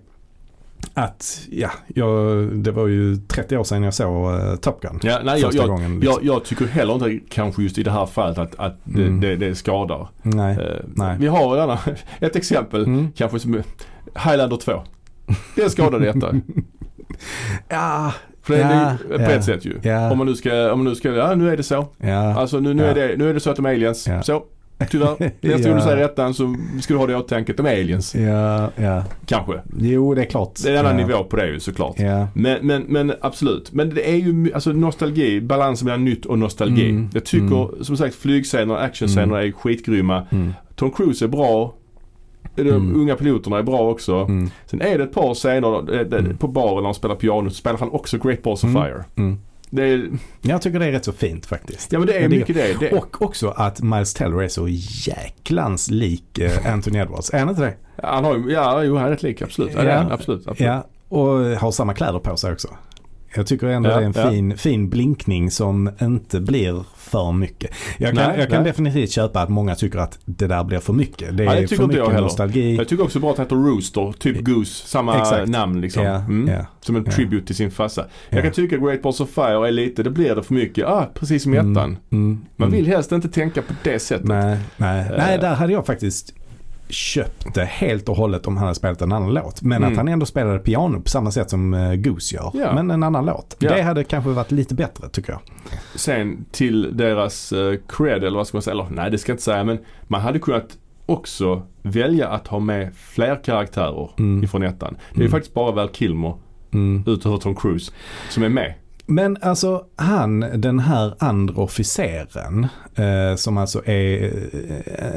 A: att, ja, jag, det var ju 30 år sedan jag såg uh, Top Gun.
B: Ja, nej, jag,
A: första
B: jag,
A: gången. Liksom.
B: jag, jag tycker heller inte kanske just i det här fallet att, att det,
A: Mm.
B: det, det skadar.
A: Nej.
B: Eh,
A: nej.
B: Vi har gärna [laughs] ett exempel.
A: Mm.
B: Kanske som Highlander 2. Det skadade detta. [laughs]
A: Ja,
B: För det,
A: Ja,
B: det är ju på
A: ja,
B: ett sätt ju.
A: ja.
B: Om man nu ska, om man nu ska, ja nu är det så.
A: ja.
B: Alltså nu, nu,
A: Ja.
B: är, det, nu är det så att de är aliens.
A: Ja.
B: Så, tyvärr. [laughs] Nästa gång du säger ettan så ska du ha det i åtanke. De är aliens.
A: ja, ja.
B: Kanske.
A: Jo, det är klart.
B: Det är en annan
A: ja.
B: nivå på det ju såklart.
A: Ja.
B: Men, men, men absolut. Men det är ju alltså nostalgi, balansen mellan nytt och nostalgi.
A: Mm,
B: Jag tycker som sagt flygscener, actionscener
A: Mm.
B: är skitgrymma.
A: Mm.
B: Tom Cruise är bra. De
A: Mm.
B: unga piloterna är bra också.
A: Mm.
B: Sen är det ett par scener eh, där-
A: Mm.
B: på baren när han spelar piano så spelar han också Great Balls of
A: Mm.
B: Fire. Är,
A: Jag tycker det är rätt så fint faktiskt.
B: ja men det är mycket det. det.
A: Och också att Miles Teller är så jäklans lik eh, Anthony Edwards. Är han inte det?
B: Han har ja jo han är rätt lik absolut. Ja,
A: Ja.
B: absolut, absolut.
A: Ja, och har samma kläder på sig också. Jag tycker ändå
B: Ja,
A: det är en
B: ja.
A: fin, fin blinkning som inte blir för mycket. Jag kan,
B: Nej,
A: jag kan
B: nej.
A: definitivt köpa att många tycker att det där blir för mycket. Det är
B: tycker
A: för
B: jag
A: mycket
B: heller.
A: nostalgi.
B: Jag tycker också bra att det heter Rooster, typ Goose, samma
A: Exakt.
B: namn liksom.
A: Ja,
B: Mm.
A: ja,
B: Som en
A: Ja.
B: tribute till sin farsa. Jag
A: ja.
B: kan tycka Great Balls of Fire är lite, det blir det för mycket. Ah, precis som ettan.
A: Mm, mm,
B: Man
A: mm.
B: vill helst inte tänka på det sättet.
A: Nej, nej.
B: Eh.
A: nej, där hade jag faktiskt köpt det helt och hållet om han hade spelat en annan låt. Men
B: Mm.
A: att han ändå spelade piano på samma sätt som eh, Goose gör.
B: Ja.
A: Men en annan låt.
B: Ja.
A: Det hade kanske varit lite bättre tycker jag.
B: Sen till deras uh, cred eller vad ska man säga, eller nej det ska jag inte säga men man hade kunnat också välja att ha med fler karaktärer
A: Mm.
B: ifrån ettan. Det är
A: Mm.
B: faktiskt bara Val Kilmer
A: Mm.
B: utöver Tom Cruise som är med.
A: Men alltså han, den här andra officeren eh, som alltså är,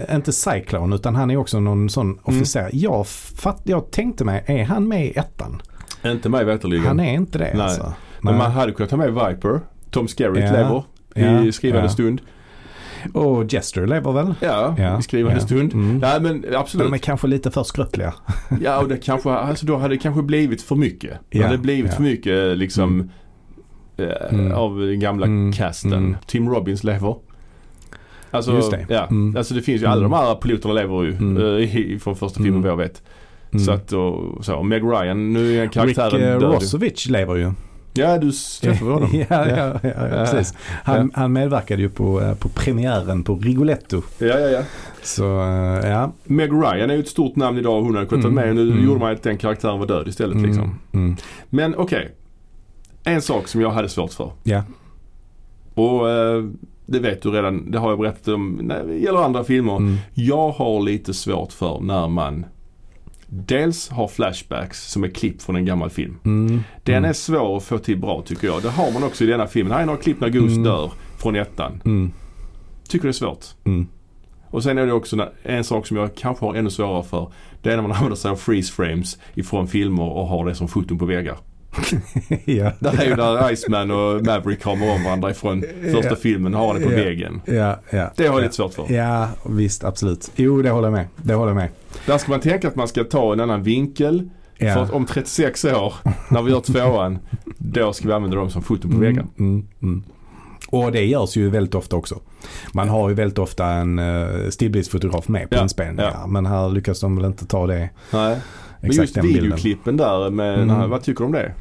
A: eh, inte Cyclone utan han är också någon sån officer. Jag, fatt, jag tänkte mig, är han med i ettan?
B: Inte mig veterligen.
A: Han är inte det
B: Nej.
A: alltså.
B: Men man hade kunnat ta med Viper. Tom Skerritt
A: Ja.
B: lever
A: Ja.
B: i skrivande
A: Ja.
B: stund.
A: Och Jester lever väl?
B: Ja,
A: Ja.
B: i skrivande
A: Ja.
B: stund.
A: Mm.
B: Nej men
A: Men
B: absolut.
A: de är kanske lite för skröpliga.
B: Ja och det kanske, alltså då hade det kanske blivit för mycket. Det
A: Ja,
B: hade blivit
A: ja.
B: för mycket liksom eh,
A: Mm.
B: av den gamla
A: Mm,
B: casten.
A: mm.
B: Tim Robbins lever. Alltså,
A: Just det.
B: Ja,
A: Mm.
B: alltså det finns ju, alla
A: Mm.
B: de här piloterna lever ju
A: Mm.
B: eh, i- från första filmen vad jag vet. Så att och, så, och Meg Ryan, nu är
A: Rick
B: karaktären
A: eh,
B: död.
A: Rossovich lever ju.
B: Ja, du träffade [laughs] honom.
A: ja, ja, ja, ja, precis. Han, han medverkade ju på, eh, på premiären på Rigoletto.
B: Ja, ja, ja.
A: Så eh, ja.
B: Meg Ryan är ju ett stort namn idag och hon hade kunnat
A: Mm,
B: med. Nu
A: mm.
B: gjorde man att den karaktären var död istället
A: Mm,
B: liksom.
A: mm.
B: Men okej. En sak som jag hade svårt för.
A: Ja.
B: Och eh, det vet du redan. Det har jag berättat om när det gäller andra filmer.
A: Mm.
B: Jag har lite svårt för när man dels har flashbacks som är klipp från en gammal film.
A: Mm.
B: Den
A: mm.
B: är svår att få till bra tycker jag. Det har man också i denna filmen. Här är några klipp när Goose
A: Mm.
B: dör från ettan.
A: Mm.
B: Tycker det är svårt.
A: Mm.
B: Och sen är det också en sak som jag kanske har ännu svårare för. Det är när man [laughs] använder sig av freeze frames ifrån filmer och har det som foton på väggar. [laughs]
A: ja.
B: Det här är ju där Iceman och Maverick kramar om varandra ifrån första filmen har det på väggen.
A: Ja, ja.
B: Det har jag
A: ja.
B: lite svårt för.
A: Ja, visst absolut. Jo, det håller jag med. Det håller jag med.
B: Där ska man tänka att man ska ta en annan vinkel. För
A: Ja.
B: att om 36 år, när vi gör tvåan, då ska vi använda dem som foton på väggen.
A: Mm, mm, mm. Och det görs ju väldigt ofta också. Man har ju väldigt ofta en uh, stillbildsfotograf med på
B: Ja,
A: inspelningar.
B: ja.
A: Men här lyckas de väl inte ta det
B: Nej. Men just videoklippen där med,
A: Mm.
B: vad tycker du om det?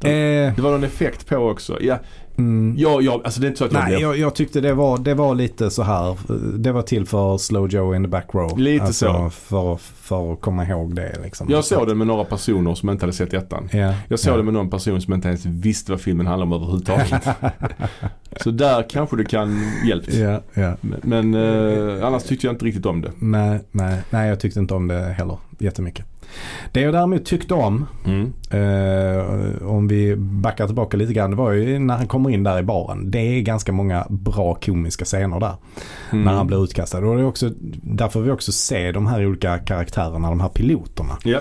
A: Eh,
B: Det var någon effekt på också. Ja,
A: mm,
B: ja, ja alltså det är inte så att jag
A: Nej,
B: blev...
A: jag, jag tyckte det var, det var lite så här. Det var till för Slow Joe in the back row.
B: Lite
A: alltså,
B: så.
A: För, för att komma ihåg det liksom.
B: Jag såg det med några personer som inte hade sett ettan.
A: Ja,
B: Jag såg
A: ja.
B: det med någon person som inte ens visste vad filmen handlar om överhuvudtaget. [laughs] så där kanske det kan hjälpt.
A: Ja, ja.
B: Men, men eh, annars tyckte jag inte riktigt om det.
A: Nej, nej, nej, jag tyckte inte om det heller jättemycket. Det jag däremot tyckte om,
B: Mm.
A: eh, om vi backar tillbaka lite grann, det var ju när han kommer in där i baren. Det är ganska många bra komiska scener där.
B: Mm.
A: När han blir utkastad. Och det är också därför vi också ser de här olika karaktärerna, de här piloterna.
B: Ja.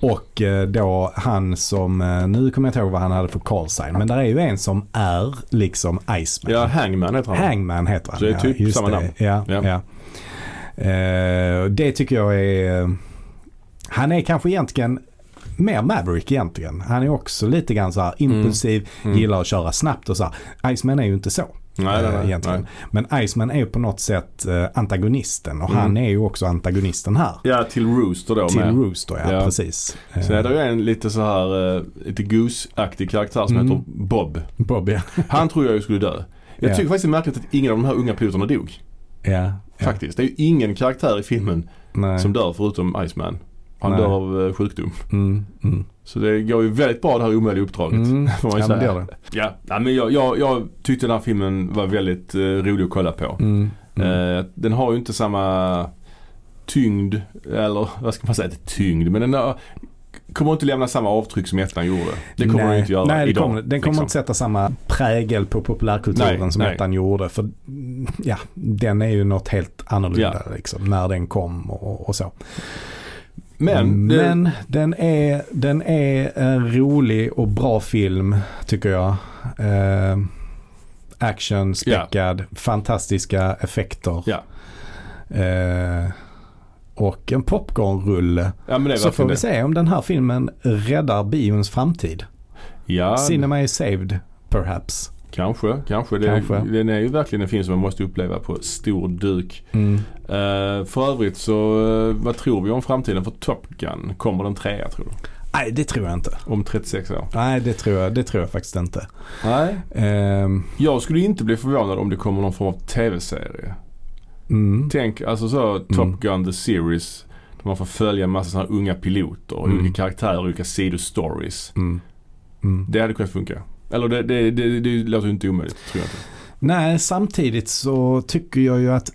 A: Och eh, då han som, eh, nu kommer jag inte ihåg vad han hade för call sign, men där är ju en som är liksom Iceman.
B: ja, Hangman heter han.
A: Hangman heter han.
B: Så det är typ
A: just
B: samma
A: det.
B: namn.
A: Ja,
B: Ja.
A: ja. Eh, det tycker jag är, han är kanske egentligen mer Maverick egentligen. Han är också lite grann så här impulsiv,
B: Mm.
A: gillar att köra snabbt och så här. Iceman är ju inte så.
B: Nej, nej,
A: eh,
B: nej,
A: egentligen. Men Iceman är ju på något sätt eh, antagonisten och
B: Mm.
A: han är ju också antagonisten här.
B: Ja, till Rooster då
A: Till
B: med.
A: Rooster, ja,
B: Ja.
A: precis.
B: Sen är det
A: Eh,
B: ju en lite så här, eh, lite Goose-aktig karaktär som
A: Mm.
B: heter Bob.
A: Bob, ja. [laughs]
B: Han tror jag ju skulle dö. Jag
A: Ja.
B: tycker faktiskt det är märkligt att ingen av de här unga piloterna dog.
A: ja.
B: Faktiskt. Det är ju ingen karaktär i filmen
A: Nej.
B: som dör förutom Iceman. Han
A: Nej.
B: dör av eh, sjukdom.
A: Mm, mm.
B: Så det går ju väldigt bra det här omöjliga uppdraget.
A: Mm. [laughs]
B: Får man ju
A: Ja, men det
B: säga.
A: gör det.
B: Ja, nej, men jag, jag, jag tyckte den här filmen var väldigt eh, rolig att kolla på.
A: Mm, mm.
B: Eh, den har ju inte samma tyngd, eller vad ska man säga, inte tyngd, men den har, kommer inte lämna samma avtryck som ettan gjorde. Det kommer den ju inte göra
A: nej, det
B: idag.
A: kommer, den kommer
B: liksom.
A: inte sätta samma prägel på populärkulturen
B: Nej,
A: som
B: nej.
A: ettan gjorde. För ja, den är ju något helt annorlunda liksom, när den kom och, och så.
B: Men, det,
A: Men den, är, den är en rolig och bra film tycker jag. Eh, action, späckad, fantastiska effekter.
B: Ja.
A: Eh, och en popcornrulle.
B: ja,
A: Så får vi
B: det.
A: se om den här filmen räddar bions framtid.
B: Ja,
A: Cinema is saved, perhaps.
B: Kanske. Kanske. Det,
A: Kanske.
B: Den är ju verkligen en film som man måste uppleva på stor duk.
A: Mm.
B: Eh, för övrigt så, eh, vad tror vi om framtiden för Top Gun? Kommer den trea tror du?
A: Nej, det tror jag inte.
B: Om 36 år?
A: Nej, det tror jag, det tror jag faktiskt inte.
B: Nej.
A: Ehm,
B: Jag skulle inte bli förvånad om det kommer någon form av tv-serie.
A: mm.
B: Tänk alltså så Top Gun the series. Där man får följa en massa sådana här unga piloter och
A: Mm.
B: olika karaktärer och olika sidostories.
A: Mm. Mm.
B: Det hade kunnat funka. Eller det, det, det, det låter ju inte omöjligt tror jag inte.
A: Nej, samtidigt så tycker jag ju att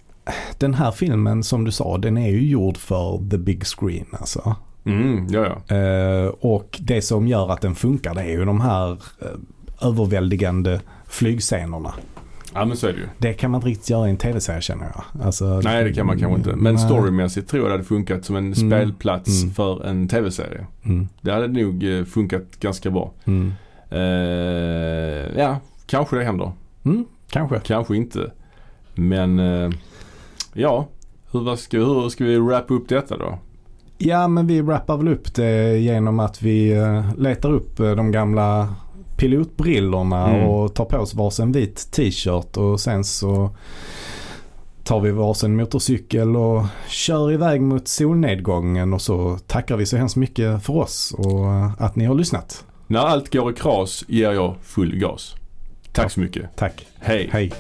A: den här filmen som du sa, den är ju gjord för the big screen alltså.
B: Mm, ja ja.
A: Eh, och det som gör att den funkar det är ju de här eh, överväldigande flygscenerna.
B: Ja men så är det ju.
A: Det kan man inte riktigt göra i en tv-serie känner jag. Alltså,
B: Nej det kan man kanske inte. Men
A: nej.
B: storymässigt tror jag det hade funkat som en
A: Mm.
B: spelplats
A: Mm.
B: för en tv-serie.
A: Mm.
B: Det hade nog eh, funkat ganska bra.
A: Mm.
B: Eh, ja, kanske det händer.
A: Mm, kanske.
B: Kanske inte. Men eh, ja, hur, ska, hur ska vi wrappa upp detta då?
A: Ja, men vi wrappar väl upp det genom att vi eh, letar upp eh, de gamla pilotbrillorna
B: Mm.
A: och tar på oss varsin vit t-shirt och sen så tar vi varsin motorcykel och kör iväg mot solnedgången och så tackar vi så hemskt mycket för oss och eh, att ni har lyssnat.
B: När allt går i kras ger jag full gas. Tack så mycket.
A: Tack.
B: Hej.
A: Hej.